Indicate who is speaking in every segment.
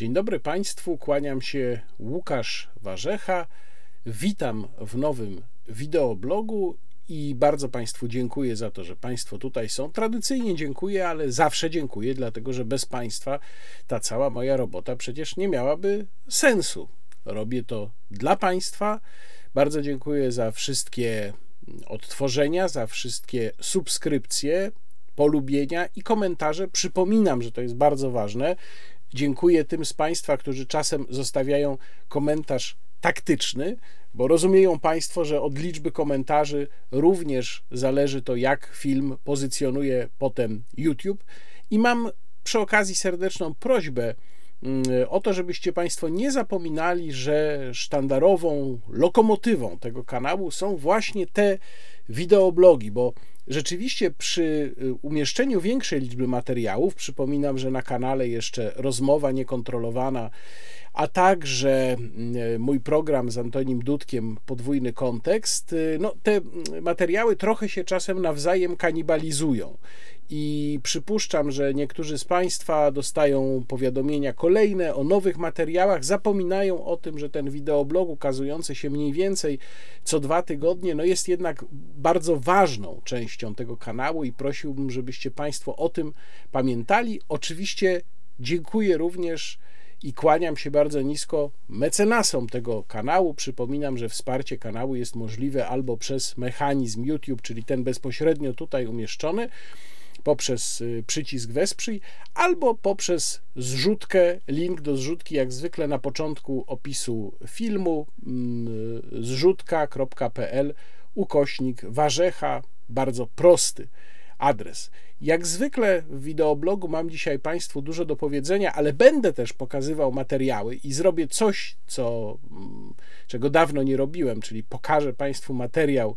Speaker 1: Dzień dobry Państwu, kłaniam się Łukasz Warzecha. Witam w nowym wideoblogu i bardzo Państwu dziękuję za to, że Państwo tutaj są. Tradycyjnie dziękuję, ale zawsze dziękuję, dlatego że bez Państwa ta cała moja robota przecież nie miałaby sensu. Robię to dla Państwa. Bardzo dziękuję za wszystkie odtworzenia, za wszystkie subskrypcje, polubienia i komentarze. Przypominam, że to jest bardzo ważne. Dziękuję tym z Państwa, którzy czasem zostawiają komentarz taktyczny, bo rozumieją Państwo, że od liczby komentarzy również zależy to, jak film pozycjonuje potem YouTube. I mam przy okazji serdeczną prośbę mm, o to, żebyście Państwo nie zapominali, że sztandarową lokomotywą tego kanału są właśnie te wideoblogi, bo Rzeczywiście przy y, umieszczeniu większej liczby materiałów, przypominam, że na kanale jeszcze rozmowa niekontrolowana, a także y, mój program z Antonim Dudkiem Podwójny Kontekst, y, no, te materiały trochę się czasem nawzajem kanibalizują i przypuszczam, że niektórzy z Państwa dostają powiadomienia kolejne o nowych materiałach, zapominają o tym, że ten wideoblog ukazujący się mniej więcej co dwa tygodnie, no jest jednak bardzo ważną częścią tego kanału i prosiłbym, żebyście Państwo o tym pamiętali. Oczywiście dziękuję również i kłaniam się bardzo nisko mecenasom tego kanału. Przypominam, że wsparcie kanału jest możliwe albo przez mechanizm YouTube, czyli ten bezpośrednio tutaj umieszczony, poprzez y, przycisk Wesprzyj albo poprzez zrzutkę, link do zrzutki jak zwykle na początku opisu filmu mm, zrzutka.pl ukośnik warzecha, bardzo prosty adres. Jak zwykle w wideoblogu mam dzisiaj Państwu dużo do powiedzenia, ale będę też pokazywał materiały i zrobię coś, co, mm, czego dawno nie robiłem, czyli pokażę Państwu materiał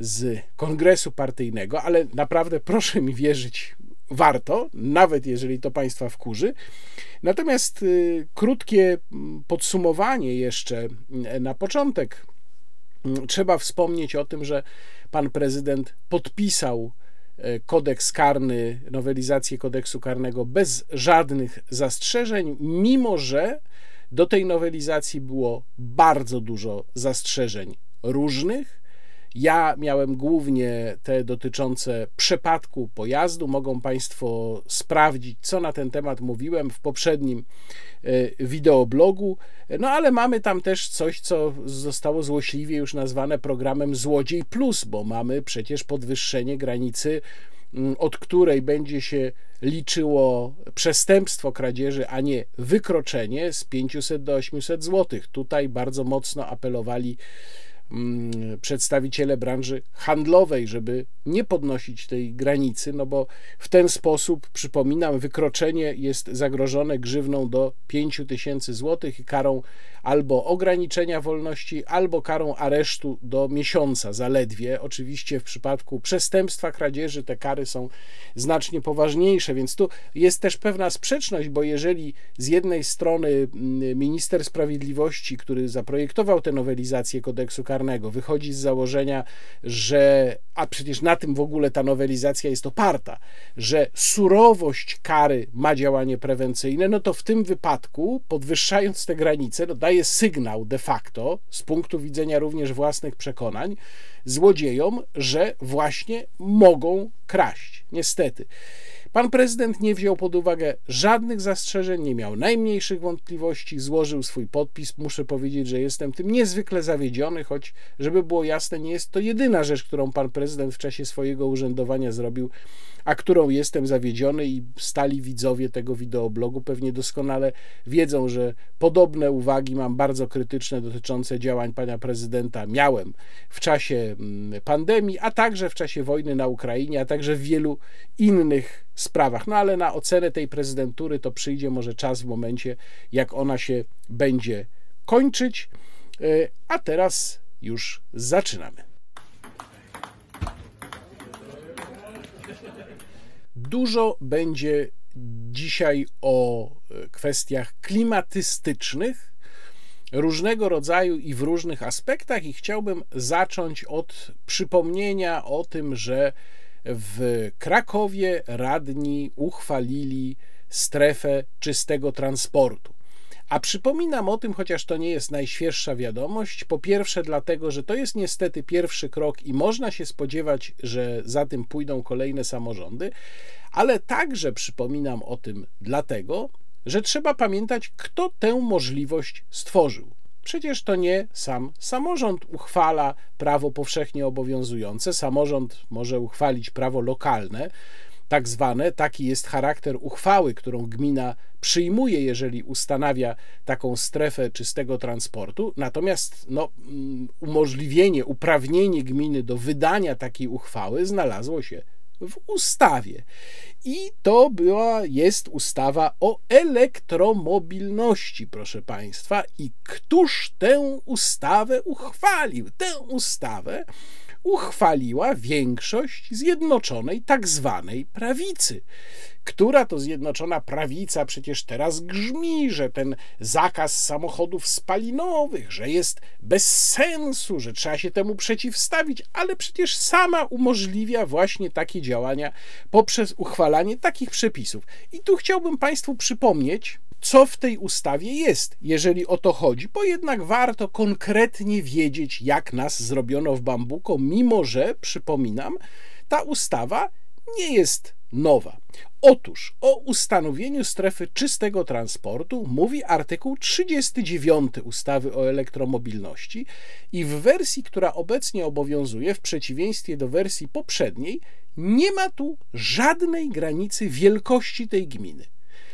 Speaker 1: z kongresu partyjnego, ale naprawdę proszę mi wierzyć, warto, nawet jeżeli to Państwa wkurzy. Natomiast y, krótkie podsumowanie jeszcze y, na początek. Mm, trzeba wspomnieć o tym, że pan prezydent podpisał y, kodeks karny, nowelizację kodeksu karnego bez żadnych zastrzeżeń, mimo że do tej nowelizacji było bardzo dużo zastrzeżeń różnych ja miałem głównie te dotyczące przepadku pojazdu. Mogą Państwo sprawdzić, co na ten temat mówiłem w poprzednim e, wideoblogu. No ale mamy tam też coś, co zostało złośliwie już nazwane programem Złodziej Plus, bo mamy przecież podwyższenie granicy mm, od której będzie się liczyło przestępstwo kradzieży, a nie wykroczenie z 500 do 800 zł. Tutaj bardzo mocno apelowali przedstawiciele branży handlowej, żeby nie podnosić tej granicy, no bo w ten sposób, przypominam, wykroczenie jest zagrożone grzywną do 5 tysięcy złotych i karą albo ograniczenia wolności, albo karą aresztu do miesiąca zaledwie. Oczywiście w przypadku przestępstwa kradzieży te kary są znacznie poważniejsze, więc tu jest też pewna sprzeczność, bo jeżeli z jednej strony mm, minister sprawiedliwości, który zaprojektował tę nowelizację kodeksu karnego, wychodzi z założenia, że a przecież na tym w ogóle ta nowelizacja jest oparta, że surowość kary ma działanie prewencyjne, no to w tym wypadku, podwyższając te granice, no daje sygnał de facto, z punktu widzenia również własnych przekonań, złodziejom, że właśnie mogą kraść. Niestety. Pan prezydent nie wziął pod uwagę żadnych zastrzeżeń, nie miał najmniejszych wątpliwości, złożył swój podpis. Muszę powiedzieć, że jestem tym niezwykle zawiedziony, choć, żeby było jasne, nie jest to jedyna rzecz, którą pan prezydent w czasie swojego urzędowania zrobił, a którą jestem zawiedziony i stali widzowie tego wideoblogu pewnie doskonale wiedzą, że podobne uwagi mam bardzo krytyczne dotyczące działań pana prezydenta miałem w czasie mm, pandemii, a także w czasie wojny na Ukrainie, a także w wielu innych sprawach. No ale na ocenę tej prezydentury to przyjdzie może czas w momencie, jak ona się będzie kończyć. E, a teraz już zaczynamy. Dużo będzie dzisiaj o e, kwestiach klimatystycznych, różnego rodzaju i w różnych aspektach, i chciałbym zacząć od przypomnienia o tym, że w Krakowie radni uchwalili strefę czystego transportu. A przypominam o tym, chociaż to nie jest najświeższa wiadomość. Po pierwsze, dlatego, że to jest niestety pierwszy krok i można się spodziewać, że za tym pójdą kolejne samorządy, ale także przypominam o tym dlatego, że trzeba pamiętać, kto tę możliwość stworzył. Przecież to nie sam samorząd uchwala prawo powszechnie obowiązujące. Samorząd może uchwalić prawo lokalne, tak zwane. Taki jest charakter uchwały, którą gmina przyjmuje, jeżeli ustanawia taką strefę czystego transportu. Natomiast no, mm, umożliwienie, uprawnienie gminy do wydania takiej uchwały znalazło się w ustawie. I to była, jest ustawa o elektromobilności, proszę Państwa. I któż tę ustawę uchwalił? Tę ustawę uchwaliła większość zjednoczonej tak zwanej prawicy która to zjednoczona prawica przecież teraz grzmi, że ten zakaz samochodów spalinowych, że jest bez sensu, że trzeba się temu przeciwstawić, ale przecież sama umożliwia właśnie takie działania poprzez uchwalanie takich przepisów. I tu chciałbym Państwu przypomnieć, co w tej ustawie jest, jeżeli o to chodzi, bo jednak warto konkretnie wiedzieć, jak nas zrobiono w Bambuko, mimo że, przypominam, ta ustawa nie jest nowa. Otóż o ustanowieniu strefy czystego transportu mówi artykuł 39 ustawy o elektromobilności i w wersji, która obecnie obowiązuje, w przeciwieństwie do wersji poprzedniej, nie ma tu żadnej granicy wielkości tej gminy.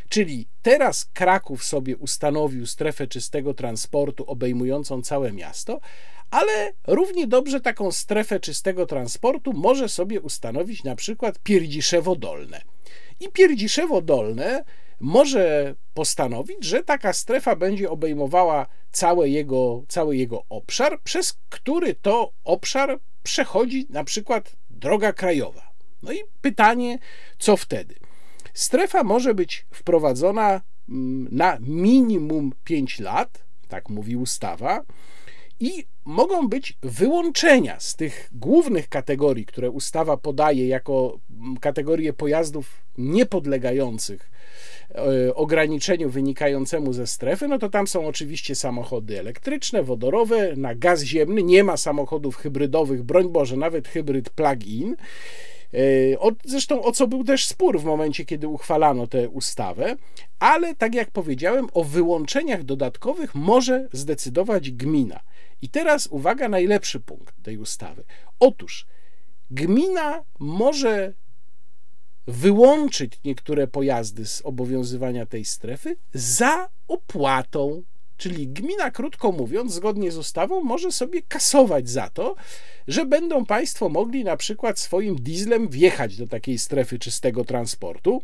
Speaker 1: Czyli teraz Kraków sobie ustanowił strefę czystego transportu obejmującą całe miasto, ale równie dobrze taką strefę czystego transportu może sobie ustanowić na przykład Pierdziszewo Dolne. I Pierdziszewo Dolne może postanowić, że taka strefa będzie obejmowała cały jego, cały jego obszar, przez który to obszar przechodzi na przykład droga krajowa. No i pytanie, co wtedy? Strefa może być wprowadzona mm, na minimum 5 lat, tak mówi ustawa, i mogą być wyłączenia z tych głównych kategorii, które ustawa podaje jako mm, kategorie pojazdów niepodlegających e, ograniczeniu wynikającemu ze strefy, no to tam są oczywiście samochody elektryczne, wodorowe, na gaz ziemny, nie ma samochodów hybrydowych, broń Boże, nawet hybryd plug-in. E, zresztą o co był też spór w momencie, kiedy uchwalano tę ustawę, ale tak jak powiedziałem, o wyłączeniach dodatkowych może zdecydować gmina. I teraz uwaga, najlepszy punkt tej ustawy. Otóż gmina może wyłączyć niektóre pojazdy z obowiązywania tej strefy za opłatą. Czyli gmina, krótko mówiąc, zgodnie z ustawą, może sobie kasować za to, że będą Państwo mogli na przykład swoim dieslem wjechać do takiej strefy czystego transportu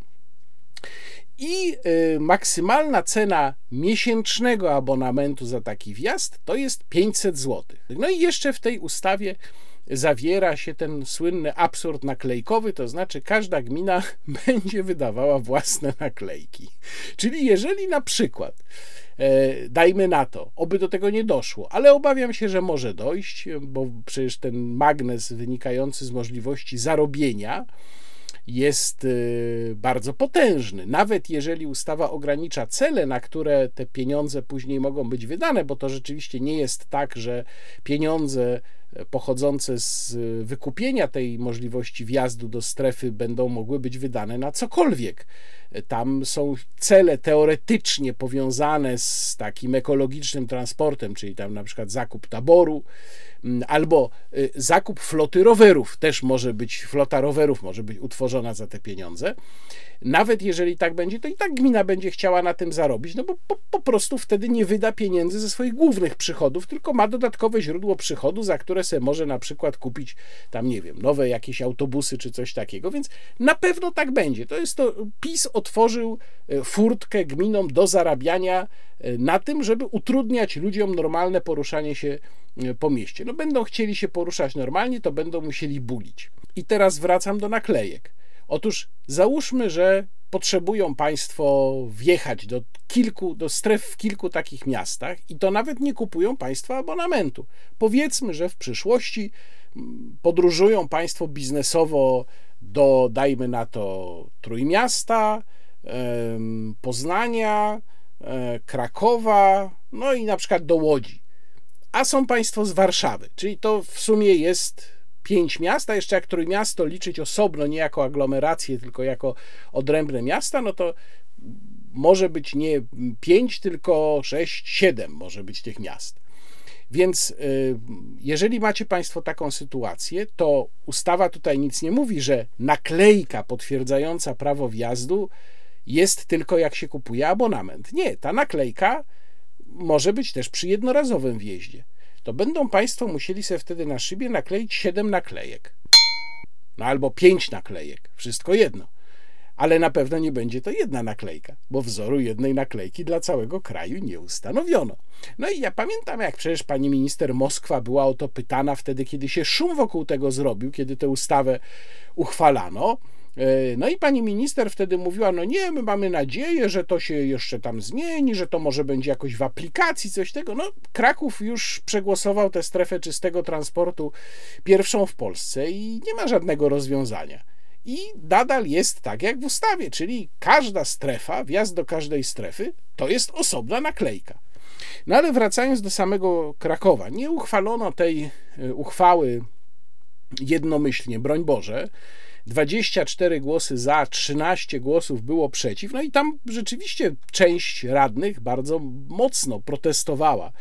Speaker 1: i y, maksymalna cena miesięcznego abonamentu za taki wjazd to jest 500 zł. No i jeszcze w tej ustawie zawiera się ten słynny absurd naklejkowy, to znaczy każda gmina będzie wydawała własne naklejki. Czyli jeżeli na przykład dajmy na to, oby do tego nie doszło, ale obawiam się, że może dojść, bo przecież ten magnes wynikający z możliwości zarobienia jest y, bardzo potężny. Nawet jeżeli ustawa ogranicza cele, na które te pieniądze później mogą być wydane, bo to rzeczywiście nie jest tak, że pieniądze pochodzące z wykupienia tej możliwości wjazdu do strefy będą mogły być wydane na cokolwiek. Tam są cele teoretycznie powiązane z takim ekologicznym transportem, czyli tam na przykład zakup taboru, albo y, zakup floty rowerów. Też może być, flota rowerów może być utworzona za te pieniądze. Nawet jeżeli tak będzie, to i tak gmina będzie chciała na tym zarobić, no bo po, po prostu wtedy nie wyda pieniędzy ze swoich głównych przychodów, tylko ma dodatkowe źródło przychodu, za które sobie może na przykład kupić tam, nie wiem, nowe jakieś autobusy czy coś takiego, więc na pewno tak będzie. To jest to, PiS otworzył e, furtkę gminom do zarabiania e, na tym, żeby utrudniać ludziom normalne poruszanie się po mieście. No będą chcieli się poruszać normalnie, to będą musieli bulić. I teraz wracam do naklejek. Otóż załóżmy, że potrzebują Państwo wjechać do kilku, do stref w kilku takich miastach i to nawet nie kupują Państwo abonamentu. Powiedzmy, że w przyszłości mm, podróżują Państwo biznesowo do, dajmy na to, Trójmiasta, Poznania, e, Krakowa, no i na przykład do Łodzi. A są Państwo z Warszawy, czyli to w sumie jest pięć miast, a jeszcze jak Trójmiasto liczyć osobno, nie jako aglomerację, tylko jako odrębne miasta, no to może być nie pięć, tylko sześć, siedem może być tych miast. Więc y, jeżeli macie Państwo taką sytuację, to ustawa tutaj nic nie mówi, że naklejka potwierdzająca prawo wjazdu jest tylko jak się kupuje abonament. Nie, ta naklejka może być też przy jednorazowym wjeździe. To będą Państwo musieli sobie wtedy na szybie nakleić 7 naklejek. No albo 5 naklejek, wszystko jedno ale na pewno nie będzie to jedna naklejka, bo wzoru jednej naklejki dla całego kraju nie ustanowiono. No i ja pamiętam, jak przecież pani minister Moskwa była o to pytana wtedy, kiedy się szum wokół tego zrobił, kiedy tę ustawę uchwalano. E, no i pani minister wtedy mówiła: No nie, my mamy nadzieję, że to się jeszcze tam zmieni, że to może będzie jakoś w aplikacji, coś tego. No, Kraków już przegłosował tę strefę czystego transportu pierwszą w Polsce i nie ma żadnego rozwiązania i nadal jest tak jak w ustawie, czyli każda strefa, wjazd do każdej strefy to jest osobna naklejka. No ale wracając do samego Krakowa, nie uchwalono tej e, uchwały jednomyślnie, broń Boże. 24 głosy za, 13 głosów było przeciw. No i tam rzeczywiście część radnych bardzo mocno protestowała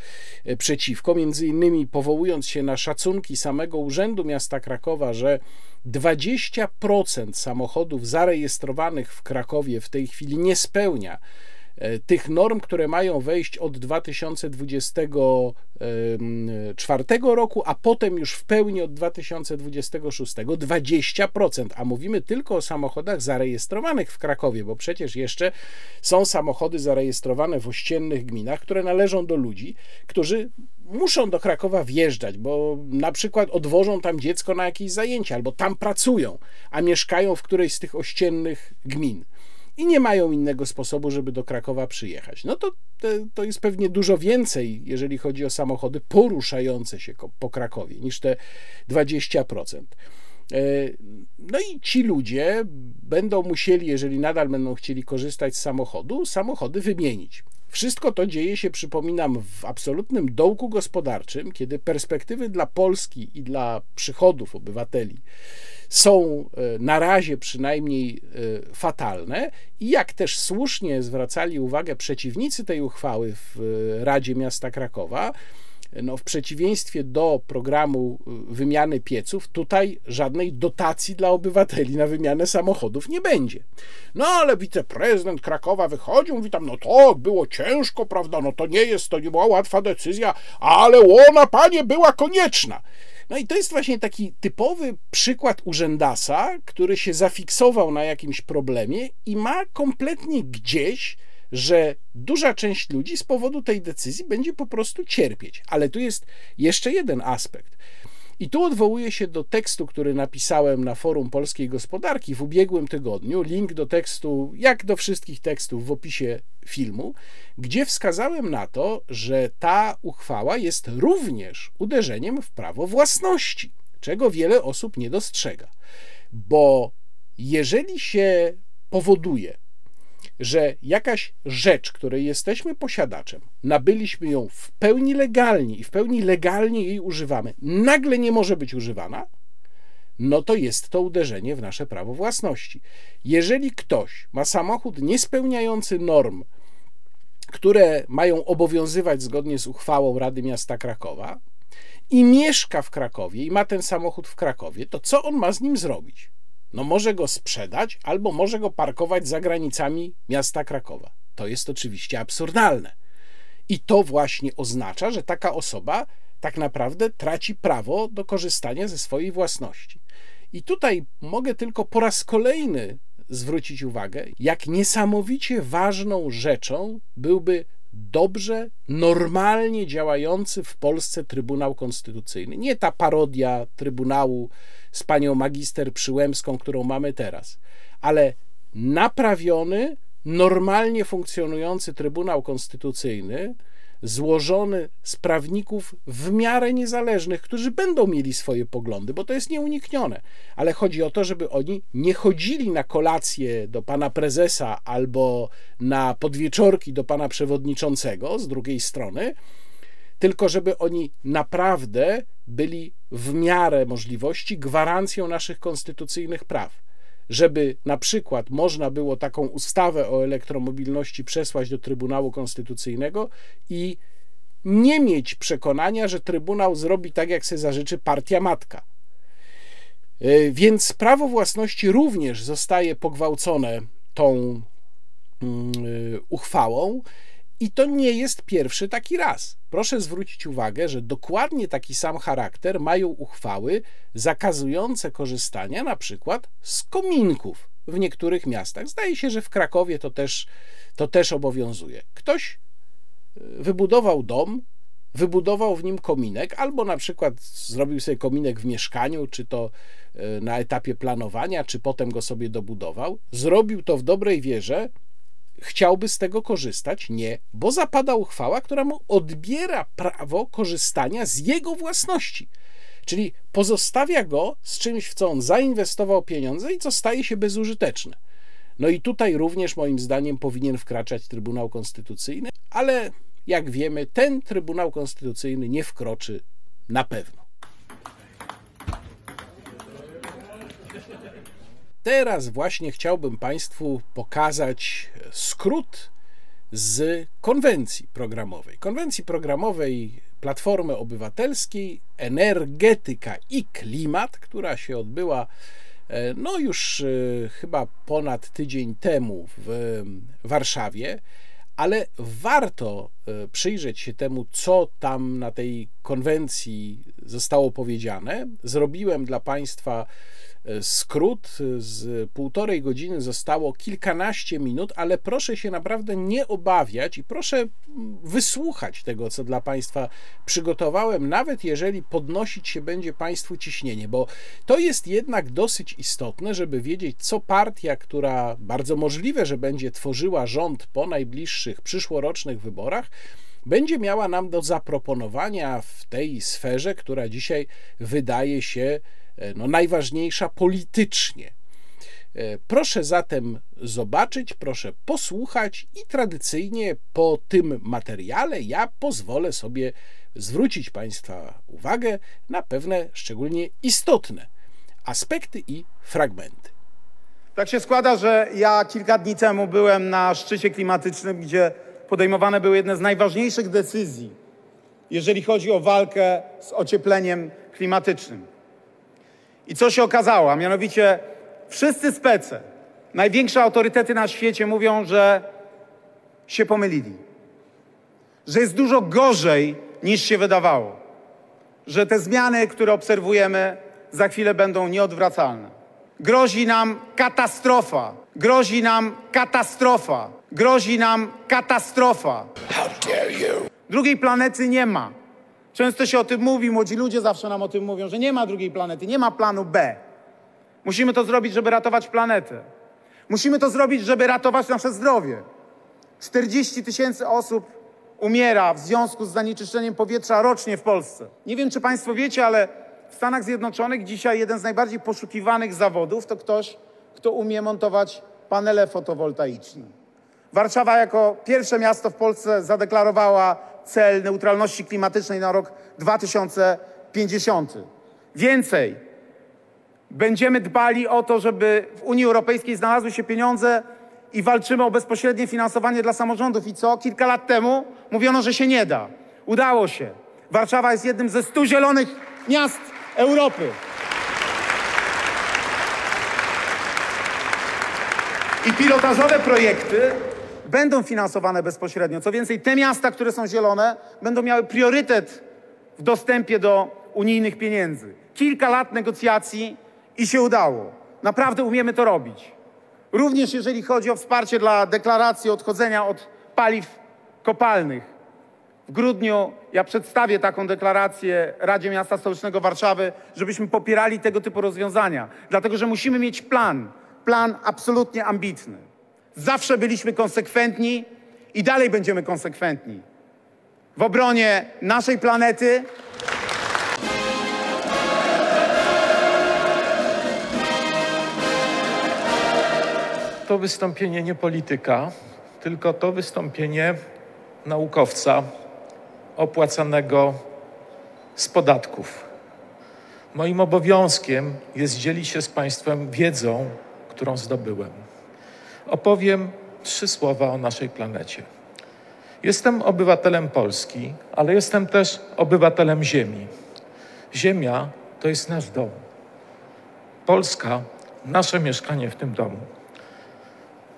Speaker 1: e, przeciwko, między innymi powołując się na szacunki samego Urzędu Miasta Krakowa, że 20% samochodów zarejestrowanych w Krakowie w tej chwili nie spełnia tych norm, które mają wejść od 2024 roku, a potem już w pełni od 2026 20%, a mówimy tylko o samochodach zarejestrowanych w Krakowie, bo przecież jeszcze są samochody zarejestrowane w ościennych gminach, które należą do ludzi, którzy muszą do Krakowa wjeżdżać, bo na przykład odwożą tam dziecko na jakieś zajęcia, albo tam pracują, a mieszkają w którejś z tych ościennych gmin i nie mają innego sposobu, żeby do Krakowa przyjechać. No to, to jest pewnie dużo więcej, jeżeli chodzi o samochody poruszające się po Krakowie, niż te 20%. E, no i ci ludzie będą musieli, jeżeli nadal będą chcieli korzystać z samochodu, samochody wymienić. Wszystko to dzieje się, przypominam, w absolutnym dołku gospodarczym, kiedy perspektywy dla Polski i dla przychodów obywateli są e, na razie przynajmniej e, fatalne i jak też słusznie zwracali uwagę przeciwnicy tej uchwały w e, Radzie Miasta Krakowa, no, w przeciwieństwie do programu wymiany pieców, tutaj żadnej dotacji dla obywateli na wymianę samochodów nie będzie. No ale wiceprezydent Krakowa wychodził, mówi tam, no to było ciężko, prawda, no to nie jest, to nie była łatwa decyzja, ale ona, panie, była konieczna. No i to jest właśnie taki typowy przykład urzędasa, który się zafiksował na jakimś problemie i ma kompletnie gdzieś, że duża część ludzi z powodu tej decyzji będzie po prostu cierpieć. Ale tu jest jeszcze jeden aspekt. I tu odwołuję się do tekstu, który napisałem na forum polskiej gospodarki w ubiegłym tygodniu. Link do tekstu, jak do wszystkich tekstów, w opisie filmu, gdzie wskazałem na to, że ta uchwała jest również uderzeniem w prawo własności, czego wiele osób nie dostrzega. Bo jeżeli się powoduje, że jakaś rzecz, której jesteśmy posiadaczem, nabyliśmy ją w pełni legalnie i w pełni legalnie jej używamy, nagle nie może być używana, no to jest to uderzenie w nasze prawo własności. Jeżeli ktoś ma samochód niespełniający norm, które mają obowiązywać zgodnie z uchwałą Rady Miasta Krakowa i mieszka w Krakowie i ma ten samochód w Krakowie, to co on ma z nim zrobić? No może go sprzedać, albo może go parkować za granicami miasta Krakowa. To jest oczywiście absurdalne. I to właśnie oznacza, że taka osoba tak naprawdę traci prawo do korzystania ze swojej własności. I tutaj mogę tylko po raz kolejny zwrócić uwagę, jak niesamowicie ważną rzeczą byłby dobrze, normalnie działający w Polsce Trybunał Konstytucyjny. Nie ta parodia Trybunału z panią magister Przyłębską, którą mamy teraz, ale naprawiony, normalnie funkcjonujący Trybunał Konstytucyjny, złożony z prawników w miarę niezależnych, którzy będą mieli swoje poglądy, bo to jest nieuniknione. Ale chodzi o to, żeby oni nie chodzili na kolację do pana prezesa albo na podwieczorki do pana przewodniczącego z drugiej strony, tylko żeby oni naprawdę byli w miarę możliwości gwarancją naszych konstytucyjnych praw żeby na przykład można było taką ustawę o elektromobilności przesłać do Trybunału Konstytucyjnego i nie mieć przekonania, że Trybunał zrobi tak, jak sobie zażyczy partia matka. E, więc prawo własności również zostaje pogwałcone tą mm, e, uchwałą. I to nie jest pierwszy taki raz. Proszę zwrócić uwagę, że dokładnie taki sam charakter mają uchwały zakazujące korzystania na przykład z kominków w niektórych miastach. Zdaje się, że w Krakowie to też, to też obowiązuje. Ktoś e, wybudował dom, wybudował w nim kominek, albo na przykład zrobił sobie kominek w mieszkaniu, czy to e, na etapie planowania, czy potem go sobie dobudował. Zrobił to w dobrej wierze, chciałby z tego korzystać? Nie, bo zapada uchwała, która mu odbiera prawo korzystania z jego własności. Czyli pozostawia go z czymś, w co on zainwestował pieniądze i co staje się bezużyteczne. No i tutaj również moim zdaniem powinien wkraczać Trybunał Konstytucyjny, ale jak wiemy, ten Trybunał Konstytucyjny nie wkroczy na pewno. Teraz właśnie chciałbym Państwu pokazać skrót z konwencji programowej. Konwencji programowej Platformy Obywatelskiej Energetyka i Klimat, która się odbyła e, no już e, chyba ponad tydzień temu w Warszawie, ale warto e, przyjrzeć się temu, co tam na tej konwencji zostało powiedziane. Zrobiłem dla Państwa skrót z półtorej godziny zostało kilkanaście minut, ale proszę się naprawdę nie obawiać i proszę wysłuchać tego, co dla Państwa przygotowałem, nawet jeżeli podnosić się będzie Państwu ciśnienie, bo to jest jednak dosyć istotne, żeby wiedzieć, co partia, która bardzo możliwe, że będzie tworzyła rząd po najbliższych przyszłorocznych wyborach, będzie miała nam do zaproponowania w tej sferze, która dzisiaj wydaje się no, najważniejsza politycznie. E, proszę zatem zobaczyć, proszę posłuchać i tradycyjnie po tym materiale ja pozwolę sobie zwrócić Państwa uwagę na pewne szczególnie istotne aspekty i fragmenty.
Speaker 2: Tak się składa, że ja kilka dni temu byłem na szczycie klimatycznym, gdzie podejmowane były jedne z najważniejszych decyzji, jeżeli chodzi o walkę z ociepleniem klimatycznym. I co się okazało? A mianowicie wszyscy spece, największe autorytety na świecie mówią, że się pomylili. Że jest dużo gorzej niż się wydawało. Że te zmiany, które obserwujemy, za chwilę będą nieodwracalne. Grozi nam katastrofa. Grozi nam katastrofa. Grozi nam katastrofa. How dare you? Drugiej planety nie ma. Często się o tym mówi, młodzi ludzie zawsze nam o tym mówią, że nie ma drugiej planety, nie ma planu B. Musimy to zrobić, żeby ratować planetę. Musimy to zrobić, żeby ratować nasze zdrowie. 40 tysięcy osób umiera w związku z zanieczyszczeniem powietrza rocznie w Polsce. Nie wiem, czy Państwo wiecie, ale w Stanach Zjednoczonych dzisiaj jeden z najbardziej poszukiwanych zawodów to ktoś, kto umie montować panele fotowoltaiczne. Warszawa jako pierwsze miasto w Polsce zadeklarowała cel neutralności klimatycznej na rok 2050. Więcej, będziemy dbali o to, żeby w Unii Europejskiej znalazły się pieniądze i walczymy o bezpośrednie finansowanie dla samorządów. I co? Kilka lat temu mówiono, że się nie da. Udało się. Warszawa jest jednym ze stu zielonych miast Europy. I pilotażowe projekty będą finansowane bezpośrednio. Co więcej, te miasta, które są zielone, będą miały priorytet w dostępie do unijnych pieniędzy. Kilka lat negocjacji i się udało. Naprawdę umiemy to robić. Również jeżeli chodzi o wsparcie dla deklaracji odchodzenia od paliw kopalnych. W grudniu ja przedstawię taką deklarację Radzie Miasta Stołecznego Warszawy, żebyśmy popierali tego typu rozwiązania. Dlatego, że musimy mieć plan. Plan absolutnie ambitny. Zawsze byliśmy konsekwentni i dalej będziemy konsekwentni. w obronie naszej planety.
Speaker 3: To wystąpienie nie polityka, tylko to wystąpienie naukowca opłacanego z podatków. Moim obowiązkiem jest dzielić się z Państwem wiedzą, którą zdobyłem. Opowiem trzy słowa o naszej planecie. Jestem obywatelem Polski, ale jestem też obywatelem Ziemi. Ziemia to jest nasz dom. Polska, nasze mieszkanie w tym domu.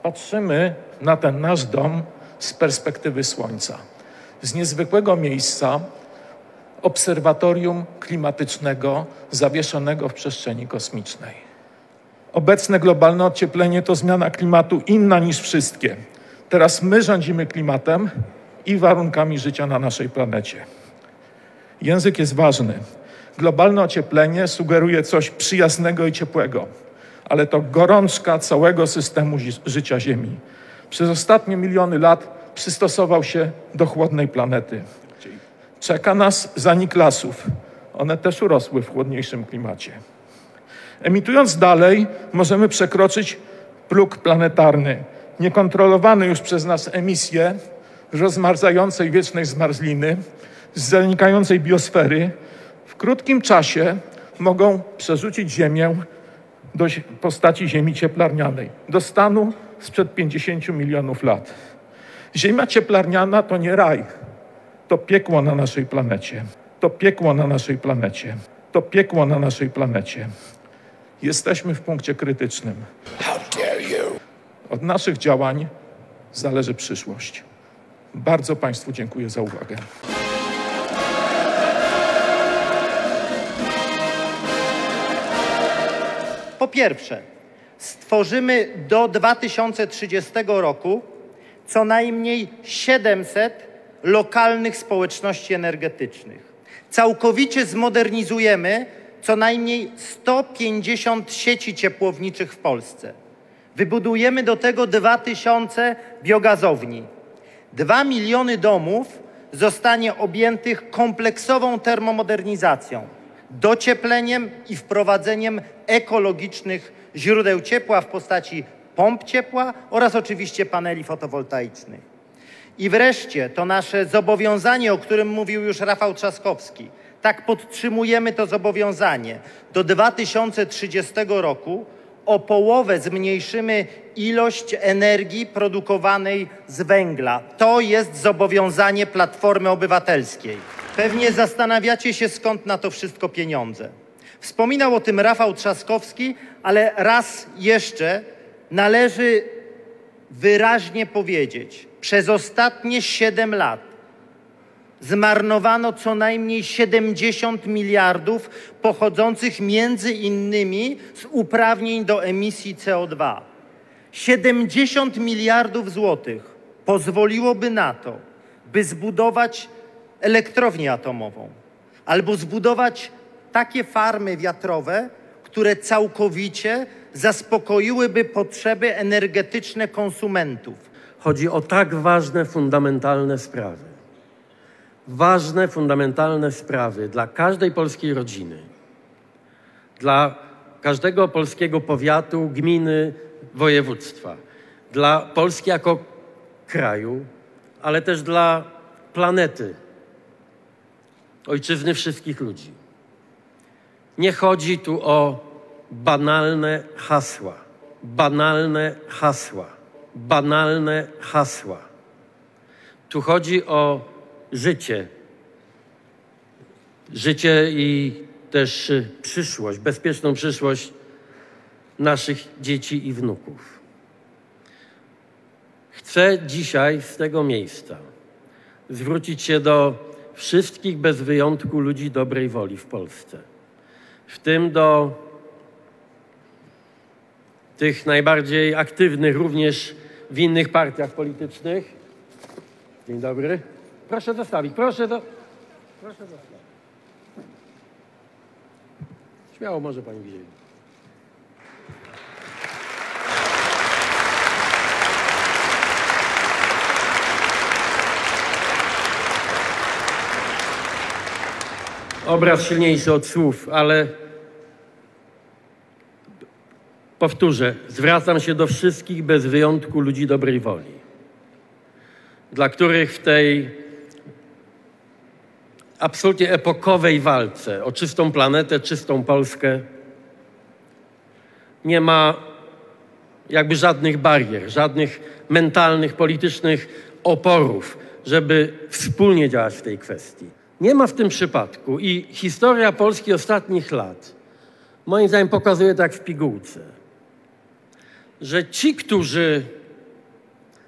Speaker 3: Patrzymy na ten nasz dom z perspektywy Słońca, z niezwykłego miejsca, obserwatorium klimatycznego zawieszonego w przestrzeni kosmicznej. Obecne globalne ocieplenie to zmiana klimatu inna niż wszystkie. Teraz my rządzimy klimatem i warunkami życia na naszej planecie. Język jest ważny. Globalne ocieplenie sugeruje coś przyjaznego i ciepłego, ale to gorączka całego systemu życia Ziemi. Przez ostatnie miliony lat przystosował się do chłodnej planety. Czeka nas zanik lasów. One też urosły w chłodniejszym klimacie. Emitując dalej, możemy przekroczyć próg planetarny. Niekontrolowane już przez nas emisje rozmarzającej wiecznej zmarzliny, zanikającej biosfery w krótkim czasie mogą przerzucić Ziemię do postaci Ziemi cieplarnianej, do stanu sprzed 50 milionów lat. Ziemia cieplarniana to nie raj, to piekło na naszej planecie. To piekło na naszej planecie. To piekło na naszej planecie. Jesteśmy w punkcie krytycznym. Od naszych działań zależy przyszłość. Bardzo Państwu dziękuję za uwagę.
Speaker 4: Po pierwsze, stworzymy do 2030 roku co najmniej 700 lokalnych społeczności energetycznych. Całkowicie zmodernizujemy co najmniej 150 sieci ciepłowniczych w Polsce. Wybudujemy do tego 2000 biogazowni. 2 miliony domów zostanie objętych kompleksową termomodernizacją, dociepleniem i wprowadzeniem ekologicznych źródeł ciepła w postaci pomp ciepła oraz oczywiście paneli fotowoltaicznych. I wreszcie to nasze zobowiązanie, o którym mówił już Rafał Trzaskowski. Tak podtrzymujemy to zobowiązanie. Do 2030 roku o połowę zmniejszymy ilość energii produkowanej z węgla. To jest zobowiązanie Platformy Obywatelskiej. Pewnie zastanawiacie się, skąd na to wszystko pieniądze. Wspominał o tym Rafał Trzaskowski, ale raz jeszcze należy wyraźnie powiedzieć, przez ostatnie 7 lat zmarnowano co najmniej 70 miliardów pochodzących między innymi z uprawnień do emisji CO2. 70 miliardów złotych pozwoliłoby na to, by zbudować elektrownię atomową albo zbudować takie farmy wiatrowe, które całkowicie zaspokoiłyby potrzeby energetyczne konsumentów.
Speaker 5: Chodzi o tak ważne, fundamentalne sprawy. Ważne, fundamentalne sprawy dla każdej polskiej rodziny, dla każdego polskiego powiatu, gminy, województwa, dla Polski jako kraju, ale też dla planety, ojczyzny wszystkich ludzi. Nie chodzi tu o banalne hasła, banalne hasła, banalne hasła. Tu chodzi o życie, życie i też przyszłość, bezpieczną przyszłość naszych dzieci i wnuków. Chcę dzisiaj z tego miejsca zwrócić się do wszystkich bez wyjątku ludzi dobrej woli w Polsce, w tym do tych najbardziej aktywnych również w innych partiach politycznych. Dzień dobry. Proszę zostawić, proszę do... Proszę zostawić. Śmiało może Pani wziąć. obraz silniejszy od słów, ale powtórzę, zwracam się do wszystkich bez wyjątku ludzi dobrej woli, dla których w tej absolutnie epokowej walce o czystą planetę, czystą Polskę nie ma jakby żadnych barier, żadnych mentalnych, politycznych oporów, żeby wspólnie działać w tej kwestii. Nie ma w tym przypadku i historia Polski ostatnich lat moim zdaniem pokazuje tak w pigułce, że ci, którzy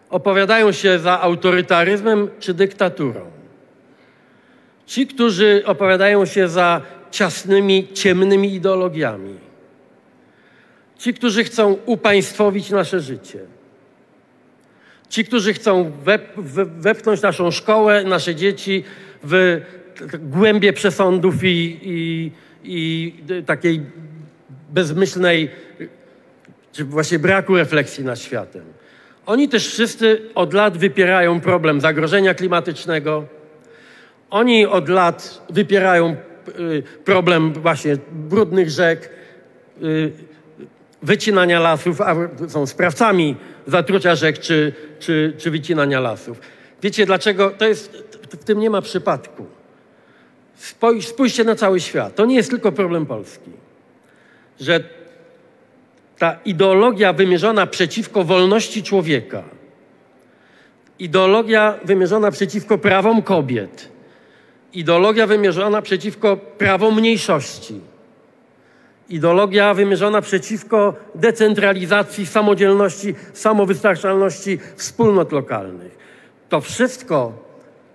Speaker 5: opowiadają się za autorytaryzmem czy dyktaturą, ci, którzy opowiadają się za ciasnymi, ciemnymi ideologiami, ci, którzy chcą upaństwowić nasze życie, ci, którzy chcą wep wepchnąć naszą szkołę, nasze dzieci w głębie przesądów i, i, i takiej bezmyślnej, czy właśnie braku refleksji nad światem. Oni też wszyscy od lat wypierają problem zagrożenia klimatycznego. Oni od lat wypierają y, problem właśnie brudnych rzek, y, wycinania lasów, a są sprawcami zatrucia rzek czy, czy, czy wycinania lasów. Wiecie dlaczego? To jest, w tym nie ma przypadku. Spójrzcie na cały świat. To nie jest tylko problem Polski. Że ta ideologia wymierzona przeciwko wolności człowieka, ideologia wymierzona przeciwko prawom kobiet, ideologia wymierzona przeciwko prawom mniejszości, ideologia wymierzona przeciwko decentralizacji, samodzielności, samowystarczalności wspólnot lokalnych. To wszystko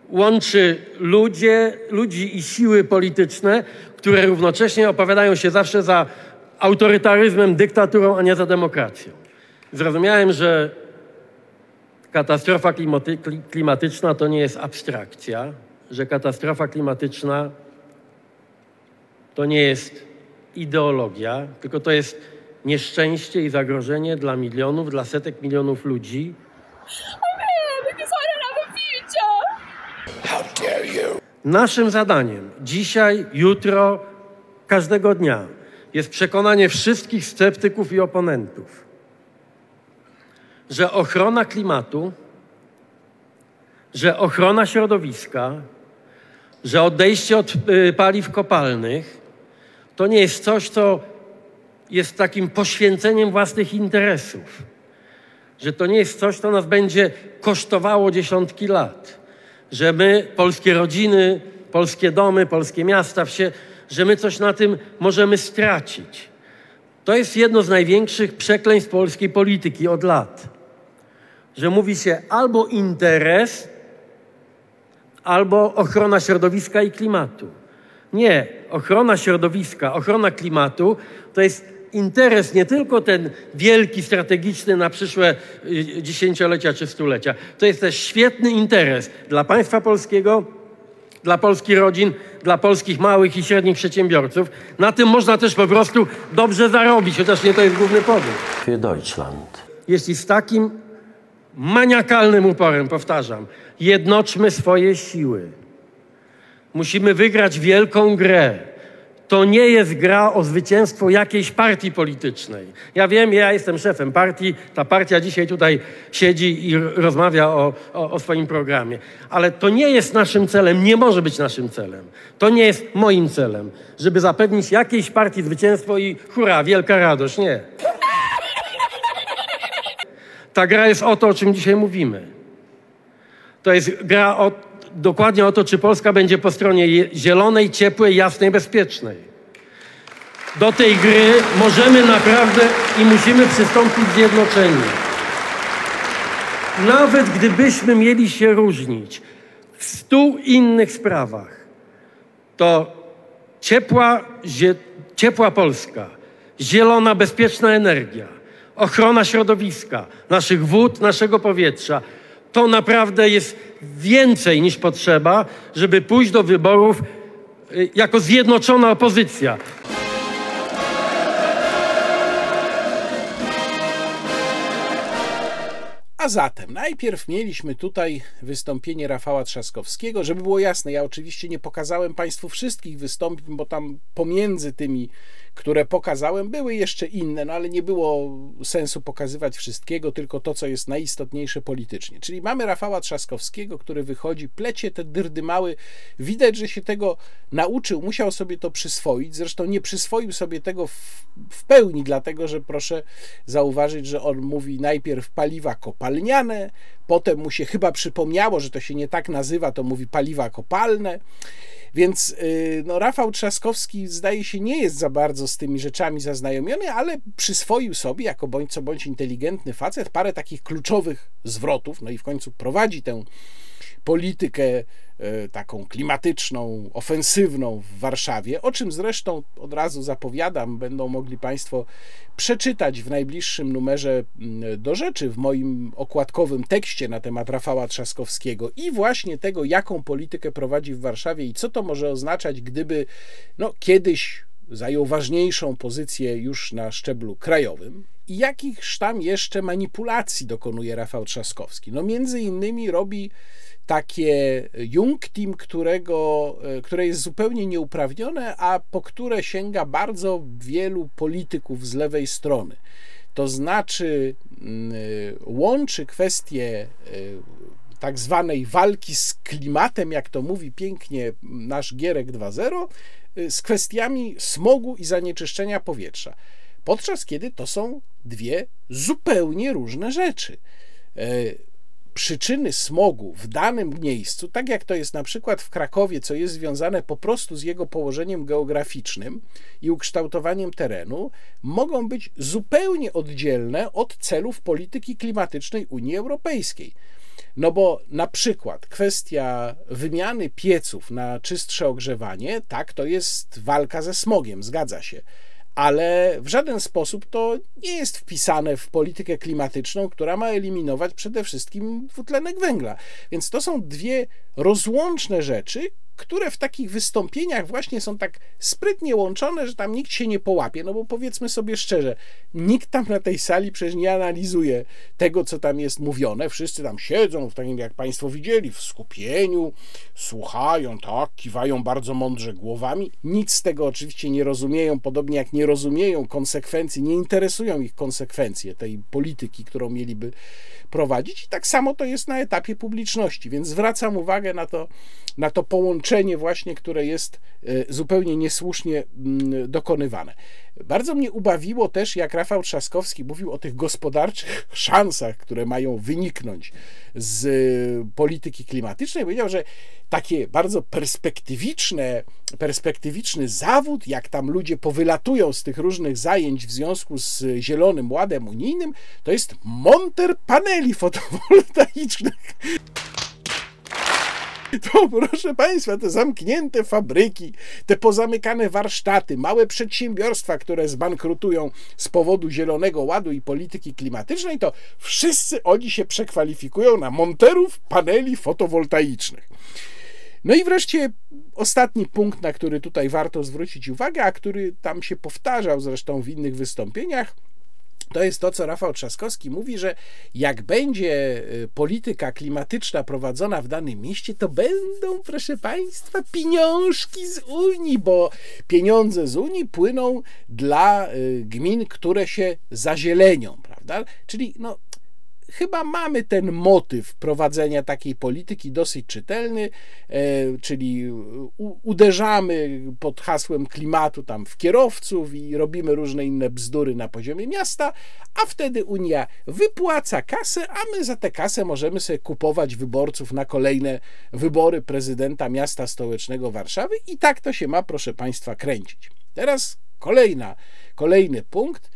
Speaker 5: łączy ludzie, ludzi i siły polityczne, które równocześnie opowiadają się zawsze za autorytaryzmem, dyktaturą, a nie za demokracją. Zrozumiałem, że katastrofa klimatyczna to nie jest abstrakcja, że katastrofa klimatyczna to nie jest ideologia, tylko to jest nieszczęście i zagrożenie dla milionów, dla setek milionów ludzi. Naszym zadaniem dzisiaj, jutro, każdego dnia jest przekonanie wszystkich sceptyków i oponentów, że ochrona klimatu, że ochrona środowiska, że odejście od y, paliw kopalnych to nie jest coś, co jest takim poświęceniem własnych interesów. Że to nie jest coś, co nas będzie kosztowało dziesiątki lat. Że my, polskie rodziny, polskie domy, polskie miasta, wsie, że my coś na tym możemy stracić. To jest jedno z największych przekleństw polskiej polityki od lat. Że mówi się albo interes, albo ochrona środowiska i klimatu. Nie, ochrona środowiska, ochrona klimatu to jest interes nie tylko ten wielki, strategiczny na przyszłe y, dziesięciolecia czy stulecia. To jest też świetny interes dla państwa polskiego, dla polskich rodzin, dla polskich małych i średnich przedsiębiorców. Na tym można też po prostu dobrze zarobić, chociaż nie to jest główny powód.
Speaker 6: Für Deutschland.
Speaker 5: Jeśli z takim maniakalnym uporem, powtarzam, jednoczmy swoje siły, musimy wygrać wielką grę. To nie jest gra o zwycięstwo jakiejś partii politycznej. Ja wiem, ja jestem szefem partii, ta partia dzisiaj tutaj siedzi i rozmawia o, o, o, swoim programie. Ale to nie jest naszym celem, nie może być naszym celem. To nie jest moim celem, żeby zapewnić jakiejś partii zwycięstwo i hurra, wielka radość. Nie. Ta gra jest o to, o czym dzisiaj mówimy. To jest gra o dokładnie o to, czy Polska będzie po stronie zielonej, ciepłej, jasnej, bezpiecznej. Do tej gry możemy naprawdę i musimy przystąpić zjednoczeni. Nawet gdybyśmy mieli się różnić w stu innych sprawach, to ciepła, ciepła Polska, zielona, bezpieczna energia, ochrona środowiska, naszych wód, naszego powietrza, to naprawdę jest więcej niż potrzeba, żeby pójść do wyborów y, jako zjednoczona opozycja.
Speaker 1: A zatem najpierw mieliśmy tutaj wystąpienie Rafała Trzaskowskiego, żeby było jasne, ja oczywiście nie pokazałem Państwu wszystkich wystąpień, bo tam pomiędzy tymi, które pokazałem, były jeszcze inne, no ale nie było sensu pokazywać wszystkiego, tylko to, co jest najistotniejsze politycznie. Czyli mamy Rafała Trzaskowskiego, który wychodzi, plecie te dyrdymały, widać, że się tego nauczył, musiał sobie to przyswoić, zresztą nie przyswoił sobie tego w, w pełni, dlatego że proszę zauważyć, że on mówi najpierw paliwa kopalniane, potem mu się chyba przypomniało, że to się nie tak nazywa, to mówi paliwa kopalne. Więc y, no, Rafał Trzaskowski zdaje się nie jest za bardzo z tymi rzeczami zaznajomiony, ale przyswoił sobie, jako bądź co bądź inteligentny facet, parę takich kluczowych zwrotów, no i w końcu prowadzi tę politykę taką klimatyczną, ofensywną w Warszawie, o czym zresztą od razu zapowiadam, będą mogli Państwo przeczytać w najbliższym numerze mm, do rzeczy, w moim okładkowym tekście na temat Rafała Trzaskowskiego i właśnie tego, jaką politykę prowadzi w Warszawie i co to może oznaczać, gdyby no, kiedyś zajął ważniejszą pozycję już na szczeblu krajowym. I jakich tam jeszcze manipulacji dokonuje Rafał Trzaskowski? No między innymi robi takie Jungteam, którego, e, które jest zupełnie nieuprawnione, a po które sięga bardzo wielu polityków z lewej strony. To znaczy mm, e, łączy kwestie e, tak zwanej walki z klimatem, jak to mówi pięknie nasz Gierek 2.0, z kwestiami smogu i zanieczyszczenia powietrza. Podczas kiedy to są dwie zupełnie różne rzeczy przyczyny smogu w danym miejscu, tak jak to jest na przykład w Krakowie, co jest związane po prostu z jego położeniem geograficznym i ukształtowaniem terenu, mogą być zupełnie oddzielne od celów polityki klimatycznej Unii Europejskiej. No bo na przykład kwestia wymiany pieców na czystsze ogrzewanie, tak, to jest walka ze smogiem, zgadza się ale w żaden sposób to nie jest wpisane w politykę klimatyczną, która ma eliminować przede wszystkim dwutlenek węgla. Więc to są dwie rozłączne rzeczy, które w takich wystąpieniach właśnie są tak sprytnie łączone, że tam nikt się nie połapie. No bo powiedzmy sobie szczerze, nikt tam na tej sali przecież nie analizuje tego, co tam jest mówione. Wszyscy tam siedzą, w takim jak Państwo widzieli, w skupieniu, słuchają, tak, kiwają bardzo mądrze głowami. Nic z tego oczywiście nie rozumieją, podobnie jak nie rozumieją konsekwencji, nie interesują ich konsekwencje tej polityki, którą mieliby prowadzić. I tak samo to jest na etapie publiczności, więc zwracam uwagę na to, na to połączenie właśnie, które jest e, zupełnie niesłusznie mm, dokonywane. Bardzo mnie ubawiło też, jak Rafał Trzaskowski mówił o tych gospodarczych szansach, które mają wyniknąć z e, polityki klimatycznej. Powiedział, że takie bardzo perspektywiczne, perspektywiczny zawód, jak tam ludzie powylatują z tych różnych zajęć w związku z Zielonym Ładem Unijnym, to jest monter paneli fotowoltaicznych. To proszę Państwa, te zamknięte fabryki, te pozamykane warsztaty, małe przedsiębiorstwa, które zbankrutują z powodu Zielonego Ładu i polityki klimatycznej, to wszyscy oni się przekwalifikują na monterów paneli fotowoltaicznych. No i wreszcie ostatni punkt, na który tutaj warto zwrócić uwagę, a który tam się powtarzał zresztą w innych wystąpieniach, to jest to, co Rafał Trzaskowski mówi, że jak będzie y, polityka klimatyczna prowadzona w danym mieście, to będą, proszę Państwa, pieniążki z Unii, bo pieniądze z Unii płyną dla y, gmin, które się zazielenią, prawda? Czyli no, chyba mamy ten motyw prowadzenia takiej polityki dosyć czytelny, e, czyli uderzamy pod hasłem klimatu tam w kierowców i robimy różne inne bzdury na poziomie miasta, a wtedy Unia wypłaca kasę, a my za tę kasę możemy sobie kupować wyborców na kolejne wybory prezydenta miasta stołecznego Warszawy i tak to się ma, proszę Państwa, kręcić. Teraz kolejna, kolejny punkt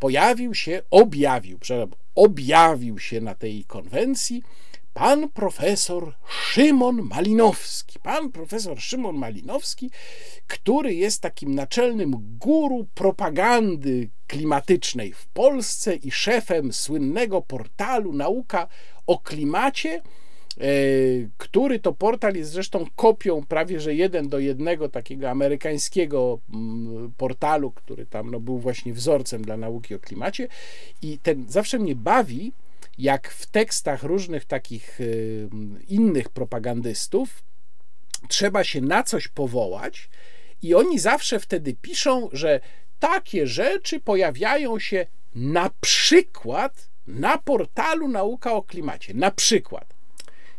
Speaker 1: pojawił się, objawił, przepraszam, objawił się na tej konwencji pan profesor Szymon Malinowski. Pan profesor Szymon Malinowski, który jest takim naczelnym guru propagandy klimatycznej w Polsce i szefem słynnego portalu Nauka o klimacie, który to portal jest zresztą kopią prawie że jeden do jednego takiego amerykańskiego mm, portalu, który tam no, był właśnie wzorcem dla nauki o klimacie. I ten zawsze mnie bawi, jak w tekstach różnych takich y, innych propagandystów trzeba się na coś powołać, i oni zawsze wtedy piszą, że takie rzeczy pojawiają się na przykład na portalu Nauka o Klimacie. Na przykład,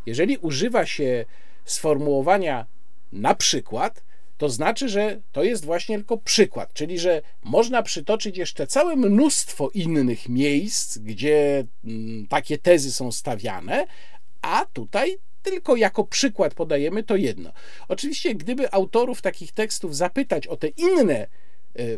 Speaker 1: jeżeli używa się sformułowania na przykład, to znaczy, że to jest właśnie tylko przykład, czyli że można przytoczyć jeszcze całe mnóstwo innych miejsc, gdzie mm, takie tezy są stawiane, a tutaj tylko jako przykład podajemy to jedno. Oczywiście, gdyby autorów takich tekstów zapytać o te inne e,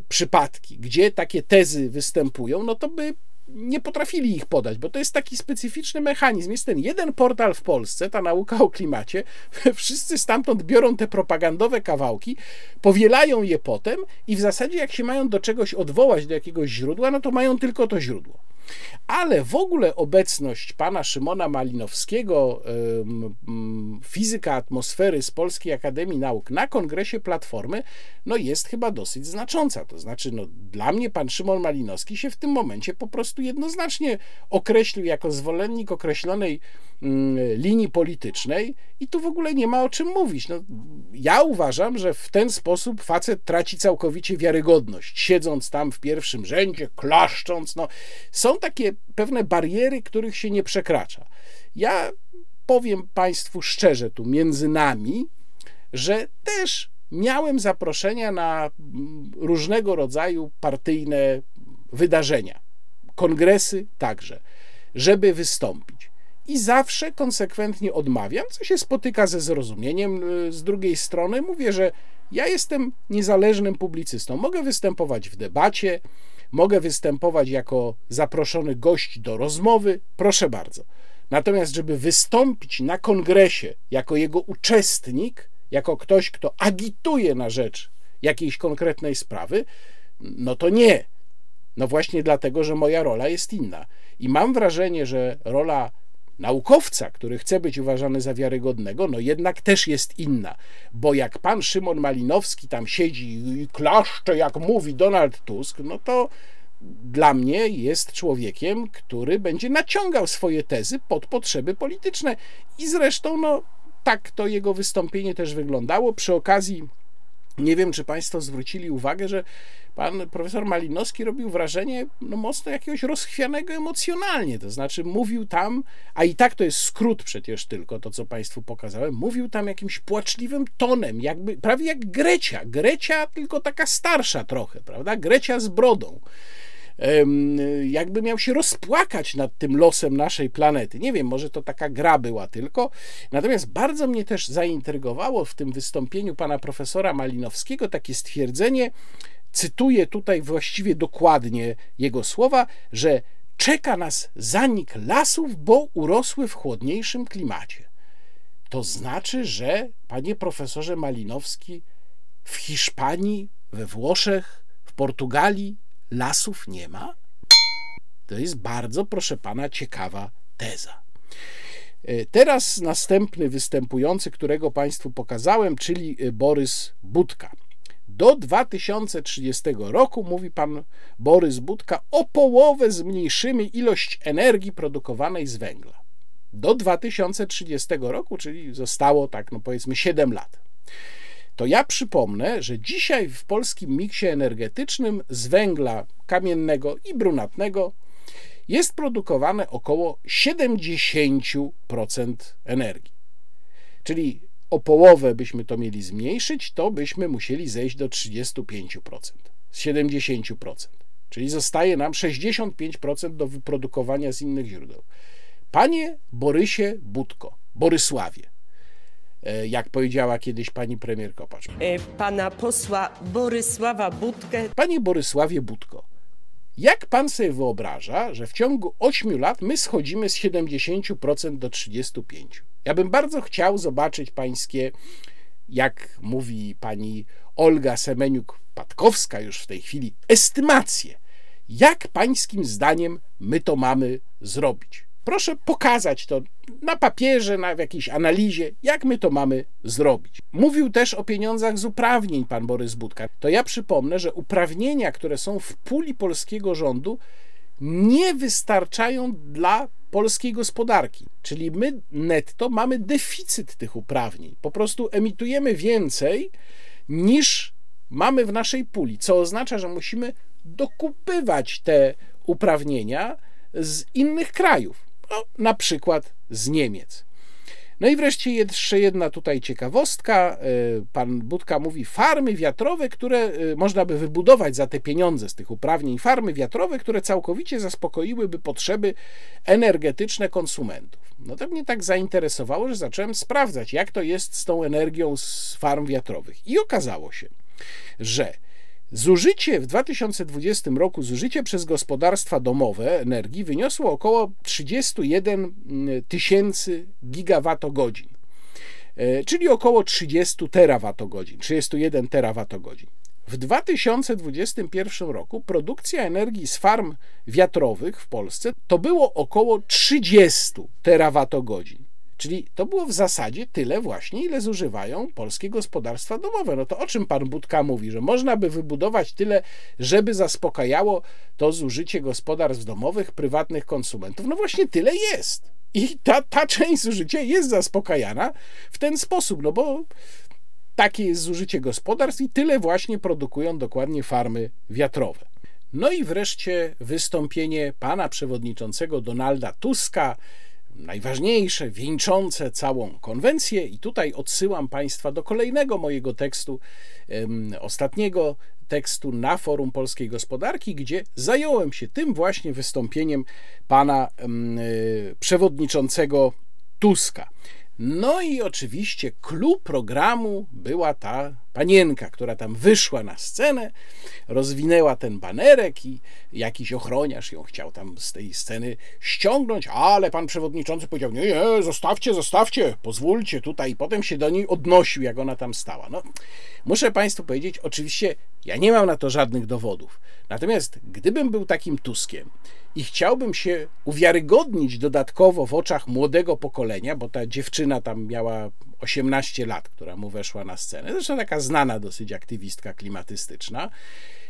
Speaker 1: przypadki, gdzie takie tezy występują, no to by nie potrafili ich podać, bo to jest taki specyficzny mechanizm. Jest ten jeden portal w Polsce, ta nauka o klimacie, wszyscy stamtąd biorą te propagandowe kawałki, powielają je potem i w zasadzie jak się mają do czegoś odwołać, do jakiegoś źródła, no to mają tylko to źródło. Ale w ogóle obecność pana Szymona Malinowskiego, fizyka atmosfery z Polskiej Akademii Nauk na kongresie Platformy, no jest chyba dosyć znacząca. To znaczy, no, dla mnie pan Szymon Malinowski się w tym momencie po prostu jednoznacznie określił jako zwolennik określonej linii politycznej i tu w ogóle nie ma o czym mówić. No, ja uważam, że w ten sposób facet traci całkowicie wiarygodność, siedząc tam w pierwszym rzędzie, klaszcząc. No, są takie pewne bariery, których się nie przekracza. Ja powiem Państwu szczerze, tu między nami, że też miałem zaproszenia na mm, różnego rodzaju partyjne wydarzenia, kongresy także, żeby wystąpić. I zawsze konsekwentnie odmawiam, co się spotyka ze zrozumieniem y, z drugiej strony. Mówię, że ja jestem niezależnym publicystą. Mogę występować w debacie, mogę występować jako zaproszony gość do rozmowy, proszę bardzo. Natomiast, żeby wystąpić na kongresie jako jego uczestnik, jako ktoś, kto agituje na rzecz jakiejś konkretnej sprawy, no to nie. No właśnie dlatego, że moja rola jest inna. I mam wrażenie, że rola naukowca, który chce być uważany za wiarygodnego, no jednak też jest inna. Bo jak pan Szymon Malinowski tam siedzi i klaszcze, jak mówi Donald Tusk, no to dla mnie jest człowiekiem, który będzie naciągał swoje tezy pod potrzeby polityczne. I zresztą, no, tak to jego wystąpienie też wyglądało. Przy okazji, nie wiem, czy Państwo zwrócili uwagę, że pan profesor Malinowski robił wrażenie no, mocno jakiegoś rozchwianego emocjonalnie. To znaczy, mówił tam, a i tak to jest skrót przecież tylko to, co Państwu pokazałem, mówił tam jakimś płaczliwym tonem, jakby prawie jak Grecia. Grecia, tylko taka starsza trochę, prawda? Grecia z brodą jakby miał się rozpłakać nad tym losem naszej planety. Nie wiem, może to taka gra była tylko. Natomiast bardzo mnie też zaintrygowało w tym wystąpieniu pana profesora Malinowskiego takie stwierdzenie, cytuję tutaj właściwie dokładnie jego słowa, że czeka nas zanik lasów, bo urosły w chłodniejszym klimacie. To znaczy, że, panie profesorze Malinowski, w Hiszpanii, we Włoszech, w Portugalii lasów nie ma? To jest bardzo, proszę pana, ciekawa teza. E, teraz następny występujący, którego Państwu pokazałem, czyli e, Borys Budka. Do 2030 roku, mówi pan Borys Budka, o połowę zmniejszymy ilość energii produkowanej z węgla. Do 2030 roku, czyli zostało tak, no powiedzmy 7 lat to ja przypomnę, że dzisiaj w polskim miksie energetycznym z węgla kamiennego i brunatnego jest produkowane około 70% energii. Czyli o połowę byśmy to mieli zmniejszyć, to byśmy musieli zejść do 35%, z 70%. Czyli zostaje nam 65% do wyprodukowania z innych źródeł. Panie Borysie Budko, Borysławie, jak powiedziała kiedyś pani premier Kopacz. E,
Speaker 6: pana posła Borysława Budkę.
Speaker 1: Panie Borysławie Budko, jak pan sobie wyobraża, że w ciągu 8 lat my schodzimy z 70% do 35%? Ja bym bardzo chciał zobaczyć pańskie, jak mówi pani Olga Semeniuk-Patkowska już w tej chwili, estymacje. Jak pańskim zdaniem my to mamy zrobić? Proszę pokazać to na papierze, na, w jakiejś analizie, jak my to mamy zrobić. Mówił też o pieniądzach z uprawnień pan Borys Budka. To ja przypomnę, że uprawnienia, które są w puli polskiego rządu, nie wystarczają dla polskiej gospodarki. Czyli my netto mamy deficyt tych uprawnień. Po prostu emitujemy więcej niż mamy w naszej puli, co oznacza, że musimy dokupywać te uprawnienia z innych krajów, no, na przykład z Niemiec. No i wreszcie jeszcze jedna tutaj ciekawostka. E, pan Budka mówi farmy wiatrowe, które e, można by wybudować za te pieniądze z tych uprawnień, farmy wiatrowe, które całkowicie zaspokoiłyby potrzeby energetyczne konsumentów. No to mnie tak zainteresowało, że zacząłem sprawdzać, jak to jest z tą energią z farm wiatrowych. I okazało się, że Zużycie w 2020 roku, zużycie przez gospodarstwa domowe energii wyniosło około 31 mm, tysięcy gigawatogodzin, e, czyli około 30 terawatogodzin, 31 terawatogodzin. W 2021 roku produkcja energii z farm wiatrowych w Polsce to było około 30 terawatogodzin. Czyli to było w zasadzie tyle właśnie, ile zużywają polskie gospodarstwa domowe. No to o czym pan Budka mówi, że można by wybudować tyle, żeby zaspokajało to zużycie gospodarstw domowych, prywatnych konsumentów. No właśnie tyle jest. I ta, ta część zużycia jest zaspokajana w ten sposób, no bo takie jest zużycie gospodarstw i tyle właśnie produkują dokładnie farmy wiatrowe. No i wreszcie wystąpienie pana przewodniczącego Donalda Tuska, najważniejsze, wieńczące całą konwencję. I tutaj odsyłam Państwa do kolejnego mojego tekstu, ostatniego tekstu na forum polskiej gospodarki, gdzie zająłem się tym właśnie wystąpieniem pana e, przewodniczącego Tuska. No i oczywiście klub programu była ta panienka, która tam wyszła na scenę, rozwinęła ten banerek i jakiś ochroniarz ją chciał tam z tej sceny ściągnąć, ale pan przewodniczący powiedział: Nie, nie, zostawcie, zostawcie, pozwólcie tutaj. I potem się do niej odnosił, jak ona tam stała. No, muszę Państwu powiedzieć, oczywiście ja nie mam na to żadnych dowodów. Natomiast gdybym był takim Tuskiem i chciałbym się uwiarygodnić dodatkowo w oczach młodego pokolenia, bo ta dziewczyna tam miała 18 lat, która mu weszła na scenę, zresztą taka znana dosyć aktywistka klimatystyczna.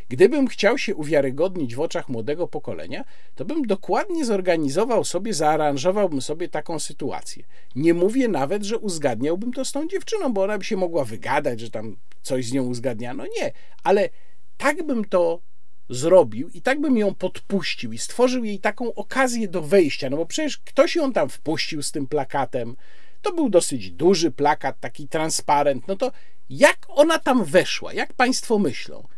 Speaker 1: Gdybym chciał się uwiarygodnić w oczach młodego pokolenia, to bym dokładnie zorganizował sobie, zaaranżowałbym sobie taką sytuację. Nie mówię nawet, że uzgadniałbym to z tą dziewczyną, bo ona by się mogła wygadać, że tam coś z nią uzgadniano. Nie, ale tak bym to zrobił i tak bym ją podpuścił i stworzył jej taką okazję do wejścia, no bo przecież ktoś ją tam wpuścił z tym plakatem. To był dosyć duży plakat, taki transparent. No to jak ona tam weszła? Jak Państwo myślą?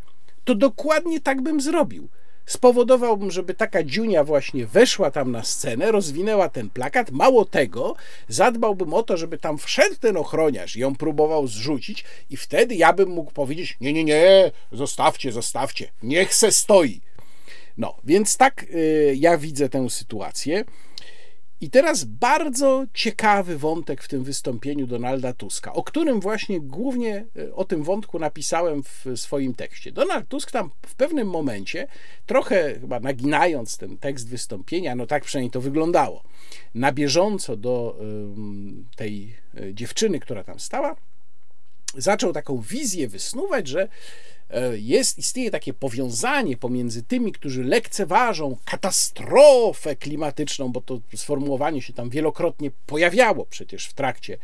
Speaker 1: To dokładnie tak bym zrobił spowodowałbym, żeby taka dziunia właśnie weszła tam na scenę, rozwinęła ten plakat. Mało tego, zadbałbym o to, żeby tam wszedł ten ochroniarz i ją próbował zrzucić, i wtedy ja bym mógł powiedzieć: Nie, nie, nie, zostawcie, zostawcie, niech se stoi. No, więc tak y, ja widzę tę sytuację. I teraz bardzo ciekawy wątek w tym wystąpieniu Donalda Tuska, o którym właśnie głównie e, o tym wątku napisałem w swoim tekście. Donald Tusk tam w pewnym momencie, trochę chyba naginając ten tekst wystąpienia, no tak przynajmniej to wyglądało, na bieżąco do tej e, dziewczyny, która tam stała, zaczął taką wizję wysnuwać, że jest, istnieje takie powiązanie pomiędzy tymi, którzy lekceważą katastrofę klimatyczną, bo to sformułowanie się tam wielokrotnie pojawiało przecież w trakcie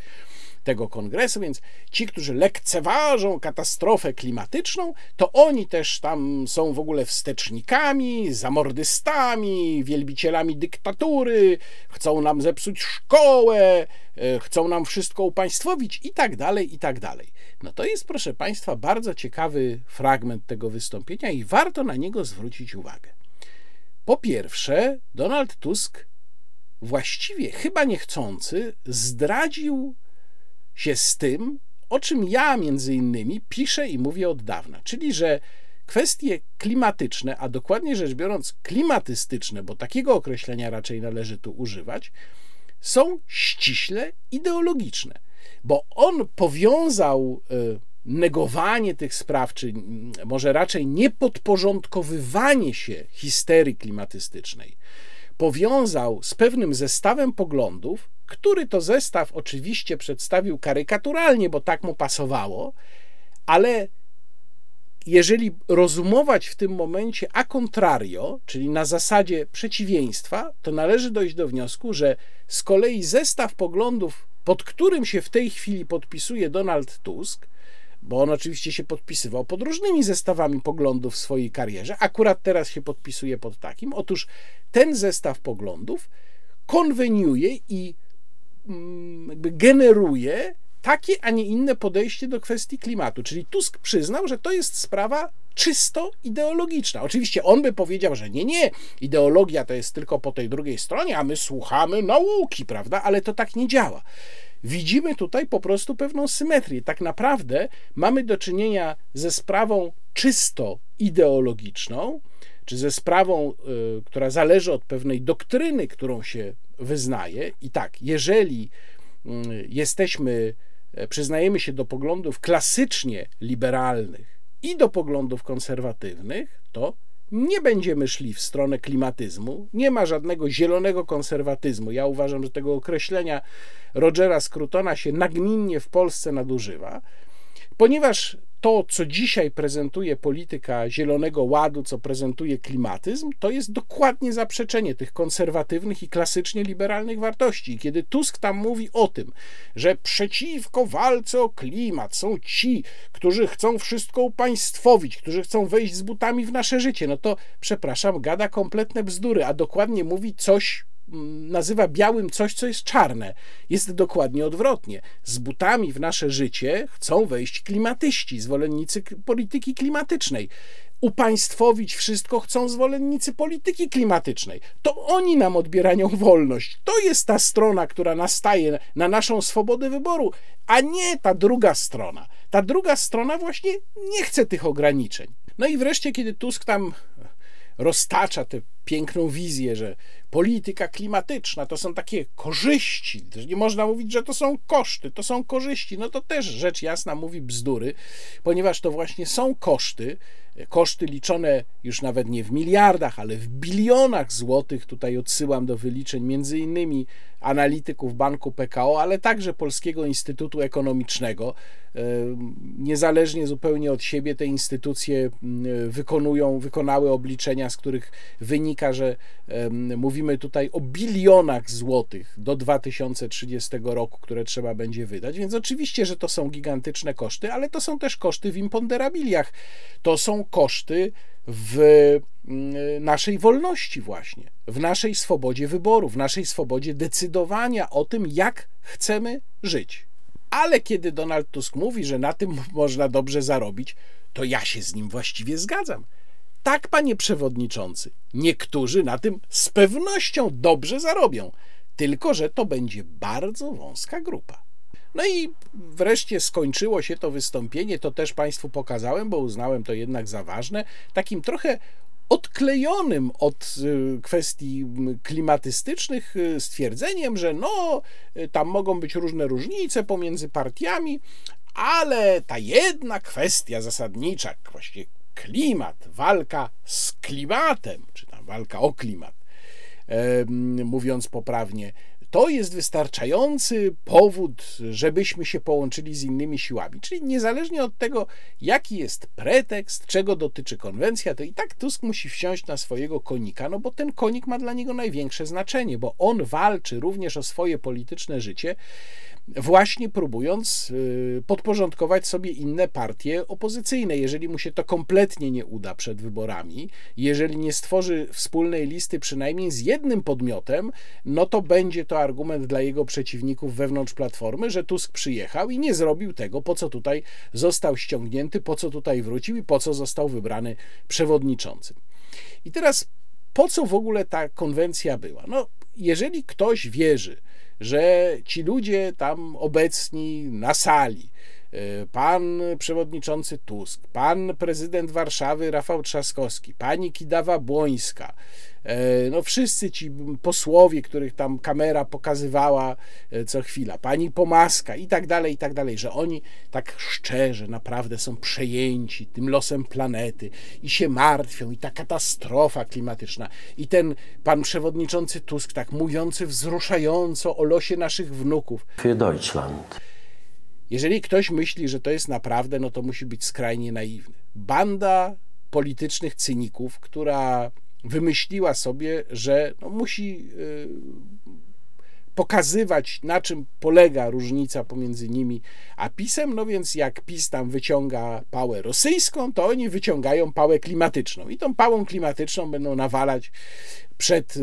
Speaker 1: tego kongresu, więc ci, którzy lekceważą katastrofę klimatyczną, to oni też tam są w ogóle wstecznikami, zamordystami, wielbicielami dyktatury, chcą nam zepsuć szkołę, e, chcą nam wszystko upaństwowić i tak dalej, i tak dalej. No to jest, proszę Państwa, bardzo ciekawy fragment tego wystąpienia i warto na niego zwrócić uwagę. Po pierwsze, Donald Tusk właściwie chyba niechcący zdradził się z tym, o czym ja między innymi piszę i mówię od dawna, czyli że kwestie klimatyczne, a dokładnie rzecz biorąc klimatystyczne, bo takiego określenia raczej należy tu używać, są ściśle ideologiczne, bo on powiązał e, negowanie tych spraw, czy może raczej niepodporządkowywanie się histerii klimatystycznej, powiązał z pewnym zestawem poglądów, który to zestaw oczywiście przedstawił karykaturalnie, bo tak mu pasowało, ale jeżeli rozumować w tym momencie a contrario, czyli na zasadzie przeciwieństwa, to należy dojść do wniosku, że z kolei zestaw poglądów, pod którym się w tej chwili podpisuje Donald Tusk, bo on oczywiście się podpisywał pod różnymi zestawami poglądów w swojej karierze, akurat teraz się podpisuje pod takim. Otóż ten zestaw poglądów konweniuje i mm, generuje takie, a nie inne podejście do kwestii klimatu. Czyli Tusk przyznał, że to jest sprawa czysto ideologiczna. Oczywiście on by powiedział, że nie, nie, ideologia to jest tylko po tej drugiej stronie, a my słuchamy nauki, prawda? Ale to tak nie działa. Widzimy tutaj po prostu pewną symetrię. Tak naprawdę mamy do czynienia ze sprawą czysto ideologiczną, czy ze sprawą, y, która zależy od pewnej doktryny, którą się wyznaje. I tak, jeżeli y, jesteśmy E, przyznajemy się do poglądów klasycznie liberalnych i do poglądów konserwatywnych, to nie będziemy szli w stronę klimatyzmu. Nie ma żadnego zielonego konserwatyzmu. Ja uważam, że tego określenia Rogera Scrutona się nagminnie w Polsce nadużywa, ponieważ to, co dzisiaj prezentuje polityka Zielonego Ładu, co prezentuje klimatyzm, to jest dokładnie zaprzeczenie tych konserwatywnych i klasycznie liberalnych wartości. Kiedy Tusk tam mówi o tym, że przeciwko walce o klimat są ci, którzy chcą wszystko upaństwowić, którzy chcą wejść z butami w nasze życie, no to przepraszam, gada kompletne bzdury, a dokładnie mówi coś nazywa białym coś, co jest czarne. Jest dokładnie odwrotnie. Z butami w nasze życie chcą wejść klimatyści, zwolennicy polityki klimatycznej. Upaństwowić wszystko chcą zwolennicy polityki klimatycznej. To oni nam odbierają wolność. To jest ta strona, która nastaje na naszą swobodę wyboru, a nie ta druga strona. Ta druga strona właśnie nie chce tych ograniczeń. No i wreszcie, kiedy Tusk tam roztacza tę piękną wizję, że polityka klimatyczna to są takie korzyści. Nie można mówić, że to są koszty, to są korzyści. No to też rzecz jasna mówi bzdury, ponieważ to właśnie są koszty, koszty liczone już nawet nie w miliardach, ale w bilionach złotych. Tutaj odsyłam do wyliczeń między innymi analityków Banku PKO, ale także Polskiego Instytutu Ekonomicznego. Niezależnie zupełnie od siebie te instytucje wykonują, wykonały obliczenia, z których wynika, że mówimy tutaj o bilionach złotych do 2030 roku, które trzeba będzie wydać. Więc oczywiście, że to są gigantyczne koszty, ale to są też koszty w imponderabiliach. To są koszty w mm, naszej wolności, właśnie, w naszej swobodzie wyboru, w naszej swobodzie decydowania o tym, jak chcemy żyć. Ale kiedy Donald Tusk mówi, że na tym można dobrze zarobić, to ja się z nim właściwie zgadzam. Tak, panie przewodniczący, niektórzy na tym z pewnością dobrze zarobią, tylko że to będzie bardzo wąska grupa. No i wreszcie skończyło się to wystąpienie, to też Państwu pokazałem, bo uznałem to jednak za ważne, takim trochę odklejonym od y, kwestii klimatystycznych y, stwierdzeniem, że no, y, tam mogą być różne różnice pomiędzy partiami, ale ta jedna kwestia zasadnicza, właściwie klimat, walka z klimatem, czy tam walka o klimat, mówiąc poprawnie, to jest wystarczający powód, żebyśmy się połączyli z innymi siłami. Czyli niezależnie od tego, jaki jest pretekst, czego dotyczy konwencja, to i tak Tusk musi wsiąść na swojego konika, no bo ten konik ma dla niego największe znaczenie, bo on walczy również o swoje polityczne życie właśnie próbując y, podporządkować sobie inne partie opozycyjne. Jeżeli mu się to kompletnie nie uda przed wyborami, jeżeli nie stworzy wspólnej listy przynajmniej z jednym podmiotem, no to będzie to argument dla jego przeciwników wewnątrz Platformy, że Tusk przyjechał i nie zrobił tego, po co tutaj został ściągnięty, po co tutaj wrócił i po co został wybrany przewodniczącym. I teraz po co w ogóle ta konwencja była? No, jeżeli ktoś wierzy, że ci ludzie tam obecni na sali, e, pan przewodniczący Tusk, pan prezydent Warszawy Rafał Trzaskowski, pani Kidawa Błońska, no wszyscy ci posłowie, których tam kamera pokazywała e, co chwila, pani Pomaska i tak dalej, i tak dalej, że oni tak szczerze naprawdę są przejęci tym losem planety i się martwią i ta katastrofa klimatyczna i ten pan przewodniczący Tusk tak mówiący wzruszająco o losie naszych wnuków.
Speaker 7: Für Deutschland.
Speaker 1: Jeżeli ktoś myśli, że to jest naprawdę, no to musi być skrajnie naiwny. Banda politycznych cyników, która wymyśliła sobie, że no musi y, pokazywać, na czym polega różnica pomiędzy nimi a PiSem, no więc jak PiS tam wyciąga pałę rosyjską, to oni wyciągają pałę klimatyczną i tą pałą klimatyczną będą nawalać przed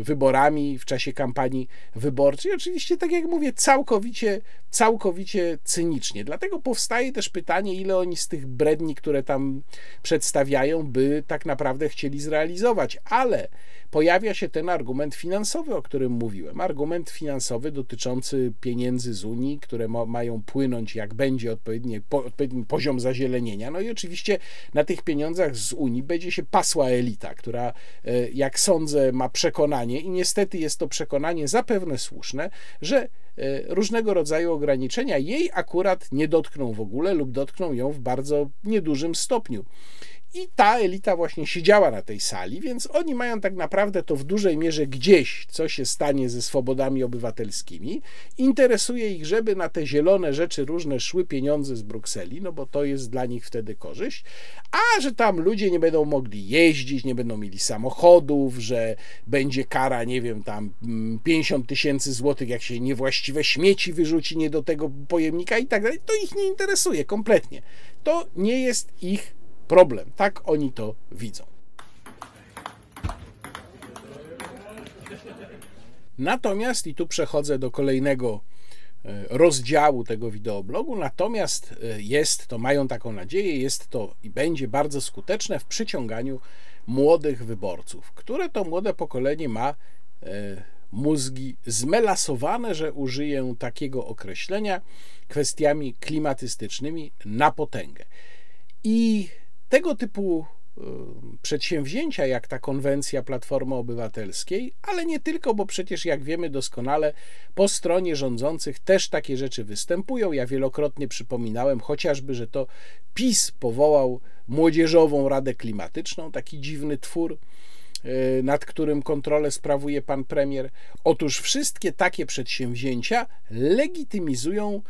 Speaker 1: wyborami, w czasie kampanii wyborczej. Oczywiście, tak jak mówię, całkowicie, całkowicie cynicznie. Dlatego powstaje też pytanie, ile oni z tych bredni, które tam przedstawiają, by tak naprawdę chcieli zrealizować. Ale pojawia się ten argument finansowy, o którym mówiłem. Argument finansowy dotyczący pieniędzy z Unii, które ma, mają płynąć, jak będzie odpowiedni, po, odpowiedni poziom zazielenienia. No i oczywiście na tych pieniądzach z Unii będzie się pasła elita, która e, jak sądzę, ma przekonanie, i niestety jest to przekonanie zapewne słuszne, że e, różnego rodzaju ograniczenia jej akurat nie dotkną w ogóle lub dotkną ją w bardzo niedużym stopniu. I ta elita właśnie siedziała na tej sali, więc oni mają tak naprawdę to w dużej mierze gdzieś, co się stanie ze swobodami obywatelskimi. Interesuje ich, żeby na te zielone rzeczy różne szły pieniądze z Brukseli, no bo to jest dla nich wtedy korzyść, a że tam ludzie nie będą mogli jeździć, nie będą mieli samochodów, że będzie kara, nie wiem, tam 50 mm, tysięcy złotych, jak się niewłaściwe śmieci wyrzuci nie do tego pojemnika i tak dalej, to ich nie interesuje kompletnie. To nie jest ich problem. Tak oni to widzą. Natomiast, i tu przechodzę do kolejnego e, rozdziału tego wideoblogu, natomiast e, jest to, mają taką nadzieję, jest to i będzie bardzo skuteczne w przyciąganiu młodych wyborców, które to młode pokolenie ma e, mózgi zmelasowane, że użyję takiego określenia, kwestiami klimatystycznymi na potęgę. I tego typu y, przedsięwzięcia, jak ta konwencja Platformy Obywatelskiej, ale nie tylko, bo przecież, jak wiemy doskonale, po stronie rządzących też takie rzeczy występują. Ja wielokrotnie przypominałem chociażby, że to PiS powołał Młodzieżową Radę Klimatyczną, taki dziwny twór y, nad którym kontrolę sprawuje pan premier. Otóż wszystkie takie przedsięwzięcia legitymizują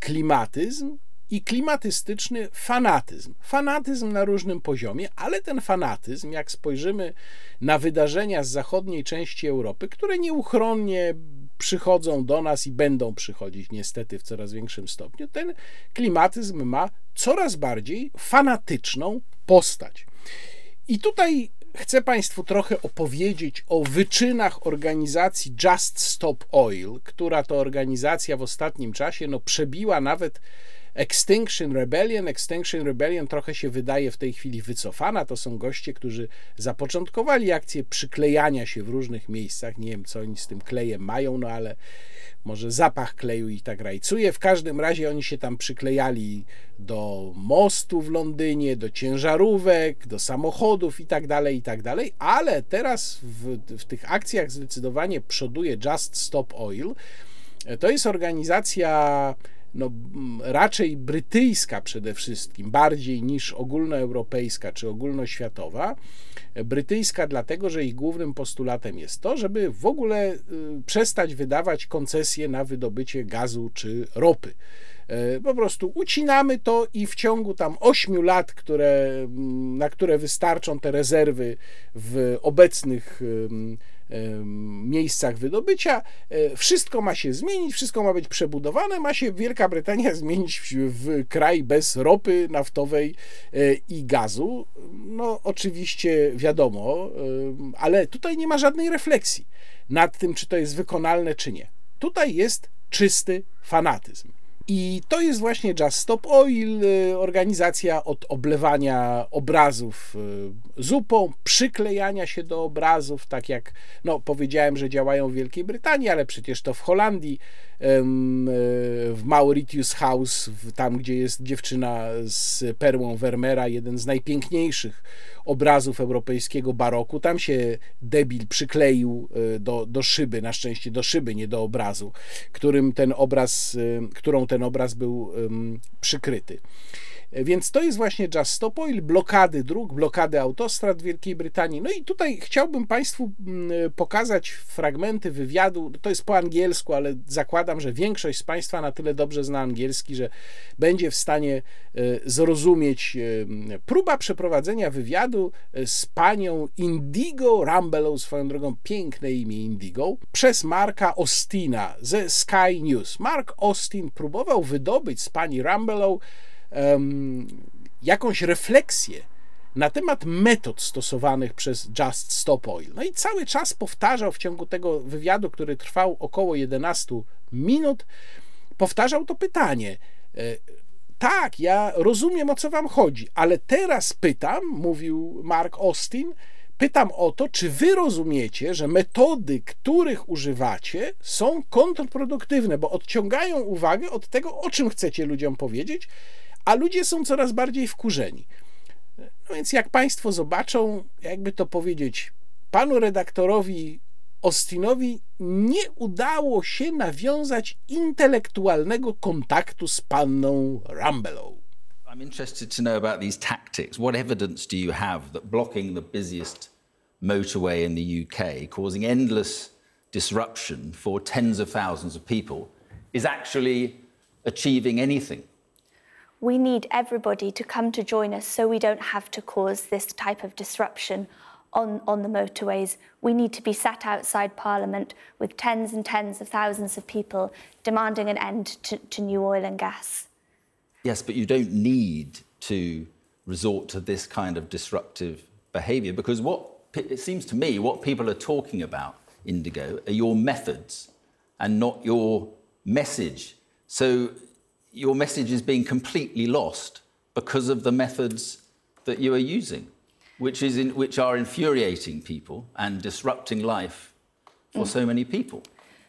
Speaker 1: klimatyzm i klimatystyczny fanatyzm. Fanatyzm na różnym poziomie, ale ten fanatyzm, jak spojrzymy na wydarzenia z zachodniej części Europy, które nieuchronnie przychodzą do nas i będą przychodzić niestety w coraz większym stopniu, ten klimatyzm ma coraz bardziej fanatyczną postać. I tutaj chcę Państwu trochę opowiedzieć o wyczynach organizacji Just Stop Oil, która to organizacja w ostatnim czasie no, przebiła nawet Extinction Rebellion. Extinction Rebellion trochę się wydaje w tej chwili wycofana. To są goście, którzy zapoczątkowali akcję przyklejania się w różnych miejscach. Nie wiem, co oni z tym klejem mają, no ale może zapach kleju i tak rajcuje. W każdym razie oni się tam przyklejali do mostu w Londynie, do ciężarówek, do samochodów i tak dalej, i tak dalej. Ale teraz w, w tych akcjach zdecydowanie przoduje Just Stop Oil. To jest organizacja no, raczej brytyjska przede wszystkim, bardziej niż ogólnoeuropejska czy ogólnoświatowa. Brytyjska dlatego, że ich głównym postulatem jest to, żeby w ogóle y, przestać wydawać koncesje na wydobycie gazu czy ropy. E, po prostu ucinamy to i w ciągu tam 8 lat, które, na które wystarczą te rezerwy w obecnych miejscach wydobycia. E, wszystko ma się zmienić, wszystko ma być przebudowane, ma się Wielka Brytania zmienić w kraj bez ropy naftowej e, i gazu. No, oczywiście wiadomo, ale tutaj nie ma żadnej refleksji nad tym, czy to jest wykonalne, czy nie. Tutaj jest czysty fanatyzm. I to jest właśnie Just Stop Oil, y, organizacja od oblewania obrazów y, zupą, przyklejania się do obrazów, tak jak no, powiedziałem, że działają w Wielkiej Brytanii, ale przecież to w Holandii, w Mauritius House, tam gdzie jest dziewczyna z perłą Vermeera, jeden z najpiękniejszych obrazów europejskiego baroku. Tam się debil przykleił do, do szyby, na szczęście do szyby, nie do obrazu, którym ten obraz, którą ten obraz był przykryty. Więc to jest właśnie Just Stop Oil, blokady dróg, blokady autostrad Wielkiej Brytanii. No i tutaj chciałbym Państwu mm, pokazać fragmenty wywiadu. To jest po angielsku, ale zakładam, że większość z Państwa na tyle dobrze zna angielski, że będzie w stanie e, zrozumieć. E, próba przeprowadzenia wywiadu e, z panią Indigo Rambelow, swoją drogą piękne imię Indigo, przez Marka Austina ze Sky News. Mark Austin próbował wydobyć z pani Rambelow um, jakąś refleksję na temat metod stosowanych przez Just Stop Oil. No i cały czas powtarzał w ciągu tego wywiadu, który trwał około 11 minut, powtarzał to pytanie. E, tak, ja rozumiem o co wam chodzi, ale teraz pytam, mówił Mark Austin, pytam o to, czy wy rozumiecie, że metody, których używacie, są kontrproduktywne, bo odciągają uwagę od tego, o czym chcecie ludziom powiedzieć, a ludzie są coraz bardziej wkurzeni. No więc jak Państwo zobaczą, jakby to powiedzieć, panu redaktorowi Austinowi nie udało się nawiązać intelektualnego kontaktu z panną Rambelow.
Speaker 7: I'm interested to know about these tactics. What evidence do you have that blocking the busiest motorway in the UK, causing endless disruption for tens of thousands of people, is actually achieving anything?
Speaker 8: We need everybody to come to join us so we don't have to cause this type of disruption on, on the motorways. We need to be sat outside Parliament with tens and tens of thousands of people demanding an end to, to new oil and gas.
Speaker 7: Yes, but you don't need to resort to this kind of disruptive behaviour because what it seems to me what people are talking about, Indigo, are your methods and not your message. So your message is being completely lost because of the methods that you are using, which, is in, which are infuriating people and disrupting life for mm. so many people.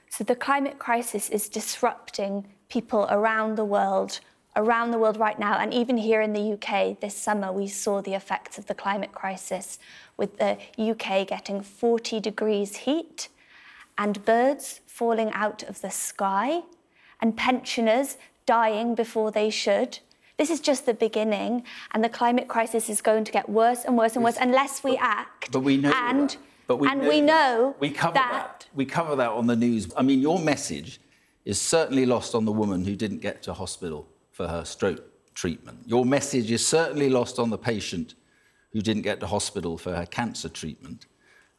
Speaker 8: So the climate crisis is disrupting people around the world, around the world right now, and even here in the UK this summer, we saw the effects of the climate crisis with the UK getting 40 degrees heat and birds falling out of the sky and pensioners dying before they should. This is just the beginning, and the climate crisis is going to get worse and worse and worse unless we
Speaker 7: but,
Speaker 8: act.
Speaker 7: But we know
Speaker 8: and,
Speaker 7: that. But we
Speaker 8: and
Speaker 7: know
Speaker 8: we know
Speaker 7: we cover
Speaker 8: that,
Speaker 7: that. We cover that on the news. I mean, your message is certainly lost on the woman who didn't get to hospital for her stroke treatment. Your message is certainly lost on the patient who didn't get to hospital for her cancer treatment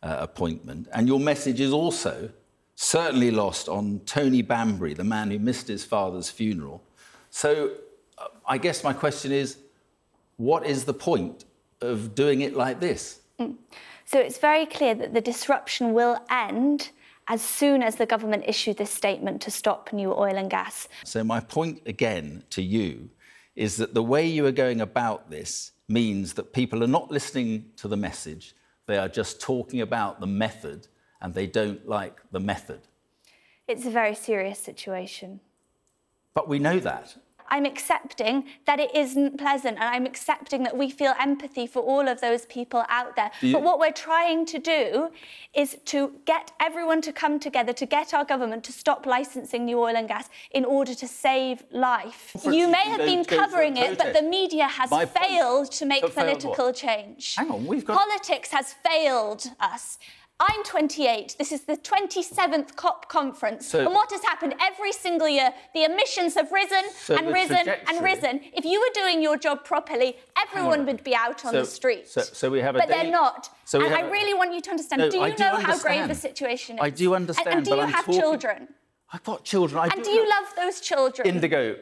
Speaker 7: uh, appointment. And your message is also certainly lost on Tony Bambury, the man who missed his father's funeral. So uh, I guess my question is what is the point of doing it like this? Mm.
Speaker 8: So it's very clear that the disruption will end as soon as the government issue this statement to stop new oil and gas.
Speaker 7: So, my point again to you is that the way you are going about this means that people are not listening to the message, they are just talking about the method and they don't like the method.
Speaker 8: It's a very serious situation.
Speaker 7: But we know that.
Speaker 8: I'm accepting that it isn't pleasant and I'm accepting that we feel empathy for all of those people out there. You... But what we're trying to do is to get everyone to come together, to get our government to stop licensing new oil and gas in order to save life. For you may have been covering it, but the media has My failed to make political change.
Speaker 7: Hang on, we've got...
Speaker 8: Politics has failed us. I'm 28. This is the 27th COP conference. So, and what has happened every single year? The emissions have risen so and risen and risen. If you were doing your job properly, everyone would be out on
Speaker 7: so,
Speaker 8: the street.
Speaker 7: So, so we have a
Speaker 8: But
Speaker 7: day...
Speaker 8: they're not. So and I really want you to understand.
Speaker 7: No,
Speaker 8: do you know how grave the situation is?
Speaker 7: I do understand.
Speaker 8: And, and do you
Speaker 7: I'm
Speaker 8: have
Speaker 7: talking...
Speaker 8: children?
Speaker 7: I've got children. I
Speaker 8: and do, do you love those children?
Speaker 7: Indigo,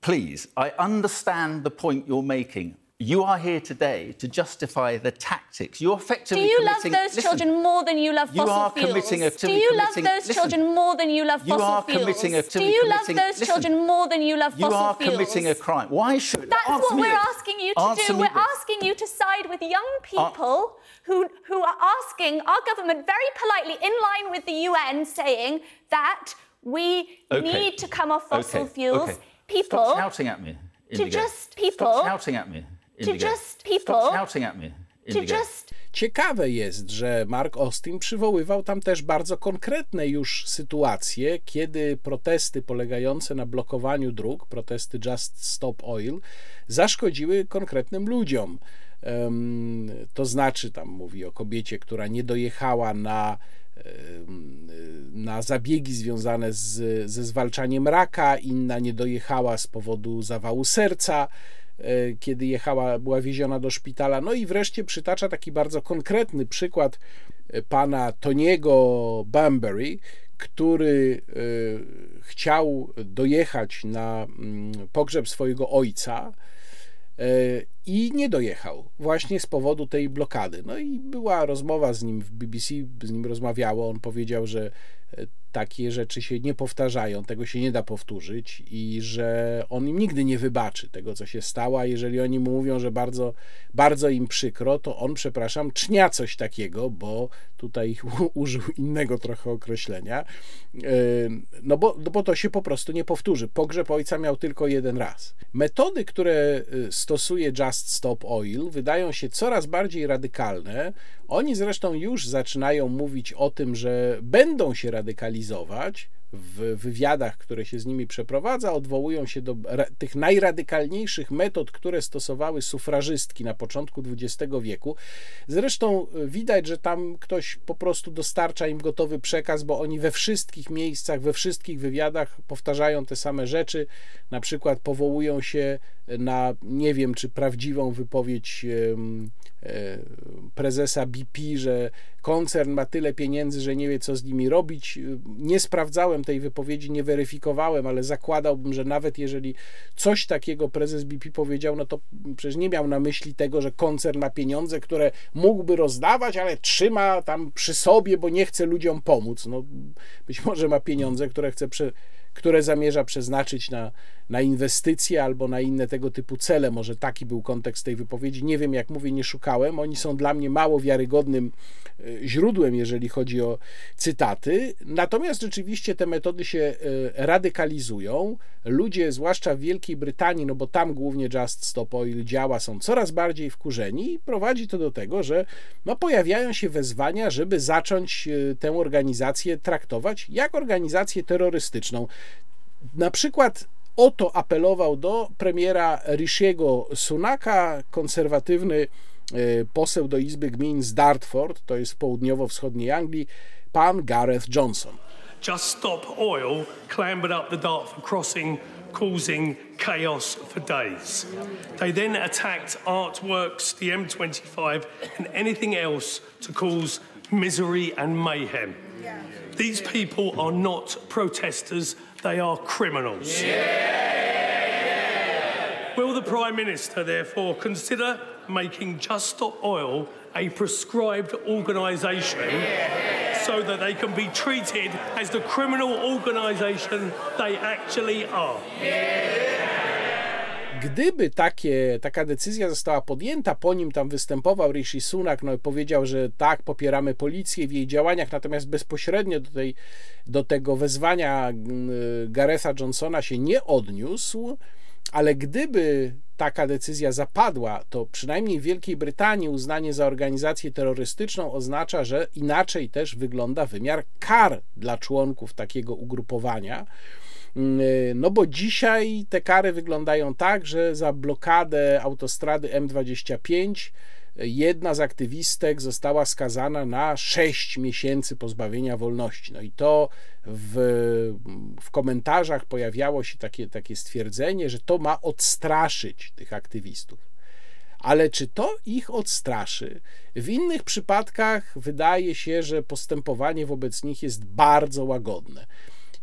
Speaker 7: please, I understand the point you're making. You are here today to justify the tactics. You're effectively
Speaker 8: Do you
Speaker 7: committing...
Speaker 8: love those
Speaker 7: listen,
Speaker 8: children more than you love
Speaker 7: you
Speaker 8: fossil
Speaker 7: are
Speaker 8: fuels?
Speaker 7: Committing a,
Speaker 8: Do you love those
Speaker 7: listen,
Speaker 8: children more than you love fossil you
Speaker 7: are
Speaker 8: fuels?
Speaker 7: Committing a,
Speaker 8: Do you love those
Speaker 7: listen,
Speaker 8: children more than you love fossil fuels?
Speaker 7: you are
Speaker 8: fuels?
Speaker 7: committing a crime. Why should...
Speaker 8: That's
Speaker 7: Answer
Speaker 8: what we're
Speaker 7: this.
Speaker 8: asking you to
Speaker 7: Answer
Speaker 8: do. We're
Speaker 7: this.
Speaker 8: asking you to side with young uh, people who, who are asking our government very politely, in line with the UN, saying that we
Speaker 7: okay.
Speaker 8: need to come off fossil
Speaker 7: okay.
Speaker 8: fuels.
Speaker 7: Okay.
Speaker 8: People...
Speaker 7: Stop shouting at me, Indigo.
Speaker 8: To just people...
Speaker 7: Stop shouting at me. Indigo.
Speaker 8: To just people...
Speaker 7: Stop shouting at me. Indigo.
Speaker 8: To just
Speaker 1: Ciekawe jest, że Mark Austin przywoływał tam też bardzo konkretne już sytuacje, kiedy protesty polegające na blokowaniu dróg, protesty Just Stop Oil, zaszkodziły konkretnym ludziom. To znaczy, tam mówi o kobiecie, która nie dojechała na, na zabiegi związane z, ze zwalczaniem raka, inna nie dojechała z powodu zawału serca kiedy jechała, była wieziona do szpitala. No i wreszcie przytacza taki bardzo konkretny przykład e, pana Toniego Bambury, który e, chciał dojechać na mm, pogrzeb swojego ojca i nie dojechał właśnie z powodu tej blokady. No i była rozmowa z nim w BBC, z nim rozmawiało. On powiedział, że takie rzeczy się nie powtarzają, tego się nie da powtórzyć i że on im nigdy nie wybaczy tego, co się stało, a jeżeli oni mu mówią, że bardzo, bardzo im przykro, to on, przepraszam, cznia coś takiego, bo tutaj użył innego trochę określenia, no bo, no bo to się po prostu nie powtórzy. Pogrzeb ojca miał tylko jeden raz. Metody, które y, stosuje Just Stop Oil, wydają się coraz bardziej radykalne. Oni zresztą już zaczynają mówić o tym, że będą się radykalizować w wywiadach, które się z nimi przeprowadza, odwołują się do tych najradykalniejszych metod, które stosowały sufrażystki na początku XX wieku. Zresztą y, widać, że tam ktoś po prostu dostarcza im gotowy przekaz, bo oni we wszystkich miejscach, we wszystkich wywiadach powtarzają te same rzeczy. Na przykład powołują się na nie wiem, czy prawdziwą wypowiedź e, prezesa BP, że koncern ma tyle pieniędzy, że nie wie, co z nimi robić. Nie sprawdzałem tej wypowiedzi, nie weryfikowałem, ale zakładałbym, że nawet jeżeli coś takiego prezes BP powiedział, no to przecież nie miał na myśli tego, że koncern ma pieniądze, które mógłby rozdawać, ale trzyma tam przy sobie, bo nie chce ludziom pomóc. No, być może ma pieniądze, które chce prze które zamierza przeznaczyć na, na inwestycje albo na inne tego typu cele. Może taki był kontekst tej wypowiedzi. Nie wiem, jak mówię, nie szukałem. Oni są dla mnie mało wiarygodnym e, źródłem, jeżeli chodzi o cytaty. Natomiast rzeczywiście te metody się e, radykalizują. Ludzie, zwłaszcza w Wielkiej Brytanii, no bo tam głównie Just Stop Oil działa, są coraz bardziej wkurzeni i prowadzi to do tego, że no, pojawiają się wezwania, żeby zacząć e, tę organizację traktować jak organizację terrorystyczną. Na przykład o to apelował do premiera Rishiego Sunaka, konserwatywny e, poseł do Izby Gmin z Dartford, to jest w południowo-wschodniej Anglii, pan Gareth Johnson.
Speaker 9: Just Stop Oil clambered up the Dartford crossing, causing chaos for days. They then attacked artworks, the M25, and anything else to cause misery and mayhem. These people are not protesters, they are criminals. Yeah. Will the Prime Minister therefore consider making Just Stop Oil a prescribed organisation yeah. so that they can be treated as the criminal organisation they actually are? Yeah.
Speaker 1: Gdyby takie, taka decyzja została podjęta, po nim tam występował Rishi Sunak, no powiedział, że tak, popieramy policję w jej działaniach, natomiast bezpośrednio do, tej, do tego wezwania mm, Garetha Johnsona się nie odniósł, ale gdyby taka decyzja zapadła, to przynajmniej w Wielkiej Brytanii uznanie za organizację terrorystyczną oznacza, że inaczej też wygląda wymiar kar dla członków takiego ugrupowania. Mm, no bo dzisiaj te kary wyglądają tak, że za blokadę autostrady M25 jedna z aktywistek została skazana na 6 miesięcy pozbawienia wolności. No i to w, w komentarzach pojawiało się takie, takie stwierdzenie, że to ma odstraszyć tych aktywistów. Ale czy to ich odstraszy? W innych przypadkach wydaje się, że postępowanie wobec nich jest bardzo łagodne.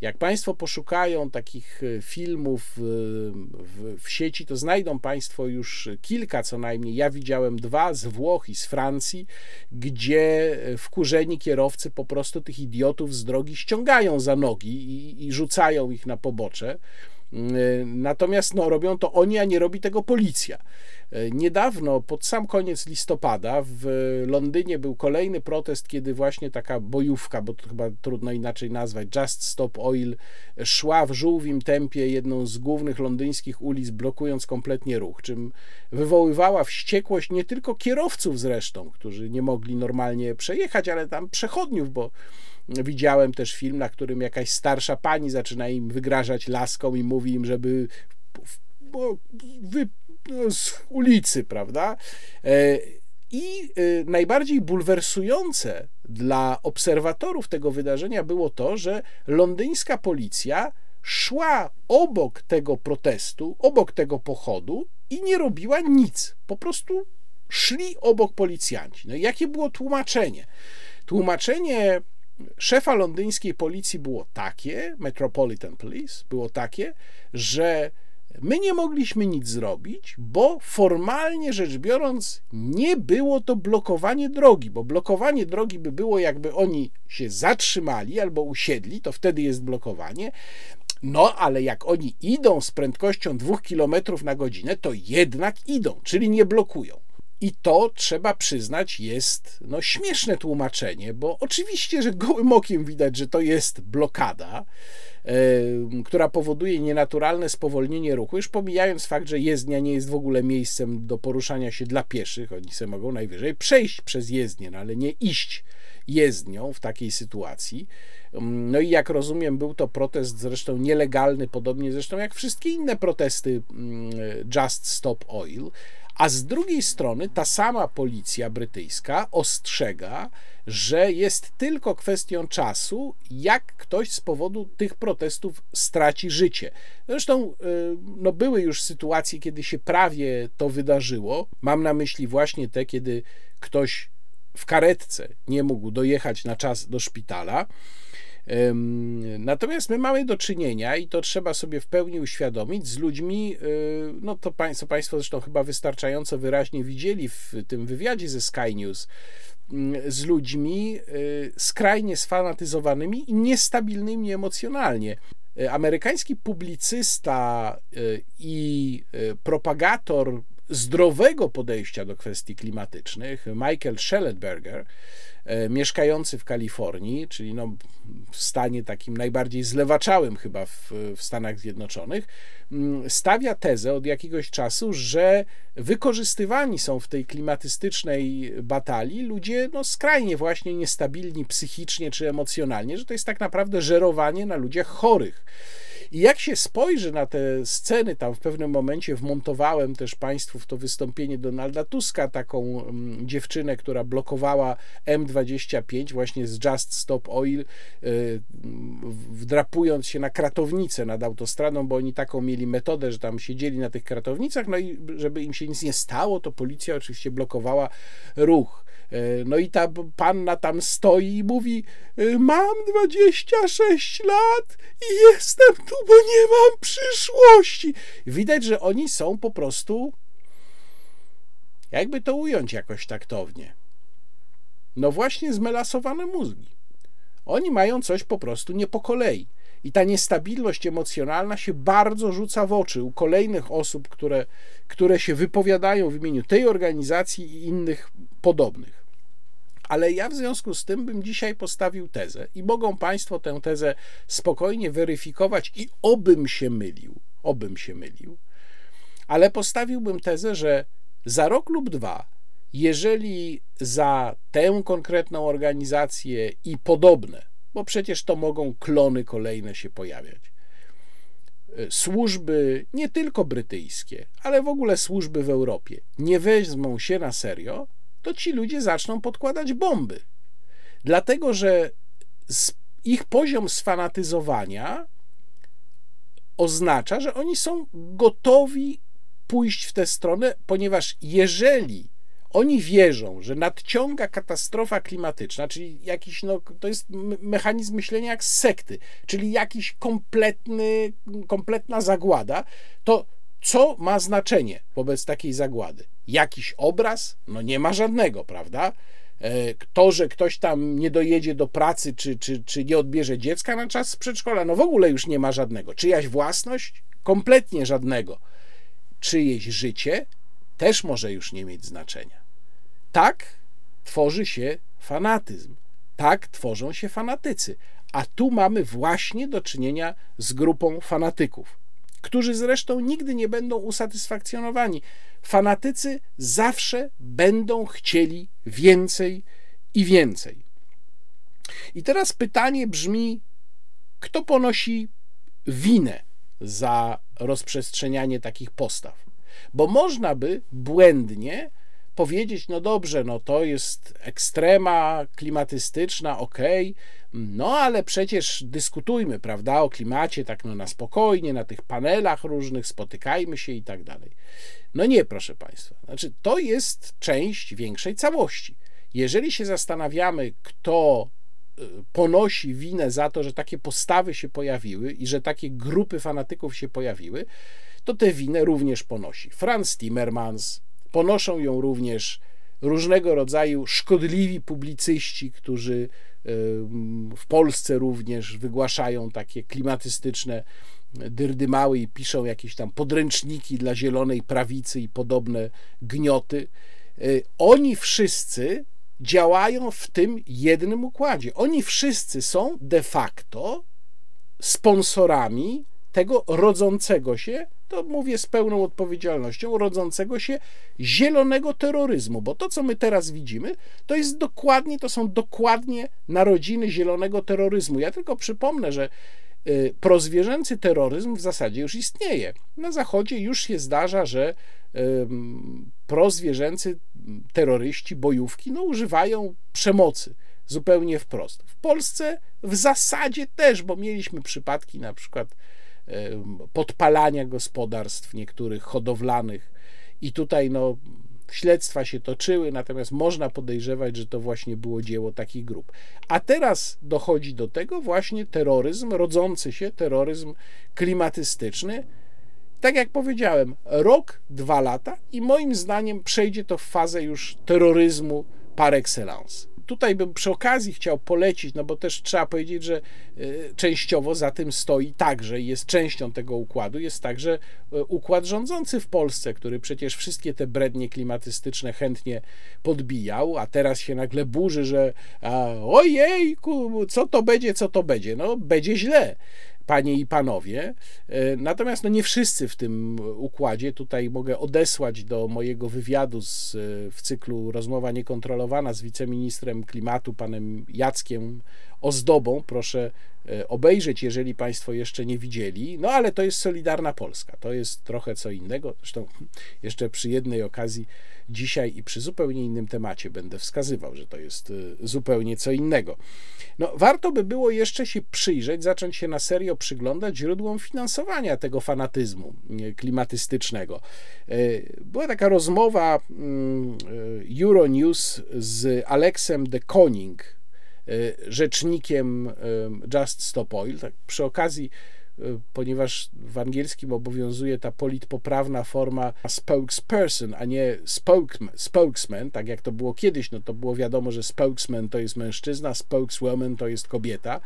Speaker 1: Jak Państwo poszukają takich e, filmów w, w, sieci, to znajdą Państwo już kilka co najmniej. Ja widziałem dwa z Włoch i z Francji, gdzie e, wkurzeni kierowcy po prostu tych idiotów z drogi ściągają za nogi i, i rzucają ich na pobocze. E, natomiast no, robią to oni, a nie robi tego policja. E, niedawno, pod sam koniec listopada, w Londynie był kolejny protest, kiedy właśnie taka bojówka, bo to chyba trudno inaczej nazwać, Just Stop Oil, szła w żółwim tempie jedną z głównych londyńskich ulic, blokując kompletnie ruch, czym wywoływała wściekłość nie tylko kierowców zresztą, którzy nie mogli normalnie przejechać, ale tam przechodniów, bo widziałem też film, na którym jakaś starsza pani zaczyna im wygrażać laską i mówi im, żeby wy, no, z ulicy, prawda? E, I e, najbardziej bulwersujące dla obserwatorów tego wydarzenia było to, że londyńska policja szła obok tego protestu, obok tego pochodu i nie robiła nic. Po prostu szli obok policjanci. No i jakie było tłumaczenie? Tłumaczenie szefa londyńskiej policji było takie, Metropolitan Police, było takie, że my nie mogliśmy nic zrobić, bo formalnie rzecz biorąc nie było to blokowanie drogi, bo blokowanie drogi by było jakby oni się zatrzymali albo usiedli, to wtedy jest blokowanie. No, ale jak oni idą z prędkością 2 km na godzinę, to jednak idą, czyli nie blokują. I to trzeba przyznać jest no, śmieszne tłumaczenie, bo oczywiście, że gołym okiem widać, że to jest blokada, yy, która powoduje nienaturalne spowolnienie ruchu, już pomijając fakt, że jezdnia nie jest w ogóle miejscem do poruszania się dla pieszych, oni sobie mogą najwyżej przejść przez jezdnię, no, ale nie iść jezdnią w takiej sytuacji. No i jak rozumiem, był to protest zresztą nielegalny, podobnie zresztą jak wszystkie inne protesty Just Stop Oil, a z drugiej strony ta sama policja brytyjska ostrzega, że jest tylko kwestią czasu, jak ktoś z powodu tych protestów straci życie. Zresztą y, no, były już sytuacje, kiedy się prawie to wydarzyło. Mam na myśli właśnie te, kiedy ktoś w karetce nie mógł dojechać na czas do szpitala. Natomiast my mamy do czynienia, i to trzeba sobie w pełni uświadomić, z ludźmi, y, no to Państwo, Państwo zresztą chyba wystarczająco wyraźnie widzieli w tym wywiadzie ze Sky News, z ludźmi y, skrajnie sfanatyzowanymi i niestabilnymi emocjonalnie. Y, amerykański publicysta i propagator zdrowego podejścia do kwestii klimatycznych, Michael Schellenberger, e, mieszkający w Kalifornii, czyli no w stanie takim najbardziej zlewaczałym chyba w, w Stanach Zjednoczonych, stawia tezę od jakiegoś czasu, że wykorzystywani są w tej klimatystycznej batalii ludzie no, skrajnie właśnie niestabilni psychicznie czy emocjonalnie, że to jest tak naprawdę żerowanie na ludziach chorych. I jak się spojrzy na te sceny, tam w pewnym momencie wmontowałem też Państwu w to wystąpienie Donalda Tuska, taką um, dziewczynę, która blokowała M25 właśnie z Just Stop Oil, y, wdrapując się na kratownicę nad autostradą, bo oni taką mieli metodę, że tam siedzieli na tych kratownicach, no i żeby im się nic nie stało, to policja oczywiście blokowała ruch. E, no i ta panna tam stoi i mówi: e, Mam 26 lat i jestem tu, bo nie mam przyszłości. Widać, że oni są po prostu, jakby to ująć jakoś taktownie, no właśnie zmelasowane mózgi. Oni mają coś po prostu nie po kolei. I ta niestabilność emocjonalna się bardzo rzuca w oczy u kolejnych osób, które, które się wypowiadają w imieniu tej organizacji i innych podobnych. Ale ja w związku z tym bym dzisiaj postawił tezę i mogą Państwo tę tezę spokojnie weryfikować i obym się mylił, obym się mylił, ale postawiłbym tezę, że za rok lub dwa, jeżeli za tę konkretną organizację i podobne, bo przecież to mogą klony kolejne się pojawiać, służby nie tylko brytyjskie, ale w ogóle służby w Europie nie wezmą się na serio, to ci ludzie zaczną podkładać bomby. Dlatego, że ich poziom sfanatyzowania oznacza, że oni są gotowi pójść w tę stronę, ponieważ jeżeli oni wierzą, że nadciąga katastrofa klimatyczna, czyli jakiś, no, to jest mechanizm myślenia jak sekty, czyli jakiś kompletny, kompletna zagłada, to co ma znaczenie wobec takiej zagłady? Jakiś obraz? No nie ma żadnego, prawda? E, to, że ktoś tam nie dojedzie do pracy, czy, czy, czy nie odbierze dziecka na czas z przedszkola, no w ogóle już nie ma żadnego. Czyjaś własność? Kompletnie żadnego. Czyjeś życie? też może już nie mieć znaczenia. Tak tworzy się fanatyzm. Tak tworzą się fanatycy. A tu mamy właśnie do czynienia z grupą fanatyków, którzy zresztą nigdy nie będą usatysfakcjonowani. Fanatycy zawsze będą chcieli więcej i więcej. I teraz pytanie brzmi: kto ponosi winę za rozprzestrzenianie takich postaw? Bo można by błędnie powiedzieć, no dobrze, no to jest ekstrema klimatystyczna, ok, no ale przecież dyskutujmy, prawda, o klimacie tak no na spokojnie, na tych panelach różnych, spotykajmy się i tak dalej. No nie, proszę Państwa. Znaczy, to jest część większej całości. Jeżeli się zastanawiamy, kto y, ponosi winę za to, że takie postawy się pojawiły i że takie grupy fanatyków się pojawiły, to tę winę również ponosi Franz Timmermans, ponoszą ją również różnego rodzaju szkodliwi publicyści, którzy w Polsce również wygłaszają takie klimatystyczne dyrdymały i piszą jakieś tam podręczniki dla zielonej prawicy i podobne gnioty. Y, oni wszyscy działają w tym jednym układzie. Oni wszyscy są de facto sponsorami tego rodzącego się, to mówię z pełną odpowiedzialnością, rodzącego się zielonego terroryzmu, bo to, co my teraz widzimy, to jest dokładnie, to są dokładnie narodziny zielonego terroryzmu. Ja tylko przypomnę, że y, prozwierzęcy terroryzm w zasadzie już istnieje. Na Zachodzie już się zdarza, że prozwierzęcy terroryści, bojówki, no, używają przemocy zupełnie wprost. W Polsce w zasadzie też, bo mieliśmy przypadki na przykład podpalania gospodarstw niektórych hodowlanych i tutaj no śledztwa się toczyły, natomiast można podejrzewać, że to właśnie było dzieło takich grup. A teraz dochodzi do tego właśnie terroryzm, rodzący się terroryzm klimatystyczny. Tak jak powiedziałem, rok, dwa lata i moim zdaniem przejdzie to w fazę już terroryzmu par excellence tutaj bym przy okazji chciał polecić, no bo też trzeba powiedzieć, że e, częściowo za tym stoi także, jest częścią tego układu, jest także e, układ rządzący w Polsce, który przecież wszystkie te brednie klimatystyczne chętnie podbijał, a teraz się nagle burzy, że a, ojejku, co to będzie, co to będzie. No, będzie źle panie i panowie. E, natomiast no nie wszyscy w tym układzie. Tutaj mogę odesłać do mojego wywiadu z, w cyklu Rozmowa Niekontrolowana z wiceministrem klimatu, panem Jackiem Ozdobą. Proszę e, obejrzeć, jeżeli Państwo jeszcze nie widzieli. No ale to jest Solidarna Polska. To jest trochę co innego. Zresztą jeszcze przy jednej okazji dzisiaj i przy zupełnie innym temacie będę wskazywał, że to jest e, zupełnie co innego. No, warto by było jeszcze się przyjrzeć, zacząć się na serio przyglądać źródłom finansowania tego fanatyzmu klimatystycznego. E, była taka rozmowa mm, Euronews z Aleksem de Koning, rzecznikiem y, Just Stop Oil. Tak, przy okazji, y, ponieważ w angielskim obowiązuje ta politpoprawna forma spokesperson, a nie spokesman, tak jak to było kiedyś, no to było wiadomo, że spokesman to jest mężczyzna, spokeswoman to jest kobieta,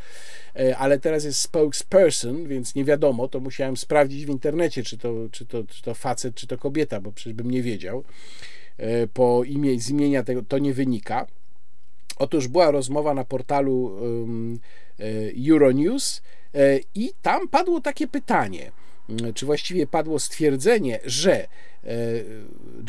Speaker 1: ale teraz jest spokesperson, więc nie wiadomo, to musiałem sprawdzić w internecie, czy to, czy to, czy to facet, czy to kobieta, bo przecież bym nie wiedział. Po imię, z imienia tego to nie wynika. Otóż była rozmowa na portalu e, Euronews e, i tam padło takie pytanie, mm, czy właściwie padło stwierdzenie, że e,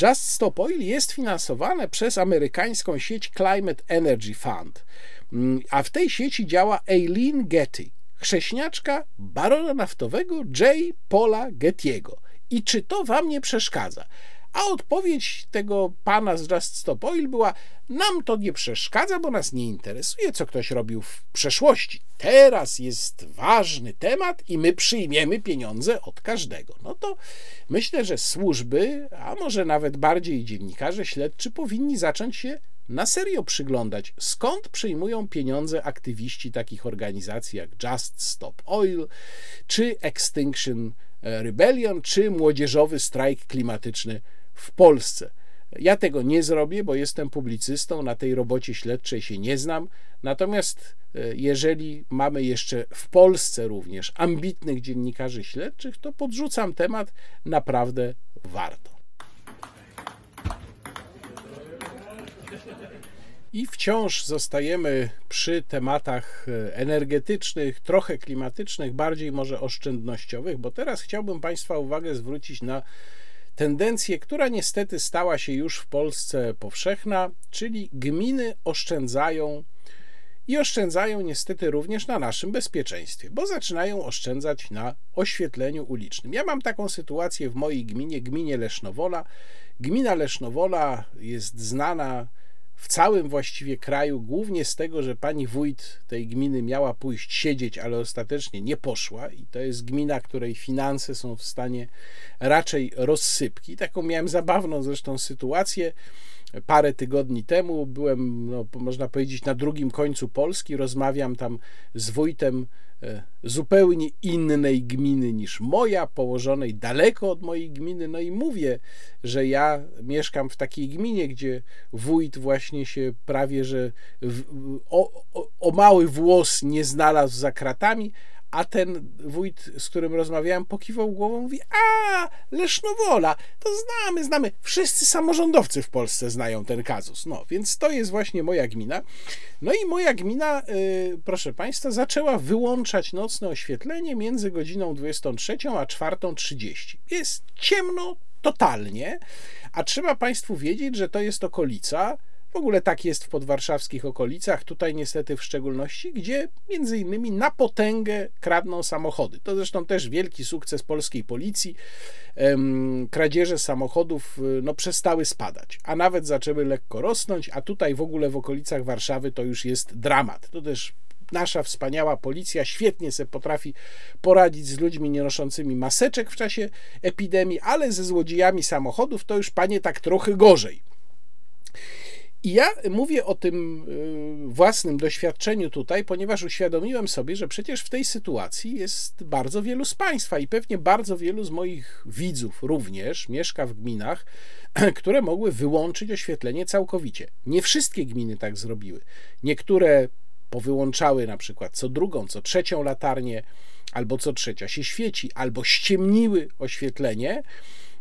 Speaker 1: Just Stop Oil jest finansowane przez amerykańską sieć Climate Energy Fund, mm, a w tej sieci działa Eileen Getty, chrześniaczka barona naftowego J. Paula Gettiego. I czy to wam nie przeszkadza? A odpowiedź tego pana z Just Stop Oil była: Nam to nie przeszkadza, bo nas nie interesuje, co ktoś robił w przeszłości. Teraz jest ważny temat i my przyjmiemy pieniądze od każdego. No to myślę, że służby, a może nawet bardziej dziennikarze śledczy powinni zacząć się na serio przyglądać, skąd przyjmują pieniądze aktywiści takich organizacji jak Just Stop Oil czy Extinction Rebellion, czy młodzieżowy strajk klimatyczny w Polsce. Ja tego nie zrobię, bo jestem publicystą, na tej robocie śledczej się nie znam. Natomiast e, jeżeli mamy jeszcze w Polsce również ambitnych dziennikarzy śledczych, to podrzucam temat naprawdę warto. I wciąż zostajemy przy tematach e, energetycznych, trochę klimatycznych, bardziej może oszczędnościowych, bo teraz chciałbym Państwa uwagę zwrócić na tendencję, która niestety stała się już w Polsce powszechna, czyli gminy oszczędzają i oszczędzają niestety również na naszym bezpieczeństwie, bo zaczynają oszczędzać na oświetleniu ulicznym. Ja mam taką sytuację w mojej gminie, gminie Lesznowola. Gmina Lesznowola jest znana w całym właściwie kraju, głównie z tego, że pani wójt tej gminy miała pójść siedzieć, ale ostatecznie nie poszła, i to jest gmina, której finanse są w stanie raczej rozsypki. Taką miałem zabawną zresztą sytuację. Parę tygodni temu byłem, no, można powiedzieć, na drugim końcu Polski. Rozmawiam tam z wójtem E, zupełnie innej gminy niż moja, położonej daleko od mojej gminy. No i mówię, że ja mieszkam w takiej gminie, gdzie wójt właśnie się prawie że w, o, o, o mały włos nie znalazł za kratami, a ten wójt, z którym rozmawiałem, pokiwał głową, mówi: A, Lesznowola, to znamy, znamy. Wszyscy samorządowcy w Polsce znają ten kazus. No, więc to jest właśnie moja gmina. No i moja gmina, yy, proszę Państwa, zaczęła wyłączać nocne oświetlenie między godziną 23 a 4.30. Jest ciemno totalnie, a trzeba Państwu wiedzieć, że to jest okolica w ogóle tak jest w podwarszawskich okolicach, tutaj niestety w szczególności, gdzie między innymi na potęgę kradną samochody. To zresztą też wielki sukces polskiej policji. Kradzieże samochodów y, no, przestały spadać, a nawet zaczęły lekko rosnąć, a tutaj w ogóle w okolicach Warszawy to już jest dramat. To też nasza wspaniała policja świetnie sobie potrafi poradzić z ludźmi nie noszącymi maseczek w czasie epidemii, ale ze złodziejami samochodów to już panie tak trochę gorzej. I ja mówię o tym y, własnym doświadczeniu tutaj, ponieważ uświadomiłem sobie, że przecież w tej sytuacji jest bardzo wielu z Państwa i pewnie bardzo wielu z moich widzów również mieszka w gminach, które mogły wyłączyć oświetlenie całkowicie. Nie wszystkie gminy tak zrobiły. Niektóre powyłączały na przykład co drugą, co trzecią latarnię, albo co trzecia się świeci, albo ściemniły oświetlenie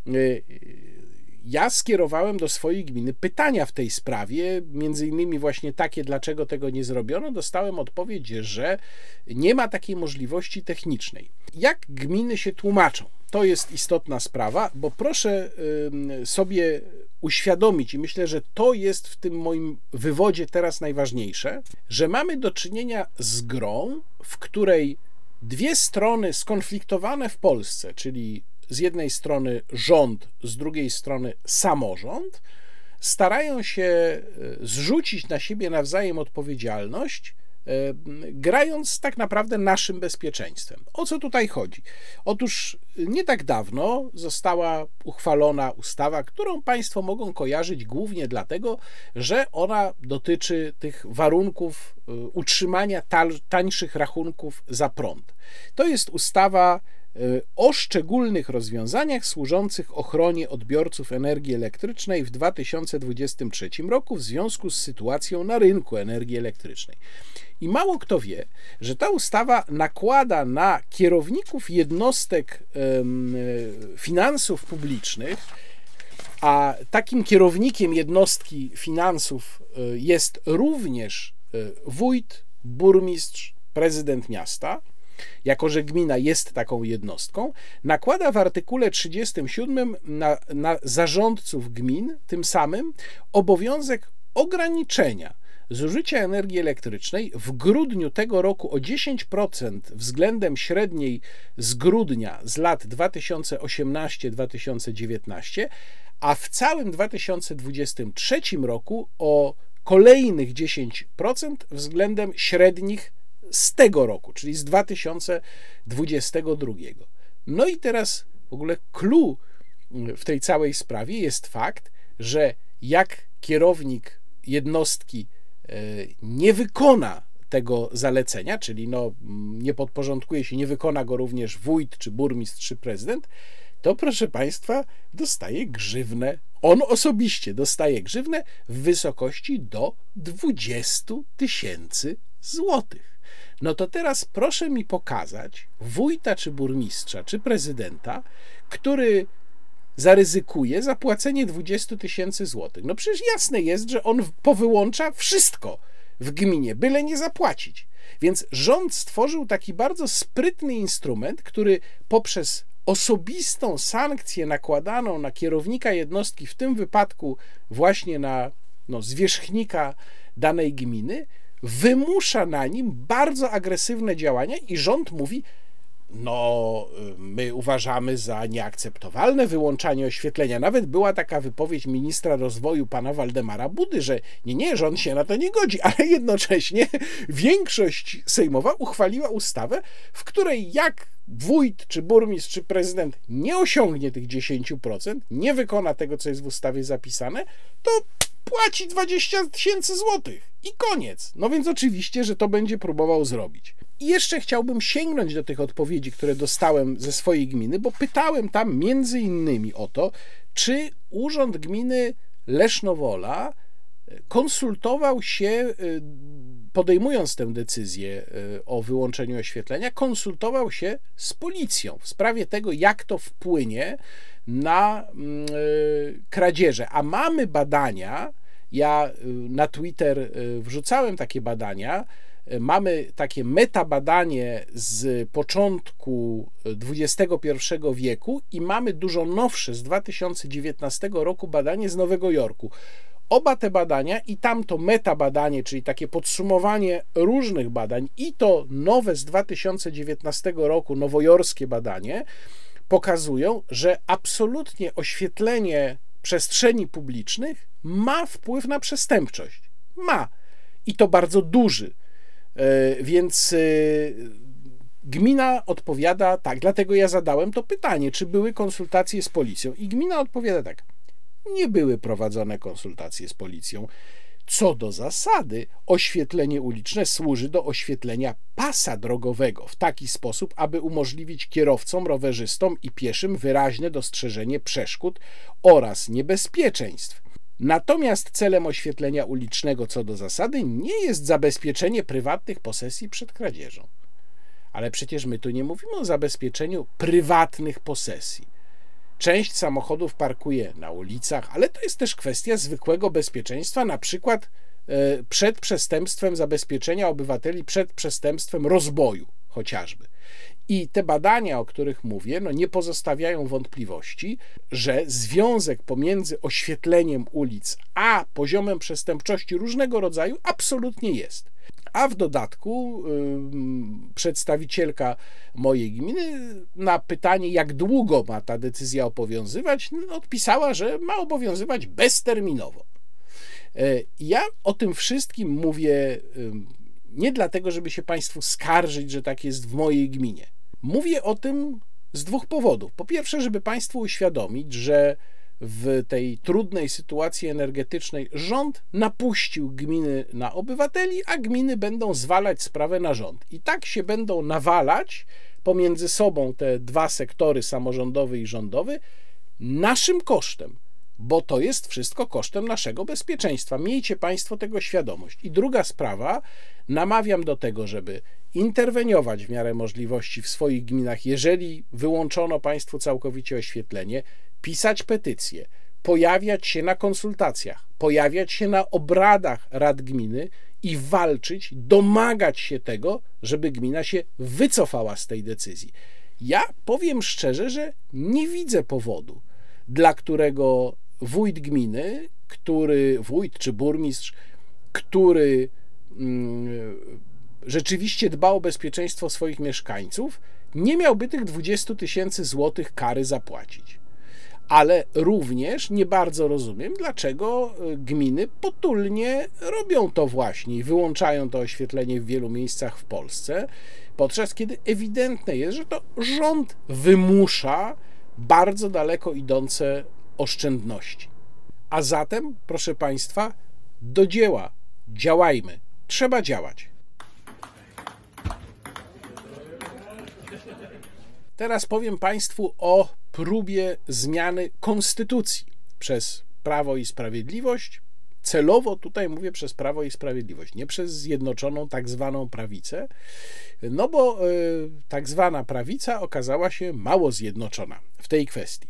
Speaker 1: y, ja skierowałem do swojej gminy pytania w tej sprawie, między innymi właśnie takie, dlaczego tego nie zrobiono. Dostałem odpowiedź, że nie ma takiej możliwości technicznej. Jak gminy się tłumaczą? To jest istotna sprawa, bo proszę sobie uświadomić, i myślę, że to jest w tym moim wywodzie teraz najważniejsze, że mamy do czynienia z grą, w której dwie strony skonfliktowane w Polsce, czyli z jednej strony rząd, z drugiej strony samorząd, starają się e, zrzucić na siebie nawzajem odpowiedzialność, e, grając tak naprawdę naszym bezpieczeństwem. O co tutaj chodzi? Otóż nie tak dawno została uchwalona ustawa, którą Państwo mogą kojarzyć głównie dlatego, że ona dotyczy tych warunków e, utrzymania tańszych rachunków za prąd. To jest ustawa o szczególnych rozwiązaniach służących ochronie odbiorców energii elektrycznej w 2023 roku w związku z sytuacją na rynku energii elektrycznej. I mało kto wie, że ta ustawa nakłada na kierowników jednostek finansów publicznych, a takim kierownikiem jednostki finansów e, jest również wójt, burmistrz, prezydent miasta, jako że gmina jest taką jednostką, nakłada w artykule 37 na, na zarządców gmin tym samym obowiązek ograniczenia zużycia energii elektrycznej w grudniu tego roku o 10% względem średniej z grudnia z lat 2018-2019, a w całym 2023 roku o kolejnych 10% względem średnich z tego roku, czyli z 2022. No i teraz w ogóle clue w tej całej sprawie jest fakt, że jak kierownik jednostki e, nie wykona tego zalecenia, czyli no, nie podporządkuje się, nie wykona go również wójt, czy burmistrz, czy prezydent, to proszę Państwa, dostaje grzywnę. On osobiście dostaje grzywnę w wysokości do 20 tysięcy złotych. No to teraz proszę mi pokazać wójta, czy burmistrza, czy prezydenta, który zaryzykuje zapłacenie 20 tysięcy złotych? No przecież jasne jest, że on powyłącza wszystko w gminie, byle nie zapłacić. Więc rząd stworzył taki bardzo sprytny instrument, który poprzez osobistą sankcję nakładaną na kierownika jednostki, w tym wypadku właśnie na no, zwierzchnika danej gminy, wymusza na nim bardzo agresywne działania i rząd mówi, no, my uważamy za nieakceptowalne wyłączanie oświetlenia. Nawet była taka wypowiedź ministra rozwoju pana Waldemara Budy, że nie, nie, rząd się na to nie godzi, ale jednocześnie większość sejmowa uchwaliła ustawę, w której jak wójt, czy burmistrz, czy prezydent nie osiągnie tych 10%, nie wykona tego, co jest w ustawie zapisane, to płaci 20 tysięcy złotych i koniec. No więc oczywiście, że to będzie próbował zrobić. I jeszcze chciałbym sięgnąć do tych odpowiedzi, które dostałem ze swojej gminy, bo pytałem tam między innymi o to, czy Urząd Gminy Lesznowola konsultował się, y, podejmując tę decyzję y, o wyłączeniu oświetlenia, konsultował się z policją w sprawie tego, jak to wpłynie na mm, y, kradzieże. A mamy badania, ja na Twitter wrzucałem takie badania, mamy takie metabadanie z początku XXI wieku i mamy dużo nowsze z 2019 roku badanie z Nowego Jorku. Oba te badania i tamto metabadanie, czyli takie podsumowanie różnych badań, i to nowe z 2019 roku, nowojorskie badanie, pokazują, że absolutnie oświetlenie przestrzeni publicznych ma wpływ na przestępczość. Ma. I to bardzo duży. E, więc e, gmina odpowiada tak, dlatego ja zadałem to pytanie, czy były konsultacje z policją. I gmina odpowiada tak nie były prowadzone konsultacje z policją. Co do zasady, oświetlenie uliczne służy do oświetlenia pasa drogowego w taki sposób, aby umożliwić kierowcom, rowerzystom i pieszym wyraźne dostrzeżenie przeszkód oraz niebezpieczeństw. Natomiast celem oświetlenia ulicznego co do zasady nie jest zabezpieczenie prywatnych posesji przed kradzieżą. Ale przecież my tu nie mówimy o zabezpieczeniu prywatnych posesji. Część samochodów parkuje na ulicach, ale to jest też kwestia zwykłego bezpieczeństwa, na przykład e, przed przestępstwem zabezpieczenia obywateli, przed przestępstwem rozboju chociażby. I te badania, o których mówię, no nie pozostawiają wątpliwości, że związek pomiędzy oświetleniem ulic a poziomem przestępczości różnego rodzaju absolutnie jest. A w dodatku przedstawicielka mojej gminy na pytanie, jak długo ma ta decyzja obowiązywać, odpisała, że ma obowiązywać bezterminowo. E, ja o tym wszystkim mówię nie dlatego, żeby się Państwu skarżyć, że tak jest w mojej gminie. Mówię o tym z dwóch powodów. Po pierwsze, żeby Państwu uświadomić, że w tej trudnej sytuacji energetycznej rząd napuścił gminy na obywateli, a gminy będą zwalać sprawę na rząd. I tak się będą nawalać pomiędzy sobą te dwa sektory, samorządowy i rządowy, naszym kosztem, bo to jest wszystko kosztem naszego bezpieczeństwa. Miejcie Państwo tego świadomość. I druga sprawa, namawiam do tego, żeby interweniować w miarę możliwości w swoich gminach, jeżeli wyłączono Państwu całkowicie oświetlenie, pisać petycje, pojawiać się na konsultacjach, pojawiać się na obradach rad gminy i walczyć, domagać się tego, żeby gmina się wycofała z tej decyzji. Ja powiem szczerze, że nie widzę powodu, dla którego wójt gminy, który wójt czy burmistrz, który mm, rzeczywiście dba o bezpieczeństwo swoich mieszkańców, nie miałby tych 20 tysięcy złotych kary zapłacić ale również nie bardzo rozumiem, dlaczego e, gminy potulnie robią to właśnie i wyłączają to oświetlenie w wielu miejscach w Polsce, podczas kiedy ewidentne jest, że to rząd wymusza bardzo daleko idące oszczędności. A zatem, proszę Państwa, do dzieła, działajmy, trzeba działać. Teraz powiem Państwu o próbie zmiany konstytucji przez Prawo i Sprawiedliwość. Celowo tutaj mówię przez Prawo i Sprawiedliwość, nie przez zjednoczoną tak zwaną prawicę, no bo y, tak zwana prawica okazała się mało zjednoczona w tej kwestii.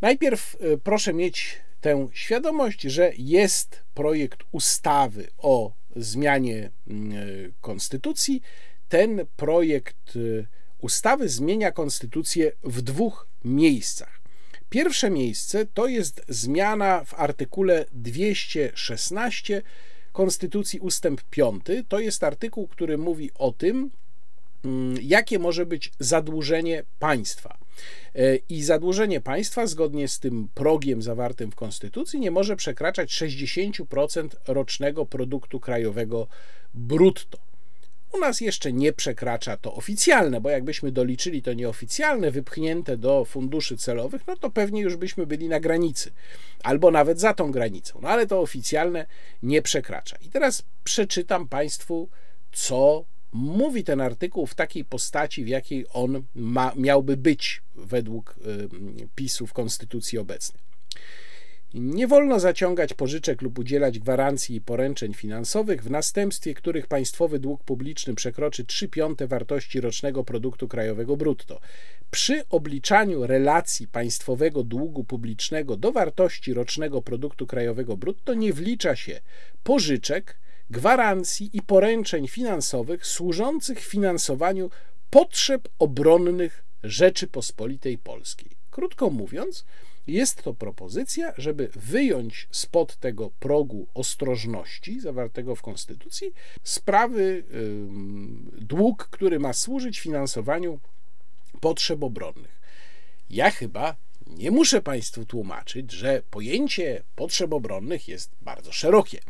Speaker 1: Najpierw e, proszę mieć tę świadomość, że jest projekt ustawy o zmianie mm, e, konstytucji. Ten projekt ustawy zmienia konstytucję w dwóch miejscach. Pierwsze miejsce to jest zmiana w artykule 216 Konstytucji ustęp 5. To jest artykuł, który mówi o tym, mm, jakie może być zadłużenie państwa. E, I zadłużenie państwa, zgodnie z tym progiem zawartym w Konstytucji, nie może przekraczać 60% rocznego produktu krajowego brutto. U nas jeszcze nie przekracza to oficjalne, bo jakbyśmy doliczyli to nieoficjalne, wypchnięte do funduszy celowych, no to pewnie już byśmy byli na granicy, albo nawet za tą granicą. No ale to oficjalne nie przekracza. I teraz przeczytam Państwu, co mówi ten artykuł w takiej postaci, w jakiej on ma, miałby być według y, PiSu w konstytucji obecnej. Nie wolno zaciągać pożyczek lub udzielać gwarancji i poręczeń finansowych, w następstwie których państwowy dług publiczny przekroczy 3 piąte wartości rocznego produktu krajowego brutto. Przy obliczaniu relacji państwowego długu publicznego do wartości rocznego produktu krajowego brutto nie wlicza się pożyczek, gwarancji i poręczeń finansowych służących finansowaniu potrzeb obronnych Rzeczypospolitej Polskiej. Krótko mówiąc, jest to propozycja, żeby wyjąć spod tego progu ostrożności zawartego w Konstytucji sprawy, dług, który ma służyć finansowaniu potrzeb obronnych. Ja chyba nie muszę Państwu tłumaczyć, że pojęcie potrzeb obronnych jest bardzo szerokie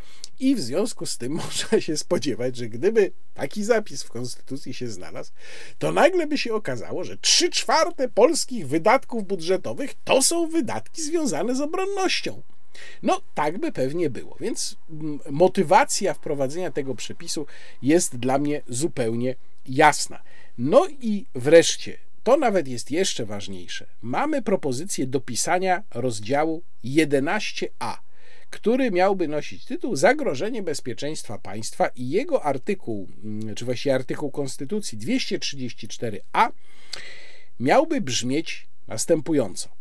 Speaker 1: i w związku z tym można się spodziewać, że gdyby taki zapis w Konstytucji się znalazł, to nagle by się okazało, że trzy czwarte polskich wydatków budżetowych to są wydatki związane z obronnością. No, tak by pewnie było, więc mm, motywacja wprowadzenia tego przepisu jest dla mnie zupełnie jasna. No i wreszcie, to nawet jest jeszcze ważniejsze. Mamy propozycję dopisania rozdziału 11a który miałby nosić tytuł Zagrożenie bezpieczeństwa państwa i jego artykuł, mm, czy właściwie artykuł Konstytucji 234a miałby brzmieć następująco.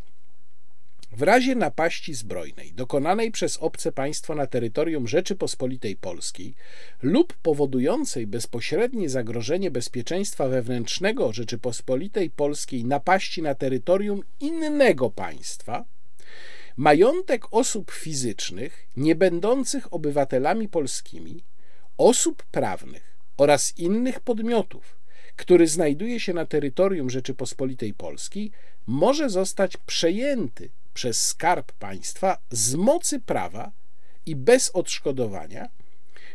Speaker 1: W razie napaści zbrojnej dokonanej przez obce państwo na terytorium Rzeczypospolitej Polskiej lub powodującej bezpośrednie zagrożenie bezpieczeństwa wewnętrznego Rzeczypospolitej Polskiej napaści na terytorium innego państwa, Majątek osób fizycznych, nie będących obywatelami polskimi, osób prawnych oraz innych podmiotów, który znajduje się na terytorium Rzeczypospolitej Polskiej, może zostać przejęty przez skarb państwa z mocy prawa i bez odszkodowania,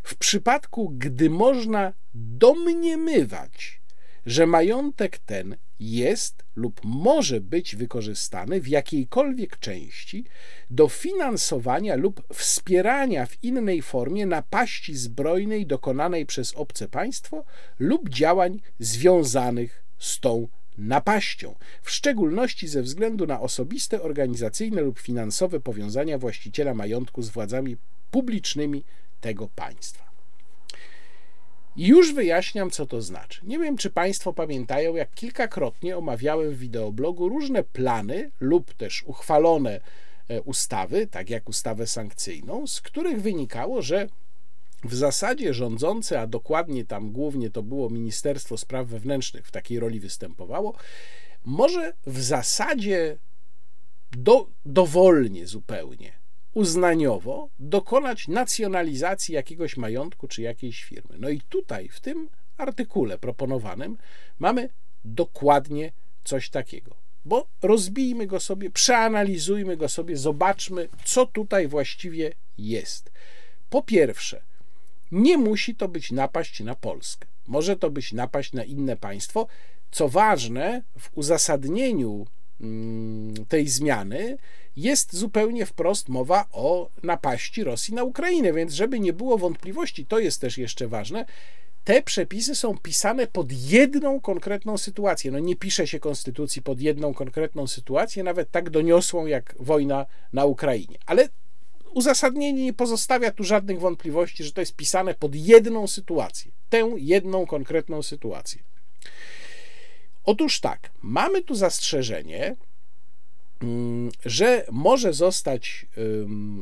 Speaker 1: w przypadku gdy można domniemywać, że majątek ten jest lub może być wykorzystany w jakiejkolwiek części do finansowania lub wspierania w innej formie napaści zbrojnej dokonanej przez obce państwo lub działań związanych z tą napaścią, w szczególności ze względu na osobiste, organizacyjne lub finansowe powiązania właściciela majątku z władzami publicznymi tego państwa. Już wyjaśniam, co to znaczy. Nie wiem, czy Państwo pamiętają, jak kilkakrotnie omawiałem w wideoblogu różne plany lub też uchwalone e, ustawy, tak jak ustawę sankcyjną, z których wynikało, że w zasadzie rządzące, a dokładnie tam głównie to było Ministerstwo Spraw Wewnętrznych w takiej roli występowało, może w zasadzie do, dowolnie zupełnie uznaniowo dokonać nacjonalizacji jakiegoś majątku czy jakiejś firmy. No i tutaj, w tym artykule proponowanym, mamy dokładnie coś takiego. Bo rozbijmy go sobie, przeanalizujmy go sobie, zobaczmy, co tutaj właściwie jest. Po pierwsze, nie musi to być napaść na Polskę. Może to być napaść na inne państwo. Co ważne, w uzasadnieniu mm, tej zmiany jest zupełnie wprost mowa o napaści Rosji na Ukrainę, więc żeby nie było wątpliwości, to jest też jeszcze ważne. Te przepisy są pisane pod jedną konkretną sytuację. No nie pisze się konstytucji pod jedną konkretną sytuację, nawet tak doniosłą jak wojna na Ukrainie. Ale uzasadnienie nie pozostawia tu żadnych wątpliwości, że to jest pisane pod jedną sytuację. Tę jedną konkretną sytuację. Otóż tak, mamy tu zastrzeżenie, mm, że może zostać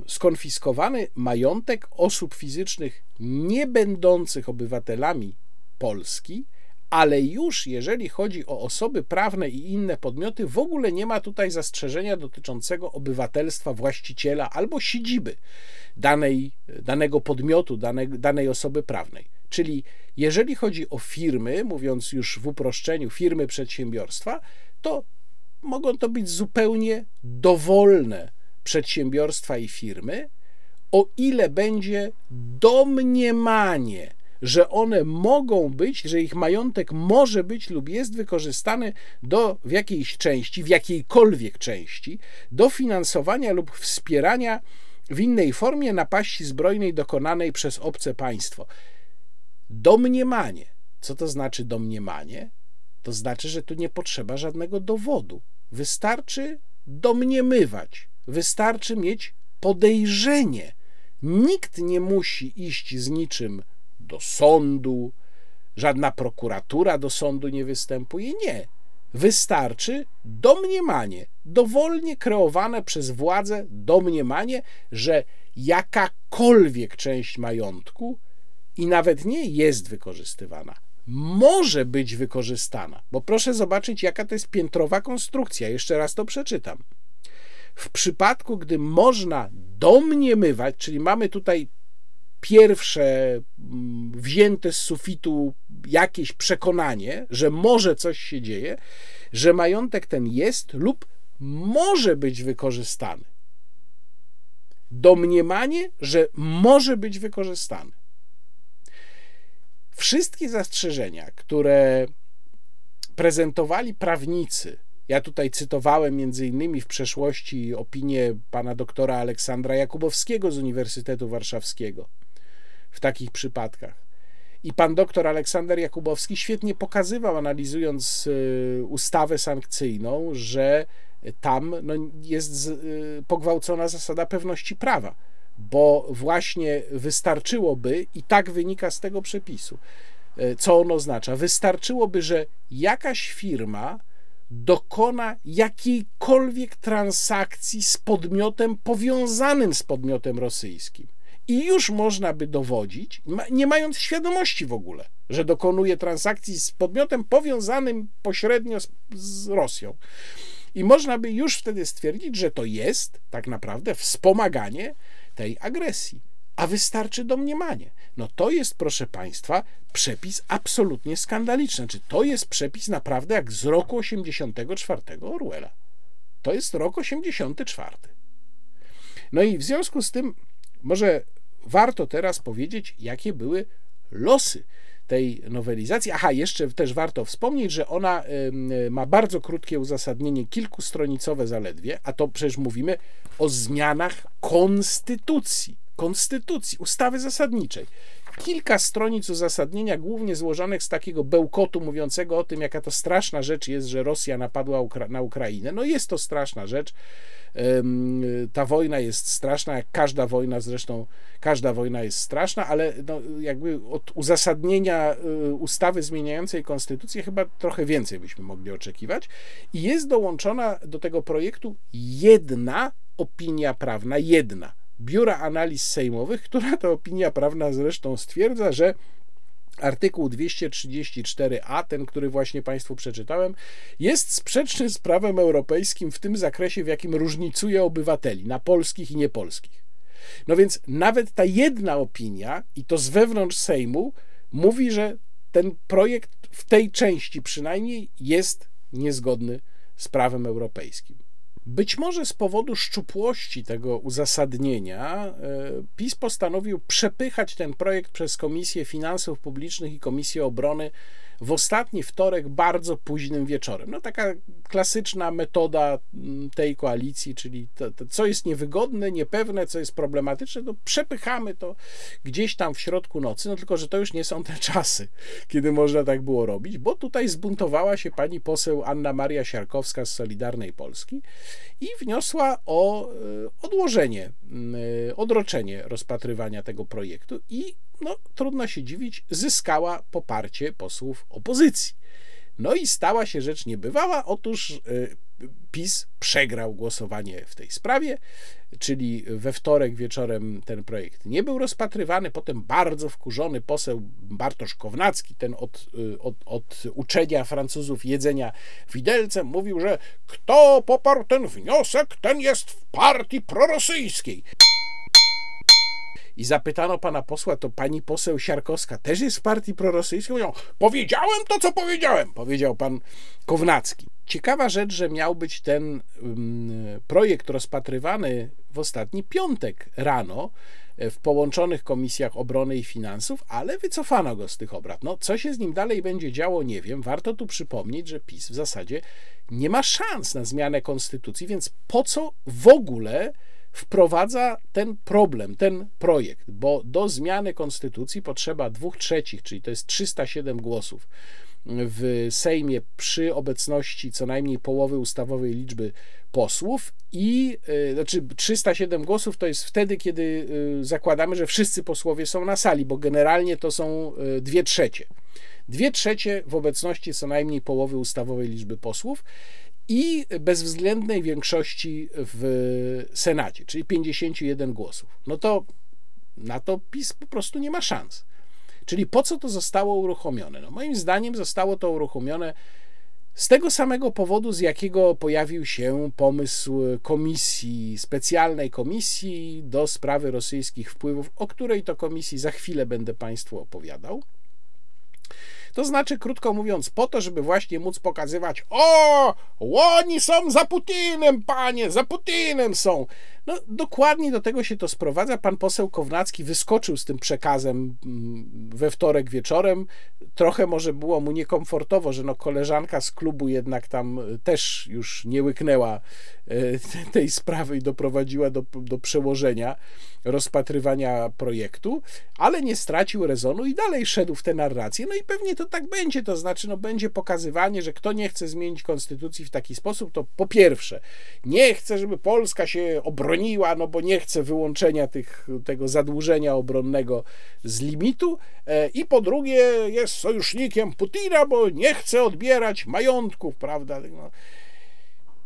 Speaker 1: skonfiskowany majątek osób fizycznych nie będących obywatelami Polski, ale już jeżeli chodzi o osoby prawne i inne podmioty, w ogóle nie ma tutaj zastrzeżenia dotyczącego obywatelstwa właściciela albo siedziby danej, danego podmiotu, danej, danej osoby prawnej. Czyli jeżeli chodzi o firmy, mówiąc już w uproszczeniu, firmy przedsiębiorstwa, to mogą to być zupełnie dowolne przedsiębiorstwa i firmy, o ile będzie domniemanie, że one mogą być, że ich majątek może być lub jest wykorzystany do, w jakiejś części, w jakiejkolwiek części, do finansowania lub wspierania w innej formie napaści zbrojnej dokonanej przez obce państwo. Domniemanie. Co to znaczy domniemanie? To znaczy, że tu nie potrzeba żadnego dowodu. Wystarczy domniemywać, wystarczy mieć podejrzenie. Nikt nie musi iść z niczym do sądu, żadna prokuratura do sądu nie występuje. Nie. Wystarczy domniemanie, dowolnie kreowane przez władzę domniemanie, że jakakolwiek część majątku i nawet nie jest wykorzystywana, może być wykorzystana. Bo proszę zobaczyć, jaka to jest piętrowa konstrukcja. Jeszcze raz to przeczytam. W przypadku, gdy można domniemywać, czyli mamy tutaj pierwsze mm, wzięte z sufitu jakieś przekonanie, że może coś się dzieje, że majątek ten jest lub może być wykorzystany. Domniemanie, że może być wykorzystany. Wszystkie zastrzeżenia, które prezentowali prawnicy, ja tutaj cytowałem między innymi w przeszłości opinię pana doktora Aleksandra Jakubowskiego z Uniwersytetu Warszawskiego, w takich przypadkach. I pan doktor Aleksander Jakubowski świetnie pokazywał, analizując y, ustawę sankcyjną, że tam no, jest y, pogwałcona zasada pewności prawa, bo właśnie wystarczyłoby, i tak wynika z tego przepisu, y, co on oznacza, wystarczyłoby, że jakaś firma dokona jakiejkolwiek transakcji z podmiotem powiązanym z podmiotem rosyjskim i już można by dowodzić, nie mając świadomości w ogóle, że dokonuje transakcji z podmiotem powiązanym pośrednio z, z Rosją. I można by już wtedy stwierdzić, że to jest tak naprawdę wspomaganie tej agresji. A wystarczy domniemanie. No to jest, proszę Państwa, przepis absolutnie skandaliczny. Czy to jest przepis naprawdę jak z roku 84 Orwella? To jest rok 84. No i w związku z tym może warto teraz powiedzieć, jakie były losy tej nowelizacji. Aha, jeszcze też warto wspomnieć, że ona ma bardzo krótkie uzasadnienie, kilkustronicowe zaledwie, a to przecież mówimy o zmianach konstytucji, konstytucji, ustawy zasadniczej kilka stronic uzasadnienia, głównie złożonych z takiego bełkotu mówiącego o tym, jaka to straszna rzecz jest, że Rosja napadła na Ukrainę. No jest to straszna rzecz. Ta wojna jest straszna, jak każda wojna, zresztą każda wojna jest straszna, ale no, jakby od uzasadnienia y, ustawy zmieniającej konstytucję chyba trochę więcej byśmy mogli oczekiwać. I jest dołączona do tego projektu jedna opinia prawna, jedna Biura Analiz Sejmowych, która to opinia prawna zresztą stwierdza, że artykuł 234a, ten, który właśnie Państwu przeczytałem, jest sprzeczny z prawem europejskim w tym zakresie, w jakim różnicuje obywateli na polskich i niepolskich. No więc nawet ta jedna opinia, i to z wewnątrz Sejmu, mówi, że ten projekt w tej części przynajmniej jest niezgodny z prawem europejskim. Być może z powodu szczupłości tego uzasadnienia e, PiS postanowił przepychać ten projekt przez Komisję Finansów Publicznych i Komisję Obrony w ostatni wtorek bardzo późnym wieczorem. No taka klasyczna metoda mm, tej koalicji, czyli to, to, co jest niewygodne, niepewne, co jest problematyczne, to przepychamy to gdzieś tam w środku nocy, no tylko, że to już nie są te czasy, kiedy można tak było robić, bo tutaj zbuntowała się pani poseł Anna Maria Siarkowska z Solidarnej Polski i wniosła o e, odłożenie, e, odroczenie rozpatrywania tego projektu i no trudno się dziwić, zyskała poparcie posłów opozycji. No i stała się rzecz niebywała. Otóż y, PiS przegrał głosowanie w tej sprawie, czyli we wtorek wieczorem ten projekt nie był rozpatrywany. Potem bardzo wkurzony poseł Bartosz Kownacki, ten od, od, od uczenia Francuzów jedzenia widelcem, mówił, że kto poparł ten wniosek, ten jest w partii prorosyjskiej. I zapytano pana posła, to pani poseł Siarkowska też jest w partii prorosyjskiej? Mówią, powiedziałem to, co powiedziałem, powiedział pan Kownacki. Ciekawa rzecz, że miał być ten um, projekt rozpatrywany w ostatni piątek rano e, w połączonych komisjach obrony i finansów, ale wycofano go z tych obrad. No, co się z nim dalej będzie działo, nie wiem. Warto tu przypomnieć, że PiS w zasadzie nie ma szans na zmianę konstytucji, więc po co w ogóle wprowadza ten problem, ten projekt, bo do zmiany konstytucji potrzeba dwóch trzecich, czyli to jest 307 głosów w Sejmie przy obecności co najmniej połowy ustawowej liczby posłów i y, znaczy 307 głosów to jest wtedy, kiedy y, zakładamy, że wszyscy posłowie są na sali, bo generalnie to są y, dwie trzecie. Dwie trzecie w obecności co najmniej połowy ustawowej liczby posłów i bezwzględnej większości w Senacie, czyli 51 głosów. No to na to PiS po prostu nie ma szans. Czyli po co to zostało uruchomione? No moim zdaniem zostało to uruchomione z tego samego powodu, z jakiego pojawił się pomysł komisji, specjalnej komisji do sprawy rosyjskich wpływów, o której to komisji za chwilę będę Państwu opowiadał. To znaczy, krótko mówiąc, po to, żeby właśnie móc pokazywać, o, oni są za Putinem, panie, za Putinem są. No, dokładnie do tego się to sprowadza. Pan poseł Kownacki wyskoczył z tym przekazem mm, we wtorek wieczorem. Trochę może było mu niekomfortowo, że no koleżanka z klubu jednak tam też już nie łyknęła e, tej sprawy i doprowadziła do, do przełożenia rozpatrywania projektu, ale nie stracił rezonu i dalej szedł w tę narrację. No i pewnie to tak będzie, to znaczy no będzie pokazywanie, że kto nie chce zmienić konstytucji w taki sposób, to po pierwsze nie chce, żeby Polska się obroniła, no bo nie chce wyłączenia tych, tego zadłużenia obronnego z limitu e, i po drugie jest sojusznikiem Putina, bo nie chce odbierać majątków, prawda? No,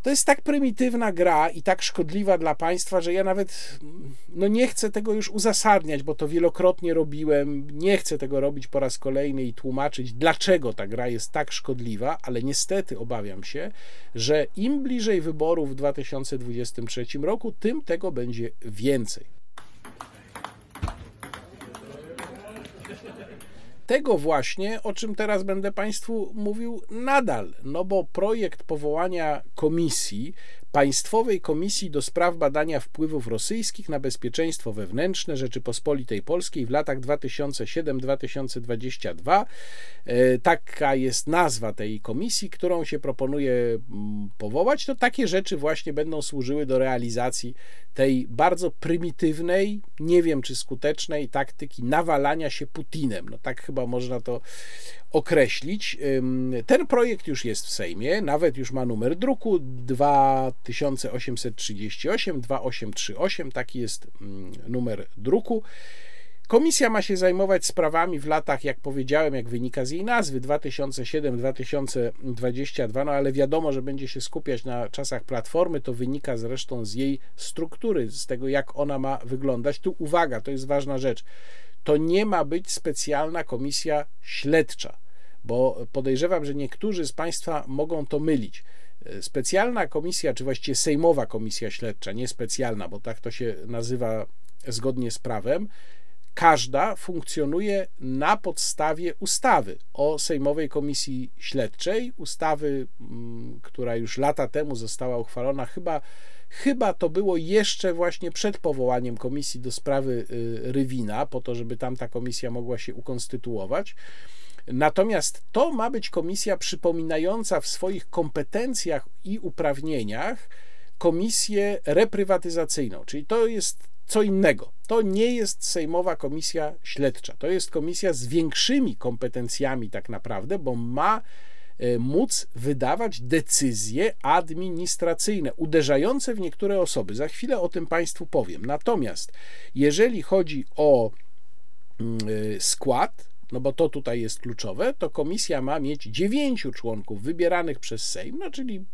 Speaker 1: to jest tak prymitywna gra i tak szkodliwa dla państwa, że ja nawet no nie chcę tego już uzasadniać, bo to wielokrotnie robiłem. Nie chcę tego robić po raz kolejny i tłumaczyć, dlaczego ta gra jest tak szkodliwa, ale niestety obawiam się, że im bliżej wyborów w 2023 roku, tym tego będzie więcej. Tego właśnie, o czym teraz będę Państwu mówił nadal, no bo projekt powołania komisji Państwowej Komisji do Spraw Badania Wpływów Rosyjskich na Bezpieczeństwo Wewnętrzne Rzeczypospolitej Polskiej w latach 2007-2022. E, taka jest nazwa tej komisji, którą się proponuje mm, powołać. To takie rzeczy właśnie będą służyły do realizacji tej bardzo prymitywnej, nie wiem czy skutecznej taktyki nawalania się Putinem. No tak chyba można to określić. Ten projekt już jest w Sejmie, nawet już ma numer druku 2838, 2838, taki jest numer druku. Komisja ma się zajmować sprawami w latach, jak powiedziałem, jak wynika z jej nazwy, 2007-2022, no ale wiadomo, że będzie się skupiać na czasach Platformy, to wynika zresztą z jej struktury, z tego, jak ona ma wyglądać. Tu uwaga, to jest ważna rzecz. To nie ma być specjalna komisja śledcza bo podejrzewam, że niektórzy z Państwa mogą to mylić. Specjalna komisja, czy właściwie Sejmowa Komisja Śledcza, nie specjalna, bo tak to się nazywa zgodnie z prawem, każda funkcjonuje na podstawie ustawy o Sejmowej Komisji Śledczej, ustawy, mm, która już lata temu została uchwalona, chyba, chyba to było jeszcze właśnie przed powołaniem komisji do sprawy y, Rywina, po to, żeby tam ta komisja mogła się ukonstytuować. Natomiast to ma być komisja przypominająca w swoich kompetencjach i uprawnieniach komisję reprywatyzacyjną, czyli to jest co innego. To nie jest Sejmowa Komisja Śledcza. To jest komisja z większymi kompetencjami, tak naprawdę, bo ma e, móc wydawać decyzje administracyjne uderzające w niektóre osoby. Za chwilę o tym Państwu powiem. Natomiast jeżeli chodzi o mm, e, skład, no bo to tutaj jest kluczowe, to komisja ma mieć dziewięciu członków wybieranych przez Sejm, no czyli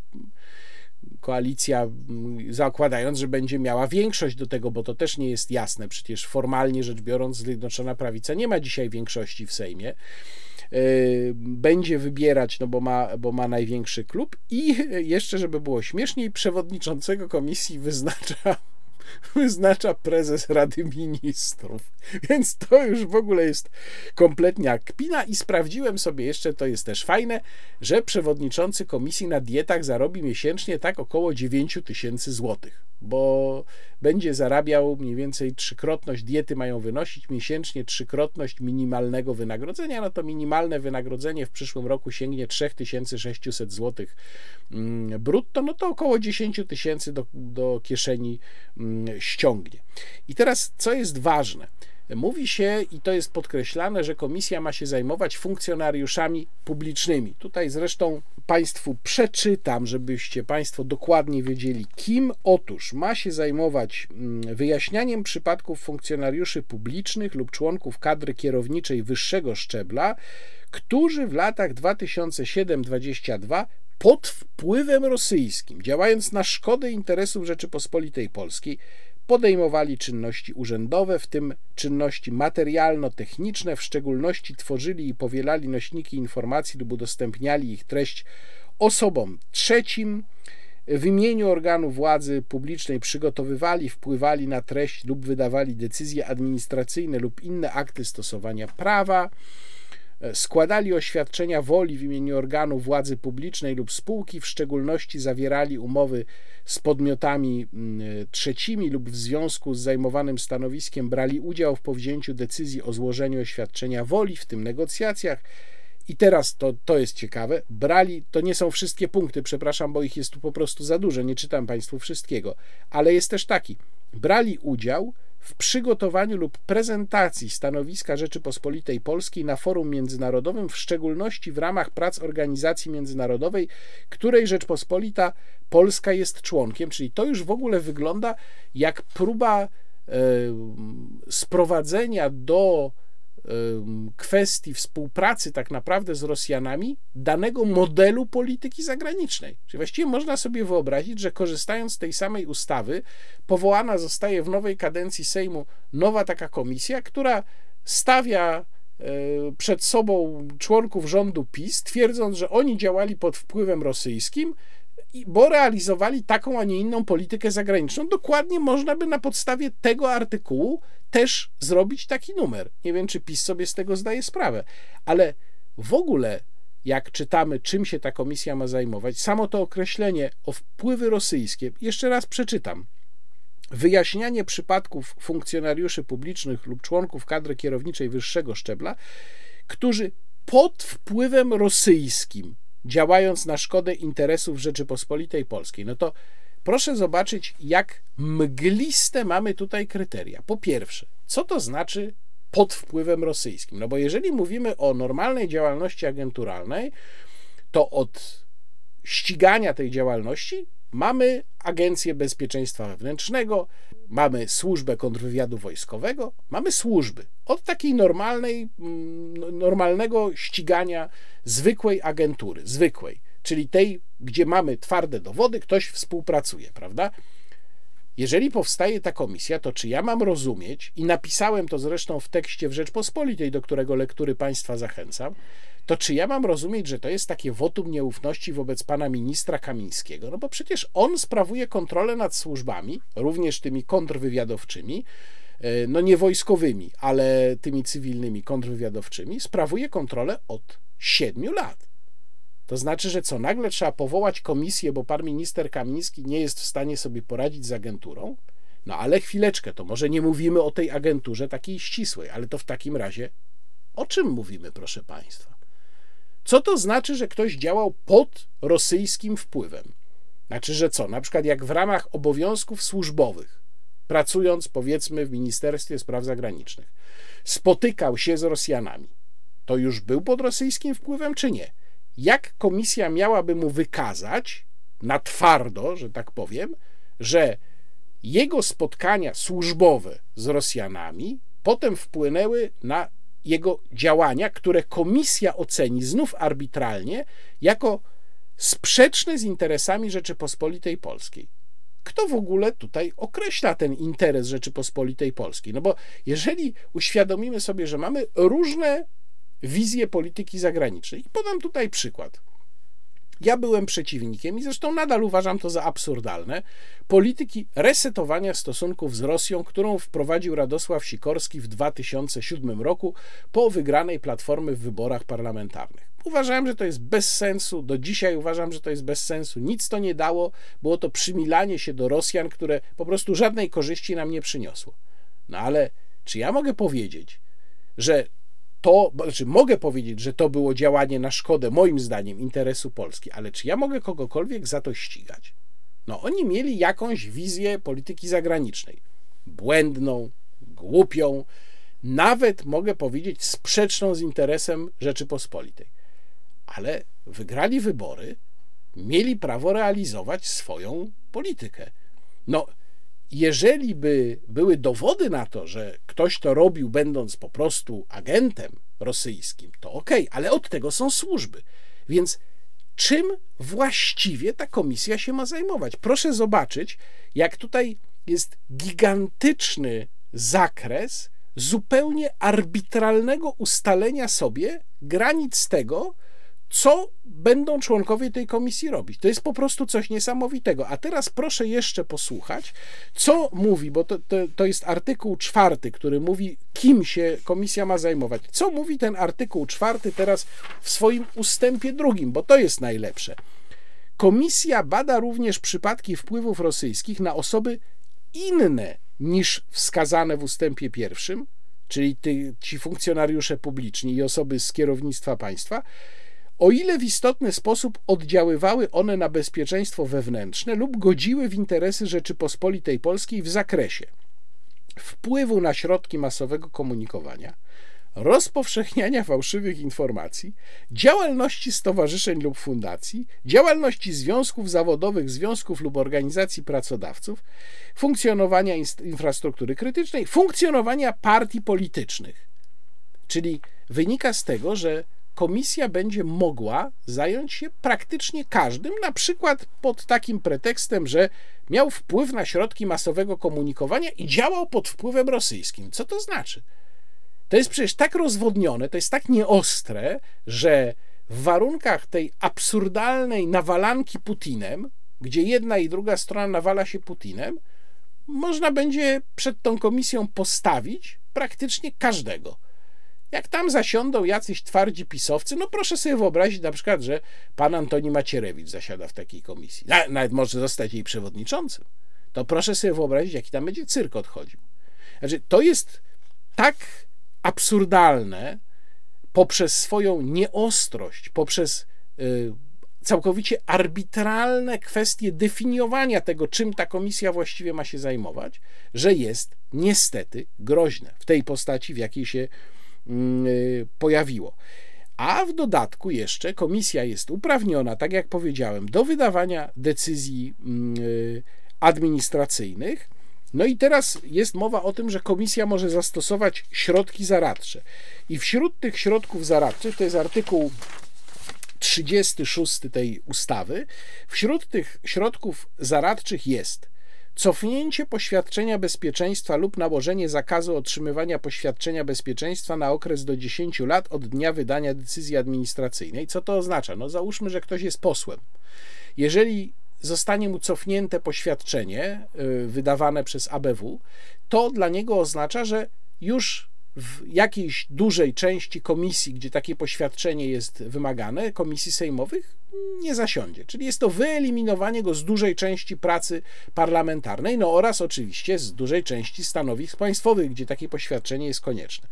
Speaker 1: koalicja, zakładając, że będzie miała większość do tego, bo to też nie jest jasne. Przecież formalnie rzecz biorąc, Zjednoczona Prawica nie ma dzisiaj większości w Sejmie będzie wybierać, no bo ma, bo ma największy klub i jeszcze, żeby było śmieszniej, przewodniczącego komisji wyznacza wyznacza prezes Rady Ministrów. Więc to już w ogóle jest kompletnie kpina i sprawdziłem sobie jeszcze, to jest też fajne, że przewodniczący komisji na dietach zarobi miesięcznie tak około 9 tysięcy złotych bo będzie zarabiał mniej więcej trzykrotność, diety mają wynosić miesięcznie trzykrotność minimalnego wynagrodzenia, no to minimalne wynagrodzenie w przyszłym roku sięgnie 3600 zł mm, brutto, no to około 10 tysięcy do, do kieszeni mm, ściągnie. I teraz, co jest ważne? Mówi się, i to jest podkreślane, że komisja ma się zajmować funkcjonariuszami publicznymi. Tutaj zresztą Państwu przeczytam, żebyście Państwo dokładnie wiedzieli, kim. Otóż ma się zajmować mm, wyjaśnianiem przypadków funkcjonariuszy publicznych lub członków kadry kierowniczej wyższego szczebla, którzy w latach 2007-2022 pod wpływem rosyjskim, działając na szkodę interesów Rzeczypospolitej Polskiej, podejmowali czynności urzędowe, w tym czynności materialno-techniczne, w szczególności tworzyli i powielali nośniki informacji lub udostępniali ich treść osobom trzecim, w imieniu organu władzy publicznej przygotowywali, wpływali na treść lub wydawali decyzje administracyjne lub inne akty stosowania prawa, składali oświadczenia woli w imieniu organu władzy publicznej lub spółki, w szczególności zawierali umowy z podmiotami mm, trzecimi lub w związku z zajmowanym stanowiskiem brali udział w powzięciu decyzji o złożeniu oświadczenia woli, w tym negocjacjach. I teraz to, to jest ciekawe. Brali, to nie są wszystkie punkty, przepraszam, bo ich jest tu po prostu za dużo, nie czytam Państwu wszystkiego, ale jest też taki. Brali udział w przygotowaniu lub prezentacji stanowiska Rzeczypospolitej Polskiej na forum międzynarodowym, w szczególności w ramach prac organizacji międzynarodowej, której Rzeczpospolita Polska jest członkiem, czyli to już w ogóle wygląda jak próba e, sprowadzenia do kwestii współpracy tak naprawdę z Rosjanami danego modelu polityki zagranicznej. Czyli właściwie można sobie wyobrazić, że korzystając z tej samej ustawy, powołana zostaje w nowej kadencji Sejmu nowa taka komisja, która stawia e, przed sobą członków rządu PiS, twierdząc, że oni działali pod wpływem rosyjskim, bo realizowali taką, a nie inną politykę zagraniczną. Dokładnie można by na podstawie tego artykułu też zrobić taki numer. Nie wiem, czy PiS sobie z tego zdaje sprawę, ale w ogóle jak czytamy, czym się ta komisja ma zajmować, samo to określenie o wpływy rosyjskie, jeszcze raz przeczytam. Wyjaśnianie przypadków funkcjonariuszy publicznych lub członków kadry kierowniczej wyższego szczebla, którzy pod wpływem rosyjskim, działając na szkodę interesów Rzeczypospolitej Polskiej, no to Proszę zobaczyć, jak mgliste mamy tutaj kryteria. Po pierwsze, co to znaczy pod wpływem rosyjskim? No bo jeżeli mówimy o normalnej działalności agenturalnej, to od ścigania tej działalności mamy Agencję Bezpieczeństwa Wewnętrznego, mamy służbę kontrwywiadu wojskowego, mamy służby. Od takiej normalnej, mm, normalnego ścigania zwykłej agentury, zwykłej czyli tej, gdzie mamy twarde dowody, ktoś współpracuje, prawda? Jeżeli powstaje ta komisja, to czy ja mam rozumieć, i napisałem to zresztą w tekście w Rzeczpospolitej, do którego lektury Państwa zachęcam, to czy ja mam rozumieć, że to jest takie wotum nieufności wobec pana ministra Kamińskiego? No bo przecież on sprawuje kontrolę nad służbami, również tymi kontrwywiadowczymi, e, no nie wojskowymi, ale tymi cywilnymi kontrwywiadowczymi, sprawuje kontrolę od siedmiu lat. To znaczy, że co, nagle trzeba powołać komisję, bo pan minister Kamiński nie jest w stanie sobie poradzić z agenturą? No ale chwileczkę, to może nie mówimy o tej agenturze takiej ścisłej, ale to w takim razie o czym mówimy, proszę państwa? Co to znaczy, że ktoś działał pod rosyjskim wpływem? Znaczy, że co? Na przykład jak w ramach obowiązków służbowych, pracując powiedzmy w Ministerstwie Spraw Zagranicznych, spotykał się z Rosjanami, to już był pod rosyjskim wpływem, czy nie? jak komisja miałaby mu wykazać na twardo, że tak powiem, że jego spotkania służbowe z Rosjanami potem wpłynęły na jego działania, które komisja oceni znów arbitralnie jako sprzeczne z interesami Rzeczypospolitej Polskiej. Kto w ogóle tutaj określa ten interes Rzeczypospolitej Polskiej? No bo jeżeli uświadomimy sobie, że mamy różne wizje polityki zagranicznej, i podam tutaj przykład. Ja byłem przeciwnikiem i zresztą nadal uważam to za absurdalne polityki resetowania stosunków z Rosją, którą wprowadził Radosław Sikorski w 2007 roku po wygranej platformy w wyborach parlamentarnych. Uważałem, że to jest bez sensu. Do dzisiaj uważam, że to jest bez sensu. Nic to nie dało. Było to przymilanie się do Rosjan, które po prostu żadnej korzyści nam nie przyniosło. No ale czy ja mogę powiedzieć, że to, znaczy mogę powiedzieć, że to było działanie na szkodę, moim zdaniem, interesu Polski, ale czy ja mogę kogokolwiek za to ścigać? No, oni mieli jakąś wizję polityki zagranicznej. Błędną, głupią, nawet mogę powiedzieć sprzeczną z interesem Rzeczypospolitej. Ale wygrali wybory, mieli prawo realizować swoją politykę. No, jeżeli by były dowody na to, że ktoś to robił, będąc po prostu agentem rosyjskim, to ok, ale od tego są służby. Więc czym właściwie ta komisja się ma zajmować? Proszę zobaczyć, jak tutaj jest gigantyczny zakres zupełnie arbitralnego ustalenia sobie granic tego, co będą członkowie tej komisji robić. To jest po prostu coś niesamowitego. A teraz proszę jeszcze posłuchać, co mówi, bo to, to, to jest artykuł czwarty, który mówi, kim się komisja ma zajmować. Co mówi ten artykuł czwarty teraz w swoim ustępie drugim, bo to jest najlepsze. Komisja bada również przypadki wpływów rosyjskich na osoby inne niż wskazane w ustępie pierwszym, czyli ty, ci funkcjonariusze publiczni i osoby z kierownictwa państwa, o ile w istotny sposób oddziaływały one na bezpieczeństwo wewnętrzne lub godziły w interesy Rzeczypospolitej Polskiej w zakresie wpływu na środki masowego komunikowania, rozpowszechniania fałszywych informacji, działalności stowarzyszeń lub fundacji, działalności związków zawodowych, związków lub organizacji pracodawców, funkcjonowania infrastruktury krytycznej, funkcjonowania partii politycznych. Czyli wynika z tego, że komisja będzie mogła zająć się praktycznie każdym, na przykład pod takim pretekstem, że miał wpływ na środki masowego komunikowania i działał pod wpływem rosyjskim. Co to znaczy? To jest przecież tak rozwodnione, to jest tak nieostre, że w warunkach tej absurdalnej nawalanki Putinem, gdzie jedna i druga strona nawala się Putinem, można będzie przed tą komisją postawić praktycznie każdego. Jak tam zasiądą jacyś twardzi pisowcy, no proszę sobie wyobrazić na przykład, że pan Antoni Macierewicz zasiada w takiej komisji. Nawet może zostać jej przewodniczącym. To proszę sobie wyobrazić, jaki tam będzie cyrk odchodził. Znaczy, to jest tak absurdalne poprzez swoją nieostrość, poprzez y, całkowicie arbitralne kwestie definiowania tego, czym ta komisja właściwie ma się zajmować, że jest niestety groźne w tej postaci, w jakiej się pojawiło. A w dodatku jeszcze komisja jest uprawniona, tak jak powiedziałem, do wydawania decyzji mm, y, administracyjnych. No i teraz jest mowa o tym, że komisja może zastosować środki zaradcze. I wśród tych środków zaradczych, to jest artykuł 36 tej ustawy, wśród tych środków zaradczych jest Cofnięcie poświadczenia bezpieczeństwa lub nałożenie zakazu otrzymywania poświadczenia bezpieczeństwa na okres do 10 lat od dnia wydania decyzji administracyjnej. Co to oznacza? No załóżmy, że ktoś jest posłem. Jeżeli zostanie mu cofnięte poświadczenie y, wydawane przez ABW, to dla niego oznacza, że już w jakiejś dużej części komisji, gdzie takie poświadczenie jest wymagane, komisji sejmowych, nie zasiądzie. Czyli jest to wyeliminowanie go z dużej części pracy parlamentarnej, no oraz oczywiście z dużej części stanowisk państwowych, gdzie takie poświadczenie jest konieczne.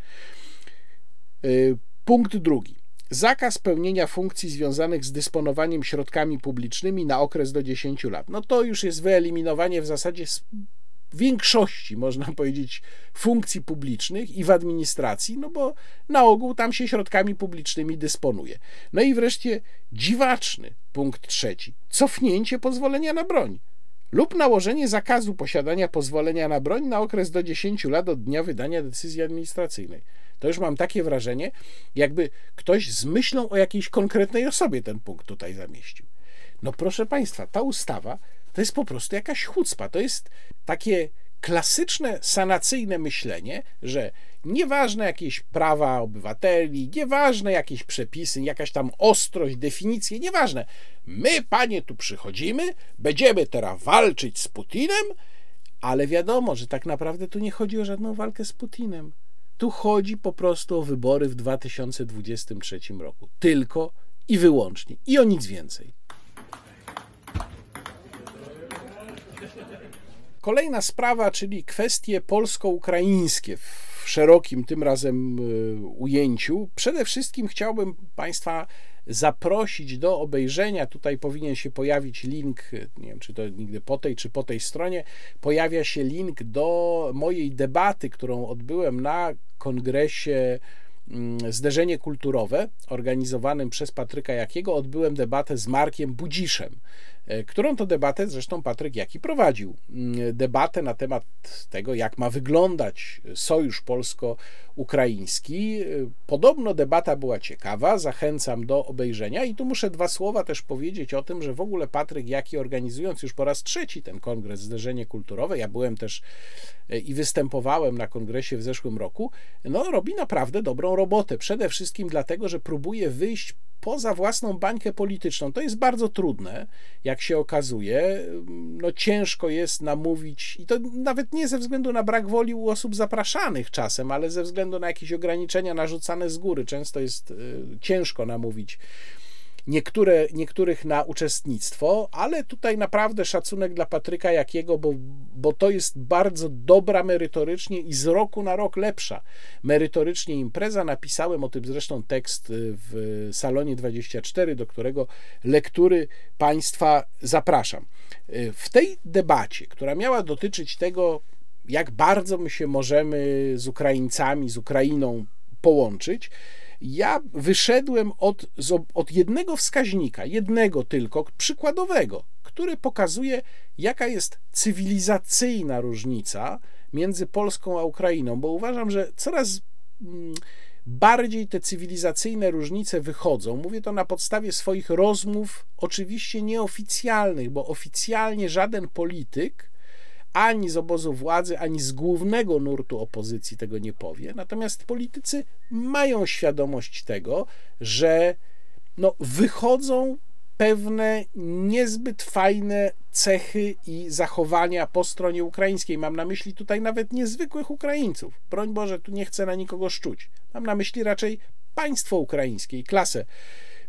Speaker 1: Y, punkt drugi. Zakaz pełnienia funkcji związanych z dysponowaniem środkami publicznymi na okres do 10 lat. No to już jest wyeliminowanie w zasadzie większości, można powiedzieć, funkcji publicznych i w administracji, no bo na ogół tam się środkami publicznymi dysponuje. No i wreszcie dziwaczny punkt trzeci cofnięcie pozwolenia na broń lub nałożenie zakazu posiadania pozwolenia na broń na okres do 10 lat od dnia wydania decyzji administracyjnej. To już mam takie wrażenie, jakby ktoś z myślą o jakiejś konkretnej osobie ten punkt tutaj zamieścił. No proszę Państwa, ta ustawa to jest po prostu jakaś chucpa. To jest takie klasyczne sanacyjne myślenie, że nieważne jakieś prawa obywateli, nieważne jakieś przepisy, jakaś tam ostrość, definicje, nieważne. My, panie, tu przychodzimy, będziemy teraz walczyć z Putinem, ale wiadomo, że tak naprawdę tu nie chodzi o żadną walkę z Putinem. Tu chodzi po prostu o wybory w 2023 roku. Tylko i wyłącznie. I o nic więcej. Kolejna sprawa, czyli kwestie polsko-ukraińskie w szerokim tym razem e, ujęciu. Przede wszystkim chciałbym Państwa zaprosić do obejrzenia. Tutaj powinien się pojawić link, nie wiem czy to nigdy po tej czy po tej stronie, pojawia się link do mojej debaty, którą odbyłem na kongresie mm, Zderzenie Kulturowe, organizowanym przez Patryka Jakiego, odbyłem debatę z Markiem Budziszem. E, którą to debatę zresztą Patryk Jaki prowadził. Mm, debatę na temat tego, jak ma wyglądać sojusz polsko-ukraiński. E, podobno debata była ciekawa, zachęcam do obejrzenia i tu muszę dwa słowa też powiedzieć o tym, że w ogóle Patryk Jaki organizując już po raz trzeci ten kongres Zderzenie Kulturowe, ja byłem też e, i występowałem na kongresie w zeszłym roku, no robi naprawdę dobrą robotę. Przede wszystkim dlatego, że próbuje wyjść poza własną bańkę polityczną. To jest bardzo trudne, jak się okazuje. No ciężko jest namówić, i to nawet nie ze względu na brak woli u osób zapraszanych czasem, ale ze względu na jakieś ograniczenia narzucane z góry. Często jest y, ciężko namówić niektóre, niektórych na uczestnictwo, ale tutaj naprawdę szacunek dla Patryka Jakiego, bo, bo to jest bardzo dobra merytorycznie i z roku na rok lepsza merytorycznie impreza. Napisałem o tym zresztą tekst y, w Salonie 24, do którego lektury Państwa zapraszam. Y, w tej debacie, która miała dotyczyć tego, jak bardzo my się możemy z Ukraińcami, z Ukrainą połączyć, ja wyszedłem od, od jednego wskaźnika, jednego tylko, przykładowego, który pokazuje, jaka jest cywilizacyjna różnica między Polską a Ukrainą, bo uważam, że coraz mm, bardziej te cywilizacyjne różnice wychodzą. Mówię to na podstawie swoich rozmów, oczywiście nieoficjalnych, bo oficjalnie żaden polityk ani z obozu władzy, ani z głównego nurtu opozycji tego nie powie. Natomiast politycy mają świadomość tego, że no, wychodzą pewne niezbyt fajne cechy i zachowania po stronie ukraińskiej. Mam na myśli tutaj nawet niezwykłych Ukraińców. Broń Boże, tu nie chcę na nikogo szczuć. Mam na myśli raczej państwo ukraińskie i klasę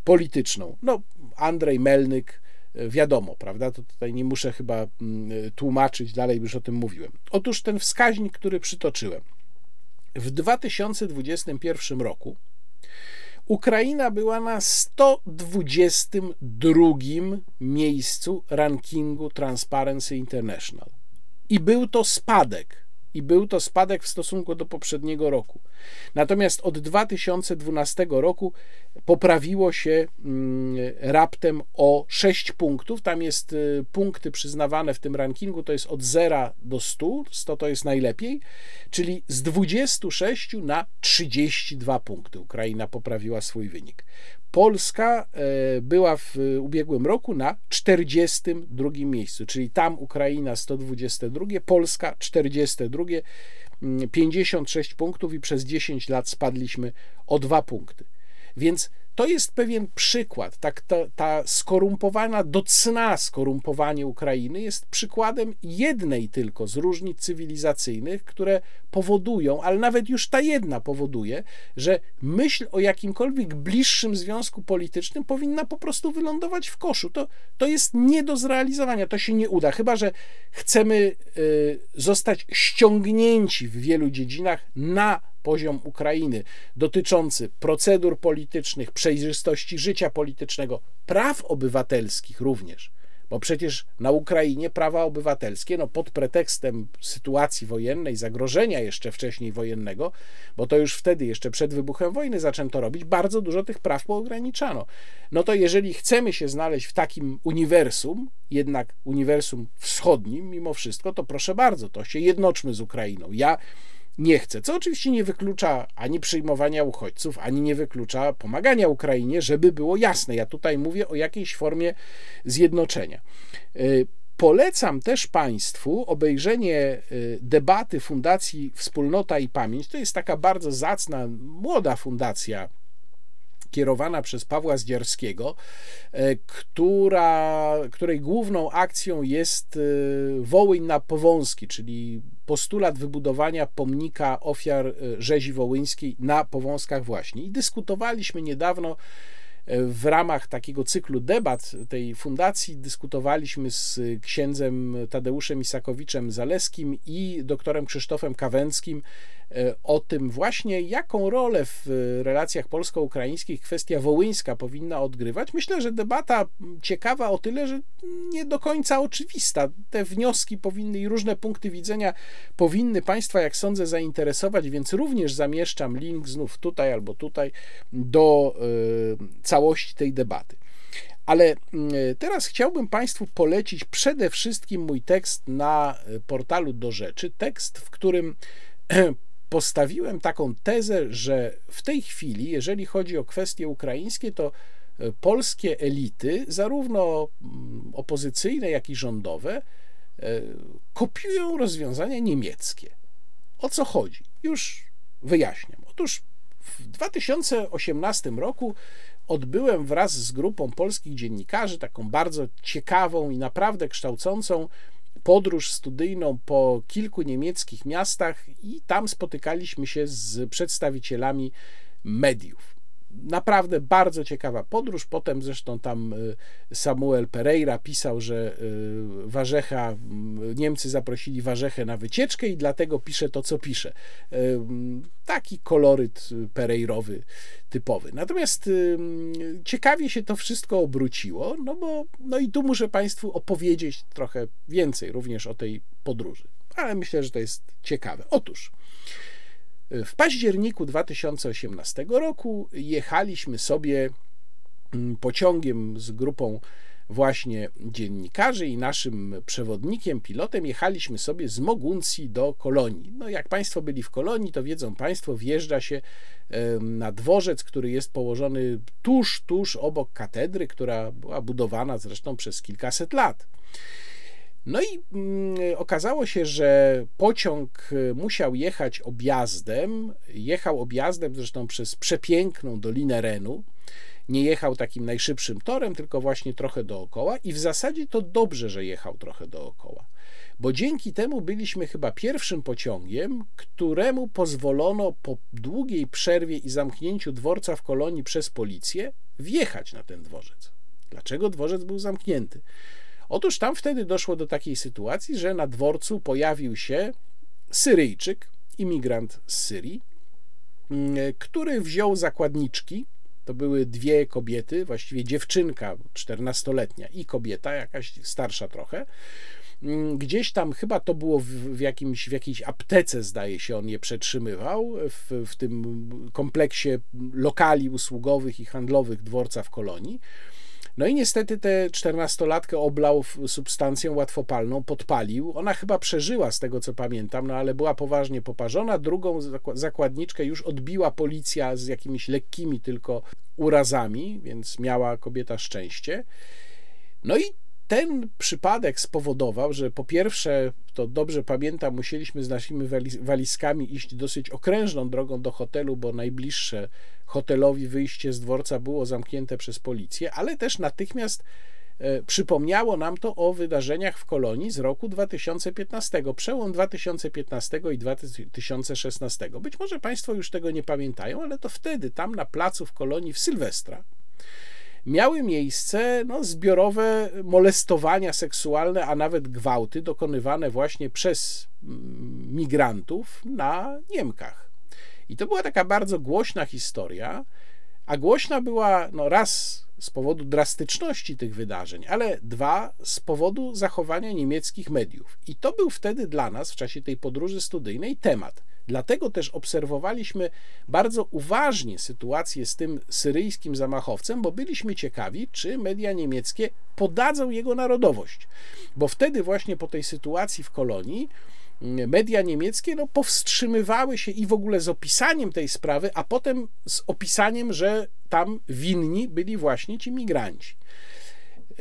Speaker 1: polityczną. No, Andrzej Melnyk, wiadomo, prawda? To tutaj nie muszę chyba mm, tłumaczyć, dalej już o tym mówiłem. Otóż ten wskaźnik, który przytoczyłem. W 2021 roku Ukraina była na 122 miejscu rankingu Transparency International. I był to spadek i był to spadek w stosunku do poprzedniego roku. Natomiast od 2012 roku poprawiło się mm, raptem o 6 punktów. Tam jest y, punkty przyznawane w tym rankingu, to jest od 0 do 100, 100 to jest najlepiej, czyli z 26 na 32 punkty Ukraina poprawiła swój wynik. Polska e, była w ubiegłym roku na 42 miejscu, czyli tam Ukraina 122, Polska 42, 56 mm, punktów i przez 10 lat spadliśmy o 2 punkty. Więc to jest pewien przykład. Tak, ta, ta skorumpowana do cna skorumpowanie Ukrainy jest przykładem jednej tylko z różnic cywilizacyjnych, które powodują, ale nawet już ta jedna powoduje, że myśl o jakimkolwiek bliższym związku politycznym powinna po prostu wylądować w koszu. To, to jest nie do zrealizowania, to się nie uda, chyba że chcemy y, zostać ściągnięci w wielu dziedzinach na poziom Ukrainy dotyczący procedur politycznych, przejrzystości życia politycznego, praw obywatelskich również. Bo przecież na Ukrainie prawa obywatelskie, no pod pretekstem sytuacji wojennej, zagrożenia jeszcze wcześniej wojennego, bo to już wtedy, jeszcze przed wybuchem wojny zaczęto robić, bardzo dużo tych praw poograniczano. No to jeżeli chcemy się znaleźć w takim uniwersum, jednak uniwersum wschodnim mimo wszystko, to proszę bardzo, to się jednoczmy z Ukrainą. Ja nie chce. Co oczywiście nie wyklucza ani przyjmowania uchodźców, ani nie wyklucza pomagania Ukrainie, żeby było jasne. Ja tutaj mówię o jakiejś formie zjednoczenia. Y, polecam też Państwu obejrzenie y, debaty Fundacji Wspólnota i Pamięć. To jest taka bardzo zacna, młoda fundacja kierowana przez Pawła Zdzierskiego, e, która, której główną akcją jest e, Wołyń na Powązki, czyli postulat wybudowania pomnika ofiar e, rzezi wołyńskiej na Powązkach właśnie. I dyskutowaliśmy niedawno w ramach takiego cyklu debat tej fundacji dyskutowaliśmy z księdzem Tadeuszem Isakowiczem Zaleskim i doktorem Krzysztofem Kawęckim o tym właśnie, jaką rolę w relacjach polsko-ukraińskich kwestia wołyńska powinna odgrywać. Myślę, że debata ciekawa o tyle, że nie do końca oczywista. Te wnioski powinny i różne punkty widzenia powinny Państwa, jak sądzę, zainteresować, więc również zamieszczam link znów tutaj albo tutaj do e, całości tej debaty. Ale teraz chciałbym Państwu polecić przede wszystkim mój tekst na portalu do rzeczy. Tekst, w którym postawiłem taką tezę, że w tej chwili, jeżeli chodzi o kwestie ukraińskie, to e, polskie elity, zarówno mm, opozycyjne, jak i rządowe, e, kopiują rozwiązania niemieckie. O co chodzi? Już wyjaśniam. Otóż w 2018 roku odbyłem wraz z grupą polskich dziennikarzy taką bardzo ciekawą i naprawdę kształcącą podróż studyjną po kilku niemieckich miastach i tam spotykaliśmy się z przedstawicielami mediów. Naprawdę bardzo ciekawa podróż. Potem zresztą tam y, Samuel Pereira pisał, że y, Warzecha, Niemcy zaprosili Warzechę na wycieczkę i dlatego pisze to, co pisze. Y, taki koloryt Pereirowy typowy. Natomiast ciekawie się to wszystko obróciło, no bo no i tu muszę Państwu opowiedzieć trochę więcej również o tej podróży. Ale myślę, że to jest ciekawe. Otóż w październiku 2018 roku jechaliśmy sobie mm, pociągiem z grupą właśnie dziennikarzy i naszym przewodnikiem, pilotem jechaliśmy sobie z Moguncji do Kolonii. No jak Państwo byli w Kolonii, to wiedzą Państwo, wjeżdża się na dworzec, który jest położony tuż, tuż obok katedry, która była budowana zresztą przez kilkaset lat. No i mm, okazało się, że pociąg y, musiał jechać objazdem. Jechał objazdem zresztą przez przepiękną Dolinę Renu. Nie jechał takim najszybszym torem, tylko właśnie trochę dookoła, i w zasadzie to dobrze, że jechał trochę dookoła, bo dzięki temu byliśmy chyba pierwszym pociągiem, któremu pozwolono po długiej przerwie i zamknięciu dworca w kolonii przez policję wjechać na ten dworzec. Dlaczego dworzec był zamknięty? Otóż tam wtedy doszło do takiej sytuacji, że na dworcu pojawił się Syryjczyk, imigrant z Syrii, mm, który wziął zakładniczki. To były dwie kobiety, właściwie dziewczynka 14-letnia i kobieta, jakaś starsza trochę. Mm, gdzieś tam chyba to było w, jakimś, w jakiejś aptece, zdaje się, on je przetrzymywał, w, w tym kompleksie lokali usługowych i handlowych dworca w kolonii. No i niestety tę czternastolatkę oblał substancją łatwopalną, podpalił. Ona chyba przeżyła z tego co pamiętam, no ale była poważnie poparzona. Drugą zakładniczkę już odbiła policja z jakimiś lekkimi tylko urazami, więc miała kobieta szczęście. No i ten przypadek spowodował, że po pierwsze, to dobrze pamiętam, musieliśmy z naszymi walizkami iść dosyć okrężną drogą do hotelu, bo najbliższe hotelowi wyjście z dworca było zamknięte przez policję, ale też natychmiast e, przypomniało nam to o wydarzeniach w kolonii z roku 2015, przełom 2015 i 2016. Być może Państwo już tego nie pamiętają, ale to wtedy tam na placu w kolonii w Sylwestra miały miejsce no, zbiorowe molestowania seksualne, a nawet gwałty dokonywane właśnie przez mm, migrantów na Niemkach. I to była taka bardzo głośna historia, a głośna była no, raz z powodu drastyczności tych wydarzeń, ale dwa z powodu zachowania niemieckich mediów. I to był wtedy dla nas w czasie tej podróży studyjnej temat. Dlatego też obserwowaliśmy bardzo uważnie sytuację z tym syryjskim zamachowcem, bo byliśmy ciekawi, czy media niemieckie podadzą jego narodowość. Bo wtedy, właśnie po tej sytuacji w kolonii, media niemieckie no, powstrzymywały się i w ogóle z opisaniem tej sprawy, a potem z opisaniem, że tam winni byli właśnie ci migranci.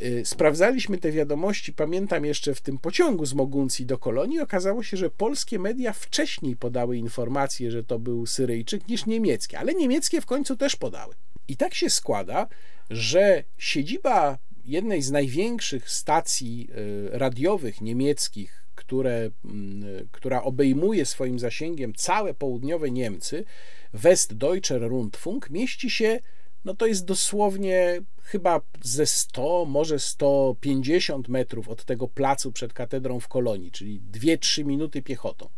Speaker 1: Y, sprawdzaliśmy te wiadomości, pamiętam jeszcze w tym pociągu z Moguncji do Kolonii. Okazało się, że polskie media wcześniej podały informację, że to był Syryjczyk, niż niemieckie, ale niemieckie w końcu też podały. I tak się składa, że siedziba jednej z największych stacji y, radiowych niemieckich, które, mm, która obejmuje swoim zasięgiem całe południowe Niemcy, Westdeutscher Rundfunk, mieści się no to jest dosłownie chyba ze 100, może 150 metrów od tego placu przed katedrą w Kolonii, czyli 2-3 minuty piechotą.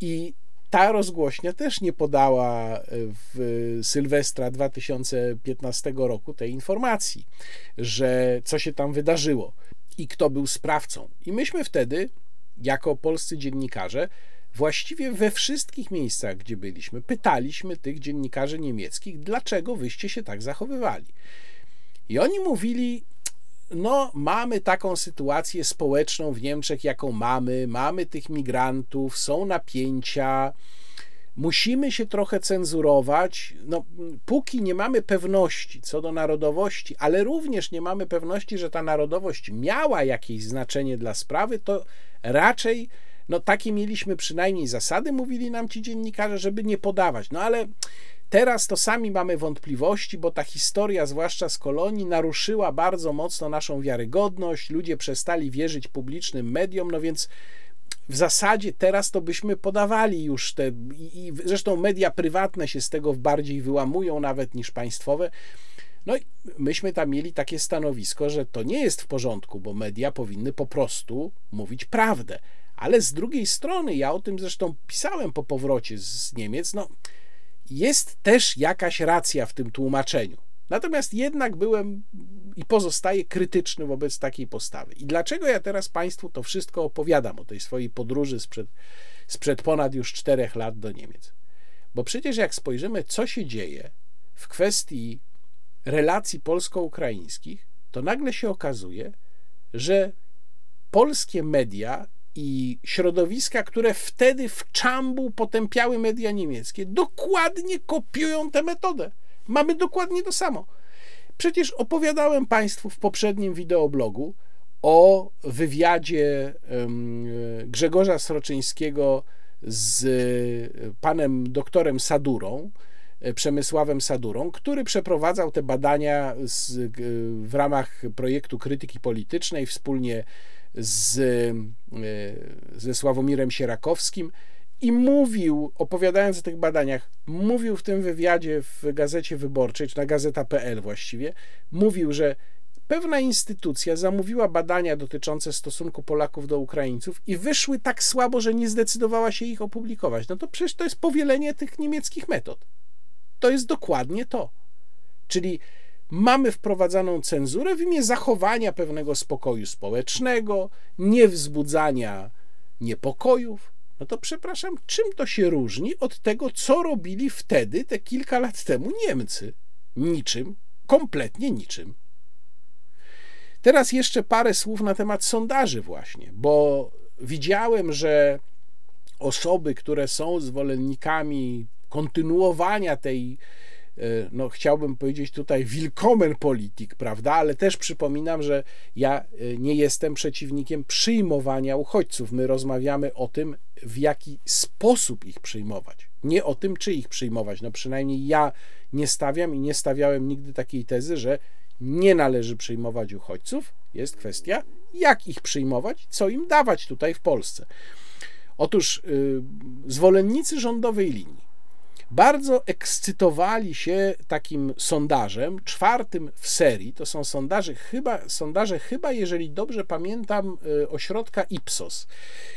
Speaker 1: I ta rozgłośnia też nie podała w Sylwestra 2015 roku tej informacji, że co się tam wydarzyło i kto był sprawcą. I myśmy wtedy, jako polscy dziennikarze, właściwie we wszystkich miejscach, gdzie byliśmy, pytaliśmy tych dziennikarzy niemieckich, dlaczego wyście się tak zachowywali. I oni mówili, no, mamy taką sytuację społeczną w Niemczech, jaką mamy, mamy tych migrantów, są napięcia, musimy się trochę cenzurować. No, póki nie mamy pewności co do narodowości, ale również nie mamy pewności, że ta narodowość miała jakieś znaczenie dla sprawy, to raczej no takie mieliśmy przynajmniej zasady, mówili nam ci dziennikarze, żeby nie podawać. No ale teraz to sami mamy wątpliwości, bo ta historia, zwłaszcza z kolonii, naruszyła bardzo mocno naszą wiarygodność. Ludzie przestali wierzyć publicznym mediom, no więc w zasadzie teraz to byśmy podawali już te, i, zresztą media prywatne się z tego bardziej wyłamują nawet niż państwowe. No i myśmy tam mieli takie stanowisko, że to nie jest w porządku, bo media powinny po prostu mówić prawdę. Ale z drugiej strony, ja o tym zresztą pisałem po powrocie z Niemiec, no jest też jakaś racja w tym tłumaczeniu. Natomiast jednak byłem i pozostaję krytyczny wobec takiej postawy. I dlaczego ja teraz Państwu to wszystko opowiadam o tej swojej podróży sprzed, sprzed ponad już czterech lat do Niemiec? Bo przecież jak spojrzymy, co się dzieje w kwestii relacji polsko-ukraińskich, to nagle się okazuje, że polskie media i środowiska, które wtedy w czambu potępiały media niemieckie, dokładnie kopiują tę metodę. Mamy dokładnie to samo. Przecież opowiadałem Państwu w poprzednim wideoblogu o wywiadzie Grzegorza Sroczyńskiego z panem doktorem Sadurą, e, Przemysławem Sadurą, który przeprowadzał te badania z, w ramach projektu krytyki politycznej wspólnie z, e, ze Sławomirem Sierakowskim i mówił, opowiadając o tych badaniach, mówił w tym wywiadzie w Gazecie Wyborczej, czy na gazeta.pl właściwie, mówił, że pewna instytucja zamówiła badania dotyczące stosunku Polaków do Ukraińców i wyszły tak słabo, że nie zdecydowała się ich opublikować. No to przecież to jest powielenie tych niemieckich metod. To jest dokładnie to. Czyli mamy wprowadzaną cenzurę w imię zachowania pewnego spokoju społecznego, niewzbudzania niepokojów. No to przepraszam, czym to się różni od tego, co robili wtedy, te kilka lat temu Niemcy? Niczym, kompletnie niczym. Teraz jeszcze parę słów na temat sondaży, właśnie, bo widziałem, że osoby, które są zwolennikami kontynuowania tej no chciałbym powiedzieć tutaj wilkomen politik, prawda, ale też przypominam, że ja e, nie jestem przeciwnikiem przyjmowania uchodźców. My rozmawiamy o tym, w jaki sposób ich przyjmować. Nie o tym, czy ich przyjmować. No przynajmniej ja nie stawiam i nie stawiałem nigdy takiej tezy, że nie należy przyjmować uchodźców. Jest kwestia, jak ich przyjmować, co im dawać tutaj w Polsce. Otóż yy, zwolennicy rządowej linii bardzo ekscytowali się takim sondażem, czwartym w serii. To są sondaże chyba, sondaże chyba jeżeli dobrze pamiętam, y, ośrodka Ipsos,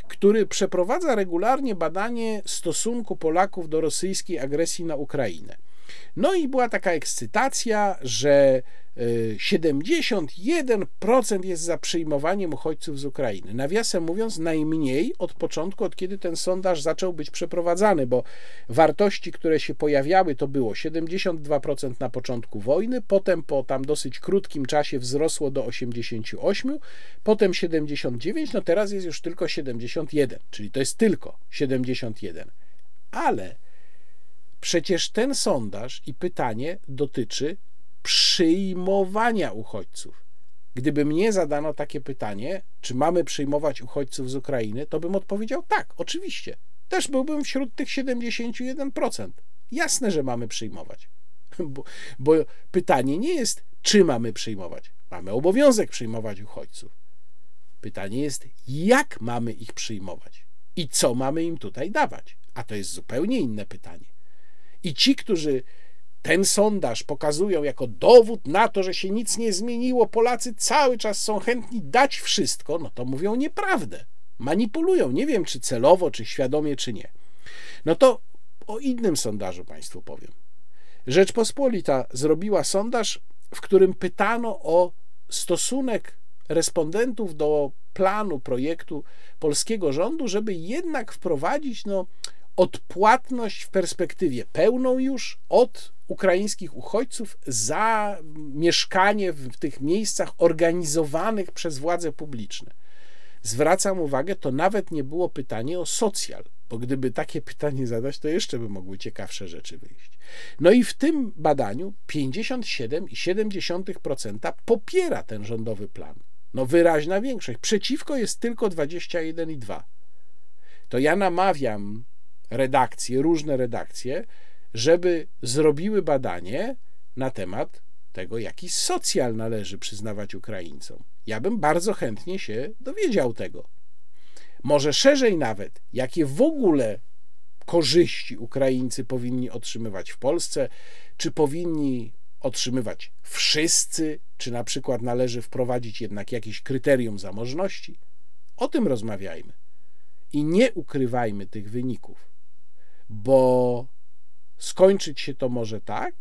Speaker 1: który przeprowadza regularnie badanie stosunku Polaków do rosyjskiej agresji na Ukrainę. No i była taka ekscytacja, że 71% jest za przyjmowaniem uchodźców z Ukrainy. Nawiasem mówiąc, najmniej od początku, od kiedy ten sondaż zaczął być przeprowadzany, bo wartości, które się pojawiały, to było 72% na początku wojny, potem po tam dosyć krótkim czasie wzrosło do 88, potem 79, no teraz jest już tylko 71, czyli to jest tylko 71. Ale przecież ten sondaż i pytanie dotyczy przyjmowania uchodźców. Gdyby mnie zadano takie pytanie, czy mamy przyjmować uchodźców z Ukrainy, to bym odpowiedział tak, oczywiście. Też byłbym wśród tych 71%. Jasne, że mamy przyjmować. Bo, bo pytanie nie jest, czy mamy przyjmować. Mamy obowiązek przyjmować uchodźców. Pytanie jest, jak mamy ich przyjmować i co mamy im tutaj dawać. A to jest zupełnie inne pytanie. I ci, którzy ten sondaż pokazują jako dowód na to, że się nic nie zmieniło, Polacy cały czas są chętni dać wszystko, no to mówią nieprawdę. Manipulują, nie wiem czy celowo, czy świadomie, czy nie. No to o innym sondażu Państwu powiem. Rzeczpospolita zrobiła sondaż, w którym pytano o stosunek respondentów do planu, projektu polskiego rządu, żeby jednak wprowadzić no, odpłatność w perspektywie pełną już od ukraińskich uchodźców za mieszkanie w tych miejscach organizowanych przez władze publiczne. Zwracam uwagę, to nawet nie było pytanie o socjal, bo gdyby takie pytanie zadać, to jeszcze by mogły ciekawsze rzeczy wyjść. No i w tym badaniu 57,7% popiera ten rządowy plan. No wyraźna większość. Przeciwko jest tylko 21,2%. To ja namawiam redakcje, różne redakcje, żeby zrobiły badanie na temat tego, jaki socjal należy przyznawać Ukraińcom. Ja bym bardzo chętnie się dowiedział tego. Może szerzej nawet, jakie w ogóle korzyści Ukraińcy powinni otrzymywać w Polsce, czy powinni otrzymywać wszyscy, czy na przykład należy wprowadzić jednak jakieś kryterium zamożności. O tym rozmawiajmy i nie ukrywajmy tych wyników, bo skończyć się to może tak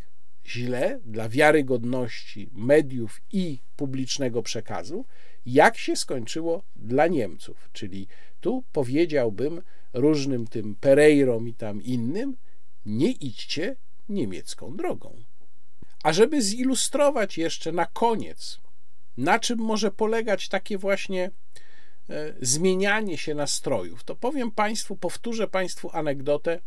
Speaker 1: źle dla wiarygodności mediów i publicznego przekazu, jak się skończyło dla Niemców. Czyli tu powiedziałbym różnym tym Pereirom i tam innym, nie idźcie niemiecką drogą. A żeby zilustrować jeszcze na koniec, na czym może polegać takie właśnie e, zmienianie się nastrojów, to powiem Państwu, powtórzę Państwu anegdotę,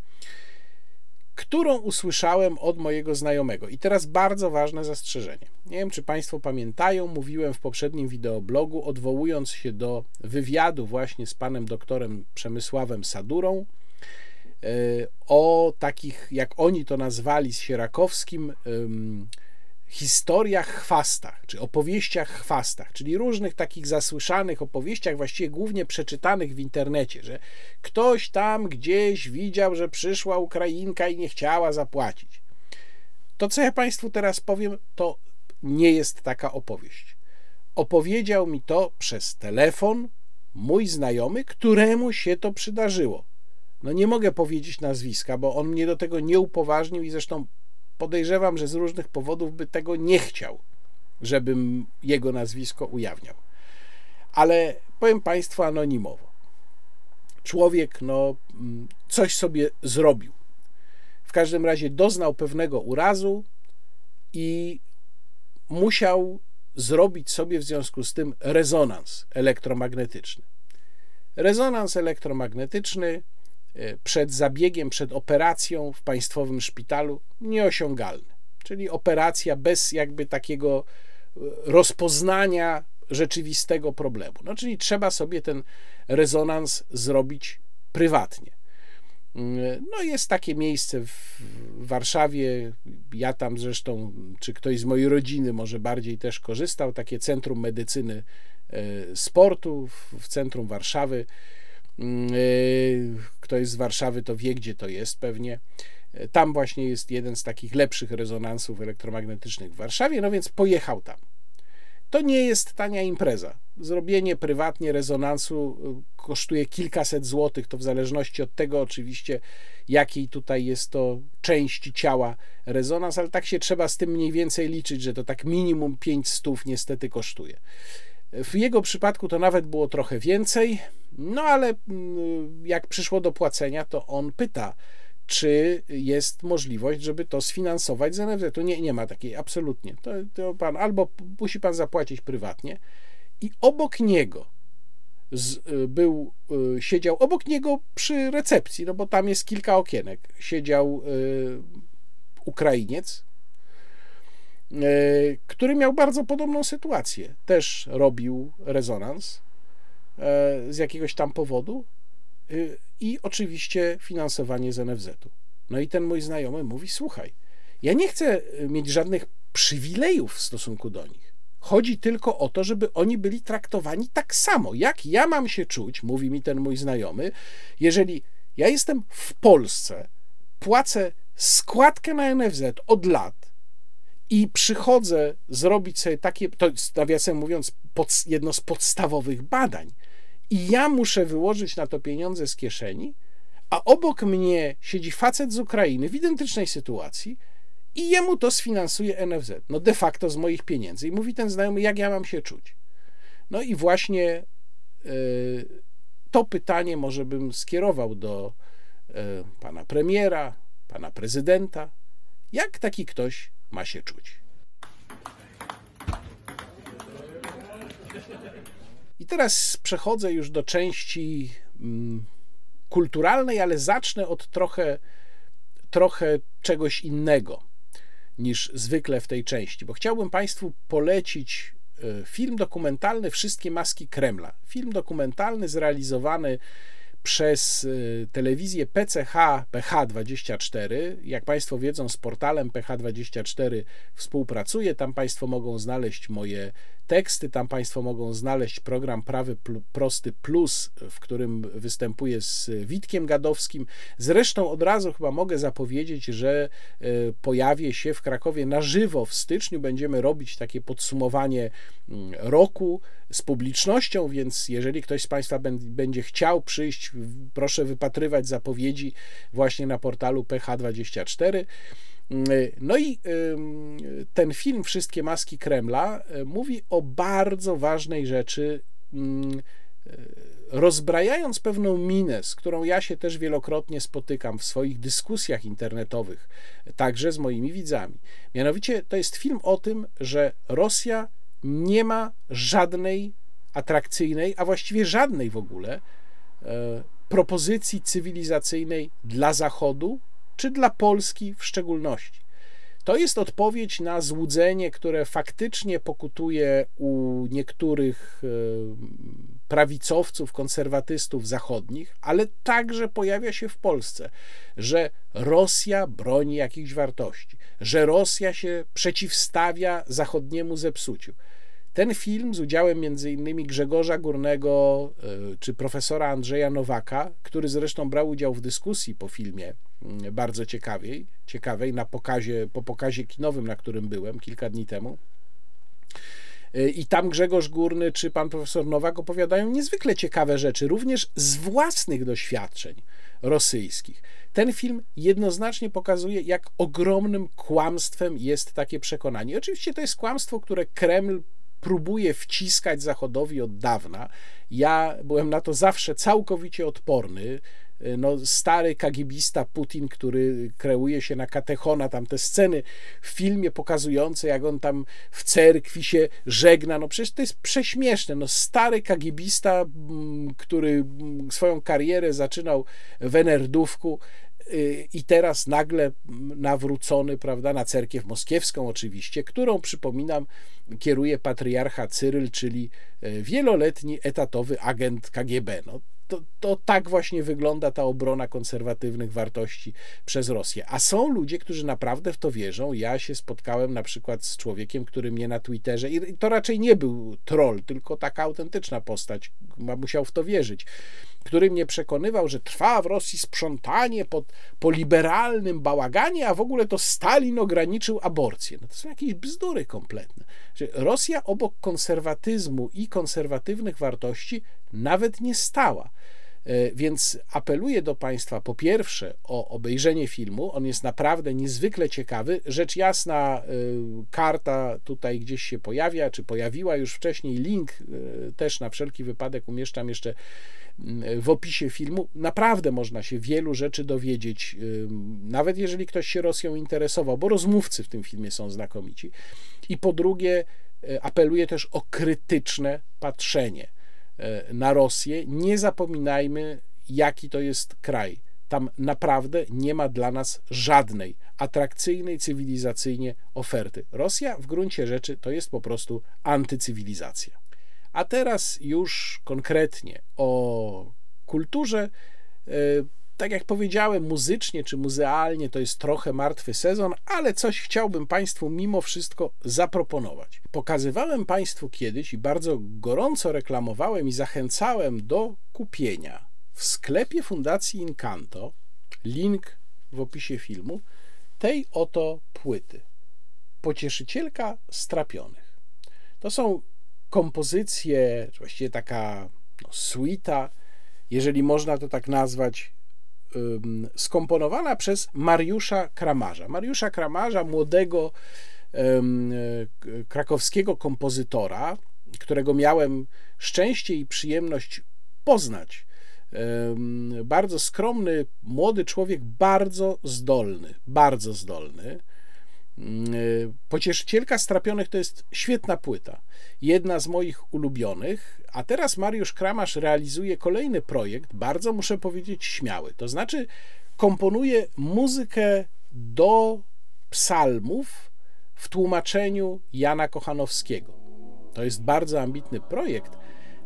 Speaker 1: którą usłyszałem od mojego znajomego. I teraz bardzo ważne zastrzeżenie. Nie wiem, czy Państwo pamiętają, mówiłem w poprzednim wideoblogu, odwołując się do wywiadu właśnie z panem doktorem Przemysławem Sadurą, e, o takich, jak oni to nazwali z Sierakowskim, historiach chwastach, czy opowieściach chwastach, czyli różnych takich zasłyszanych opowieściach, właściwie głównie przeczytanych w internecie, że ktoś tam gdzieś widział, że przyszła Ukrainka i nie chciała zapłacić. To, co ja Państwu teraz powiem, to nie jest taka opowieść. Opowiedział mi to przez telefon mój znajomy, któremu się to przydarzyło. No nie mogę powiedzieć nazwiska, bo on mnie do tego nie upoważnił i zresztą podejrzewam, że z różnych powodów by tego nie chciał, żebym jego nazwisko ujawniał. Ale powiem Państwu anonimowo. Człowiek no, mm, coś sobie zrobił. W każdym razie doznał pewnego urazu i musiał zrobić sobie w związku z tym rezonans elektromagnetyczny. Rezonans elektromagnetyczny przed zabiegiem, przed operacją w państwowym szpitalu nieosiągalny. Czyli operacja bez jakby takiego e, rozpoznania rzeczywistego problemu. No, czyli trzeba sobie ten rezonans zrobić prywatnie. Mm, no jest takie miejsce w Warszawie, ja tam zresztą, czy ktoś z mojej rodziny może bardziej też korzystał, takie Centrum Medycyny Sportu w centrum Warszawy, Mm, y, ktoś z Warszawy to wie, gdzie to jest pewnie. Tam właśnie jest jeden z takich lepszych rezonansów elektromagnetycznych w Warszawie, no więc pojechał tam. To nie jest tania impreza. Zrobienie prywatnie rezonansu y, kosztuje kilkaset złotych, to w zależności od tego oczywiście, jakiej tutaj jest to części ciała rezonans, ale tak się trzeba z tym mniej więcej liczyć, że to tak minimum 5 stów niestety kosztuje. W jego przypadku to nawet było trochę więcej, no ale mm, jak przyszło do płacenia, to on pyta, czy jest możliwość, żeby to sfinansować z NFZ. Tu nie, nie ma takiej, absolutnie. To, to pan albo musi pan zapłacić prywatnie i obok niego z, y, był, y, siedział obok niego przy recepcji, no bo tam jest kilka okienek. Siedział y, Ukrainiec, który miał bardzo podobną sytuację. Też robił rezonans z jakiegoś tam powodu i oczywiście finansowanie z NFZ-u. No i ten mój znajomy mówi: Słuchaj, ja nie chcę mieć żadnych przywilejów w stosunku do nich. Chodzi tylko o to, żeby oni byli traktowani tak samo. Jak ja mam się czuć, mówi mi ten mój znajomy, jeżeli ja jestem w Polsce, płacę składkę na NFZ od lat i przychodzę zrobić sobie takie, to nawiasem mówiąc, pod, jedno z podstawowych badań, i ja muszę wyłożyć na to pieniądze z kieszeni, a obok mnie siedzi facet z Ukrainy w identycznej sytuacji i jemu to sfinansuje NFZ. No de facto z moich pieniędzy. I mówi ten znajomy, jak ja mam się czuć. No i właśnie y, to pytanie może bym skierował do y, pana premiera, pana prezydenta. Jak taki ktoś ma się czuć? I teraz przechodzę już do części mm, kulturalnej, ale zacznę od trochę, trochę czegoś innego niż zwykle w tej części, bo chciałbym Państwu polecić e, film dokumentalny Wszystkie maski Kremla. Film dokumentalny zrealizowany przez y, telewizję PCH PH24. Jak Państwo wiedzą, z portalem PH24 współpracuję. Tam Państwo mogą znaleźć moje teksty, tam Państwo mogą znaleźć program Prawy Prosty Plus, w którym występuję z Witkiem Gadowskim. Zresztą od razu chyba mogę zapowiedzieć, że y, pojawię się w Krakowie na żywo w styczniu. Będziemy robić takie podsumowanie mm, roku z publicznością, więc jeżeli ktoś z Państwa będzie chciał przyjść, proszę wypatrywać zapowiedzi właśnie na portalu PH24. No i ten film Wszystkie maski Kremla e, mówi o bardzo ważnej rzeczy, mm, e, rozbrajając pewną minę, z którą ja się też wielokrotnie spotykam w swoich dyskusjach internetowych, także z moimi widzami. Mianowicie to jest film o tym, że Rosja nie ma żadnej atrakcyjnej, a właściwie żadnej w ogóle propozycji cywilizacyjnej dla Zachodu czy dla Polski w szczególności. To jest odpowiedź na złudzenie, które faktycznie pokutuje u niektórych e, prawicowców, konserwatystów zachodnich, ale także pojawia się w Polsce, że Rosja broni jakichś wartości, że Rosja się przeciwstawia zachodniemu zepsuciu. Ten film z udziałem m.in. Grzegorza Górnego e, czy profesora Andrzeja Nowaka, który zresztą brał udział w dyskusji po filmie mm, bardzo ciekawej, ciekawej na pokazie, po pokazie kinowym, na którym byłem kilka dni temu. E, I tam Grzegorz Górny czy pan profesor Nowak opowiadają niezwykle ciekawe rzeczy, również z własnych doświadczeń rosyjskich. Ten film jednoznacznie pokazuje, jak ogromnym kłamstwem jest takie przekonanie. Oczywiście to jest kłamstwo, które Kreml próbuje wciskać Zachodowi od dawna. Ja byłem na to zawsze całkowicie odporny. No, stary kagibista Putin, który kreuje się na katechona, tam te sceny w filmie pokazujące, jak on tam w cerkwi się żegna, no przecież to jest prześmieszne. No, stary kagibista, mm, który mm, swoją karierę zaczynał w Enerdówku, i teraz nagle nawrócony, prawda, na cerkiew moskiewską oczywiście, którą przypominam kieruje patriarcha Cyryl, czyli e, wieloletni etatowy agent KGB. No, to, to tak właśnie wygląda ta obrona konserwatywnych wartości przez Rosję. A są ludzie, którzy naprawdę w to wierzą. Ja się spotkałem na przykład z człowiekiem, który mnie na Twitterze, i to raczej nie był troll, tylko taka autentyczna postać, musiał w to wierzyć który mnie przekonywał, że trwa w Rosji sprzątanie pod, po liberalnym bałaganie, a w ogóle to Stalin ograniczył aborcję. No to są jakieś bzdury kompletne. Rosja obok konserwatyzmu i konserwatywnych wartości nawet nie stała. E, więc apeluję do Państwa po pierwsze o obejrzenie filmu. On jest naprawdę niezwykle ciekawy. Rzecz jasna, e, karta tutaj gdzieś się pojawia, czy pojawiła już wcześniej. Link e, też na wszelki wypadek umieszczam jeszcze w opisie filmu. Naprawdę można się wielu rzeczy dowiedzieć, nawet jeżeli ktoś się Rosją interesował, bo rozmówcy w tym filmie są znakomici. I po drugie, apeluję też o krytyczne patrzenie na Rosję, nie zapominajmy, jaki to jest kraj. Tam naprawdę nie ma dla nas żadnej atrakcyjnej cywilizacyjnie oferty. Rosja w gruncie rzeczy to jest po prostu antycywilizacja. A teraz już konkretnie o kulturze. Tak jak powiedziałem, muzycznie czy muzealnie to jest trochę martwy sezon, ale coś chciałbym Państwu mimo wszystko zaproponować. Pokazywałem Państwu kiedyś i bardzo gorąco reklamowałem i zachęcałem do kupienia w sklepie Fundacji Incanto, link w opisie filmu, tej oto płyty. Pocieszycielka strapionych. To są kompozycje, właściwie taka no, suita, jeżeli można to tak nazwać, skomponowana przez Mariusza Kramarza. Mariusza Kramarza, młodego krakowskiego kompozytora, którego miałem szczęście i przyjemność poznać. Bardzo skromny, młody człowiek, bardzo zdolny, bardzo zdolny. Pocieszycielka Strapionych to jest świetna płyta, jedna z moich ulubionych, a teraz Mariusz Kramasz realizuje kolejny projekt, bardzo muszę powiedzieć śmiały. To znaczy, komponuje muzykę do psalmów w tłumaczeniu Jana Kochanowskiego. To jest bardzo ambitny projekt,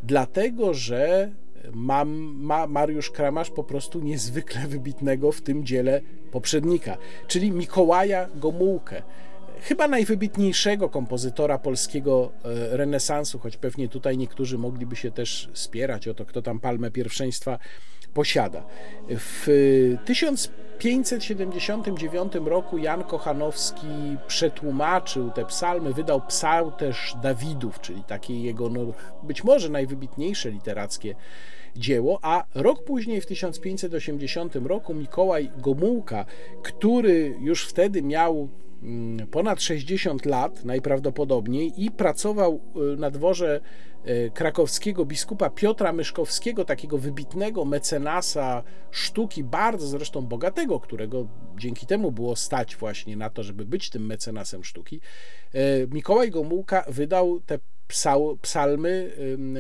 Speaker 1: dlatego że ma, ma Mariusz Kramasz po prostu niezwykle wybitnego w tym dziele poprzednika, czyli Mikołaja Gomułkę chyba najwybitniejszego kompozytora polskiego e, renesansu, choć pewnie tutaj niektórzy mogliby się też spierać o to, kto tam palmę pierwszeństwa posiada. W 1579 roku Jan Kochanowski przetłumaczył te psalmy, wydał też Dawidów, czyli takie jego no, być może najwybitniejsze literackie dzieło, a rok później, w 1580 roku, Mikołaj Gomułka, który już wtedy miał Mm, ponad 60 lat najprawdopodobniej i pracował y, na dworze krakowskiego biskupa Piotra Myszkowskiego, takiego wybitnego mecenasa sztuki, bardzo zresztą bogatego, którego dzięki temu było stać właśnie na to, żeby być tym mecenasem sztuki. Y, Mikołaj Gomułka wydał te psalmy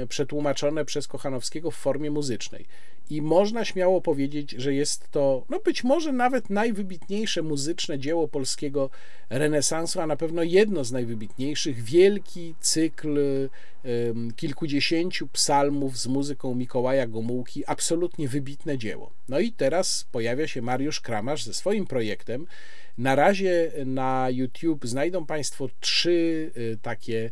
Speaker 1: przetłumaczone przez Kochanowskiego w formie muzycznej i można śmiało powiedzieć, że jest to, no być może nawet najwybitniejsze muzyczne dzieło polskiego renesansu, a na pewno jedno z najwybitniejszych, wielki cykl kilkudziesięciu psalmów z muzyką Mikołaja Gomułki, absolutnie wybitne dzieło. No i teraz pojawia się Mariusz Kramasz ze swoim projektem. Na razie na YouTube znajdą Państwo trzy y, takie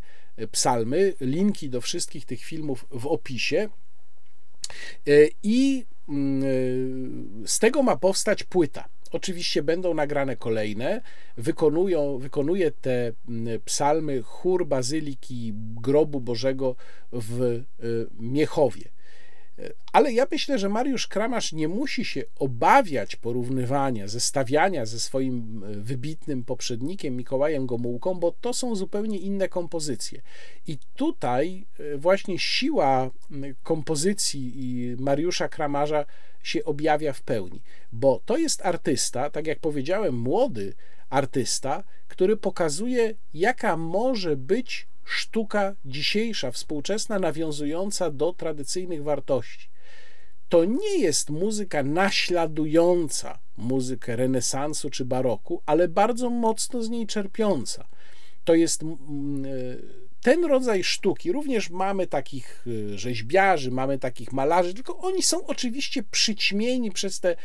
Speaker 1: psalmy, linki do wszystkich tych filmów w opisie. E, I mm, z tego ma powstać płyta. Oczywiście będą nagrane kolejne. Wykonują, wykonuje te psalmy chór Bazyliki Grobu Bożego w e, Miechowie. Ale ja myślę, że Mariusz Kramasz nie musi się obawiać porównywania, zestawiania ze swoim e, wybitnym poprzednikiem Mikołajem Gomułką, bo to są zupełnie inne kompozycje. I tutaj e, właśnie siła kompozycji Mariusza Kramarza się objawia w pełni, bo to jest artysta, tak jak powiedziałem, młody artysta, który pokazuje, jaka może być sztuka dzisiejsza, współczesna, nawiązująca do tradycyjnych wartości. To nie jest muzyka naśladująca muzykę renesansu czy baroku, ale bardzo mocno z niej czerpiąca. To jest ten rodzaj sztuki, również mamy takich y, rzeźbiarzy, mamy takich malarzy, tylko oni są oczywiście przyćmieni przez te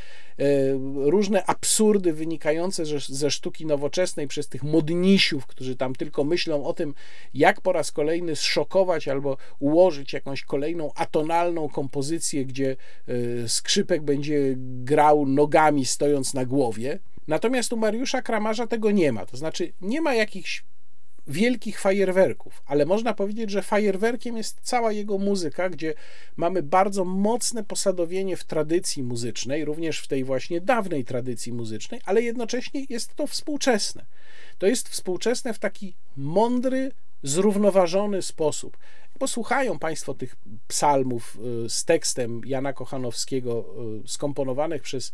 Speaker 1: różne absurdy wynikające ze sztuki nowoczesnej, przez tych modnisiów, którzy tam tylko myślą o tym, jak po raz kolejny zszokować albo ułożyć jakąś kolejną atonalną kompozycję, gdzie skrzypek będzie grał nogami stojąc na głowie. Natomiast u Mariusza Kramarza tego nie ma. To znaczy, nie ma jakichś wielkich fajerwerków, ale można powiedzieć, że fajerwerkiem jest cała jego muzyka, gdzie mamy bardzo mocne posadowienie w tradycji muzycznej, również w tej właśnie dawnej tradycji muzycznej, ale jednocześnie jest to współczesne. To jest współczesne w taki mądry, zrównoważony sposób. Posłuchają Państwo tych psalmów y, z tekstem Jana Kochanowskiego, y, skomponowanych przez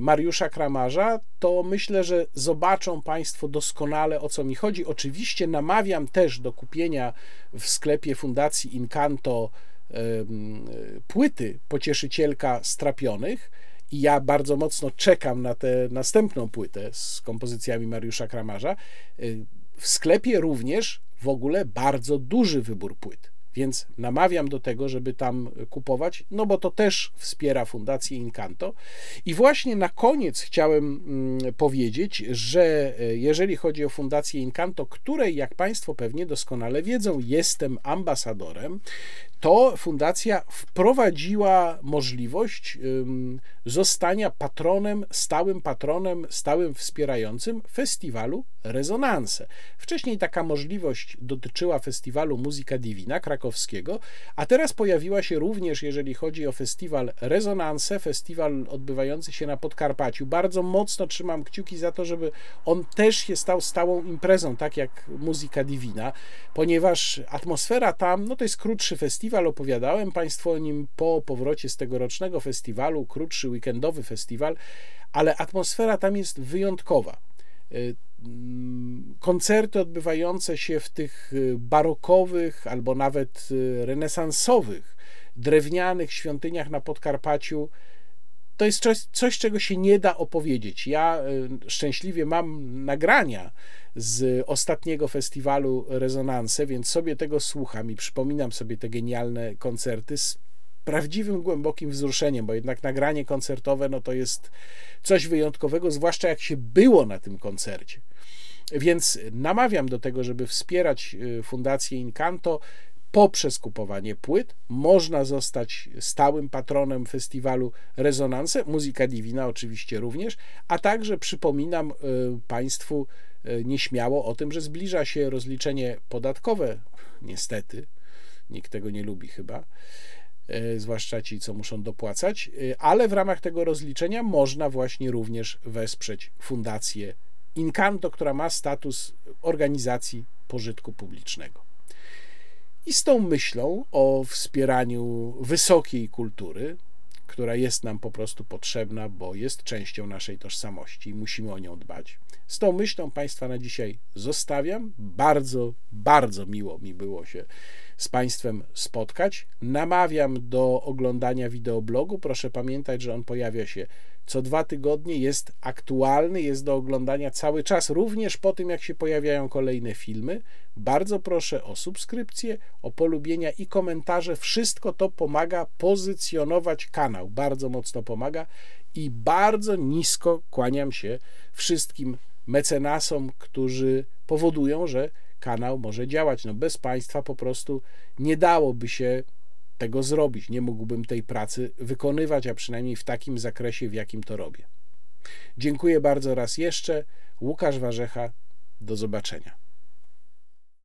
Speaker 1: Mariusza Kramarza, to myślę, że zobaczą Państwo doskonale o co mi chodzi. Oczywiście namawiam też do kupienia w sklepie Fundacji Incanto płyty Pocieszycielka Strapionych. I ja bardzo mocno czekam na tę następną płytę z kompozycjami Mariusza Kramarza. Y, w sklepie również w ogóle bardzo duży wybór płyt. Więc namawiam do tego, żeby tam kupować, no bo to też wspiera Fundację Incanto. I właśnie na koniec chciałem mm, powiedzieć, że e, jeżeli chodzi o Fundację Incanto, której, jak Państwo pewnie doskonale wiedzą, jestem ambasadorem, to fundacja wprowadziła możliwość zostania patronem, stałym patronem, stałym wspierającym festiwalu Rezonanse. Wcześniej taka możliwość dotyczyła festiwalu Muzyka Divina krakowskiego, a teraz pojawiła się również, jeżeli chodzi o festiwal Rezonanse, festiwal odbywający się na Podkarpaciu. Bardzo mocno trzymam kciuki za to, żeby on też się stał stałą imprezą, tak jak Muzyka Divina, ponieważ atmosfera tam, no to jest krótszy festiwal, opowiadałem Państwu o nim po powrocie z tegorocznego festiwalu, krótszy weekendowy festiwal, ale atmosfera tam jest wyjątkowa. Y, mm, koncerty odbywające się w tych y, barokowych albo nawet y, renesansowych, drewnianych świątyniach na Podkarpaciu to jest coś, coś, czego się nie da opowiedzieć. Ja szczęśliwie mam nagrania z ostatniego festiwalu Rezonanse, więc sobie tego słucham i przypominam sobie te genialne koncerty z prawdziwym, głębokim wzruszeniem, bo jednak nagranie koncertowe no to jest coś wyjątkowego, zwłaszcza jak się było na tym koncercie. Więc namawiam do tego, żeby wspierać y, Fundację Incanto poprzez kupowanie płyt. Można zostać stałym patronem festiwalu Rezonanse, muzyka divina oczywiście również, a także przypominam y, Państwu y, nieśmiało o tym, że zbliża się rozliczenie podatkowe, niestety, nikt tego nie lubi chyba, zwłaszcza ci, co muszą dopłacać, ale w ramach tego rozliczenia można właśnie również wesprzeć fundację Incanto, która ma status organizacji pożytku publicznego. I z tą myślą o wspieraniu wysokiej kultury, która jest nam po prostu potrzebna, bo jest częścią naszej tożsamości i musimy o nią dbać. Z tą myślą Państwa na dzisiaj zostawiam. Bardzo, bardzo miło mi było się z Państwem spotkać. Namawiam do oglądania wideoblogu. Proszę pamiętać, że on pojawia się co dwa tygodnie, jest aktualny, jest do oglądania cały czas, również po tym, jak się pojawiają kolejne filmy. Bardzo proszę o subskrypcję, o polubienia i komentarze. Wszystko to pomaga pozycjonować kanał, bardzo mocno pomaga i bardzo nisko kłaniam się wszystkim mecenasom, którzy powodują, że kanał może działać. No bez Państwa po prostu nie dałoby się tego zrobić. Nie mógłbym tej pracy wykonywać, a przynajmniej w takim zakresie, w jakim to robię. Dziękuję bardzo raz jeszcze. Łukasz Warzecha. Do zobaczenia.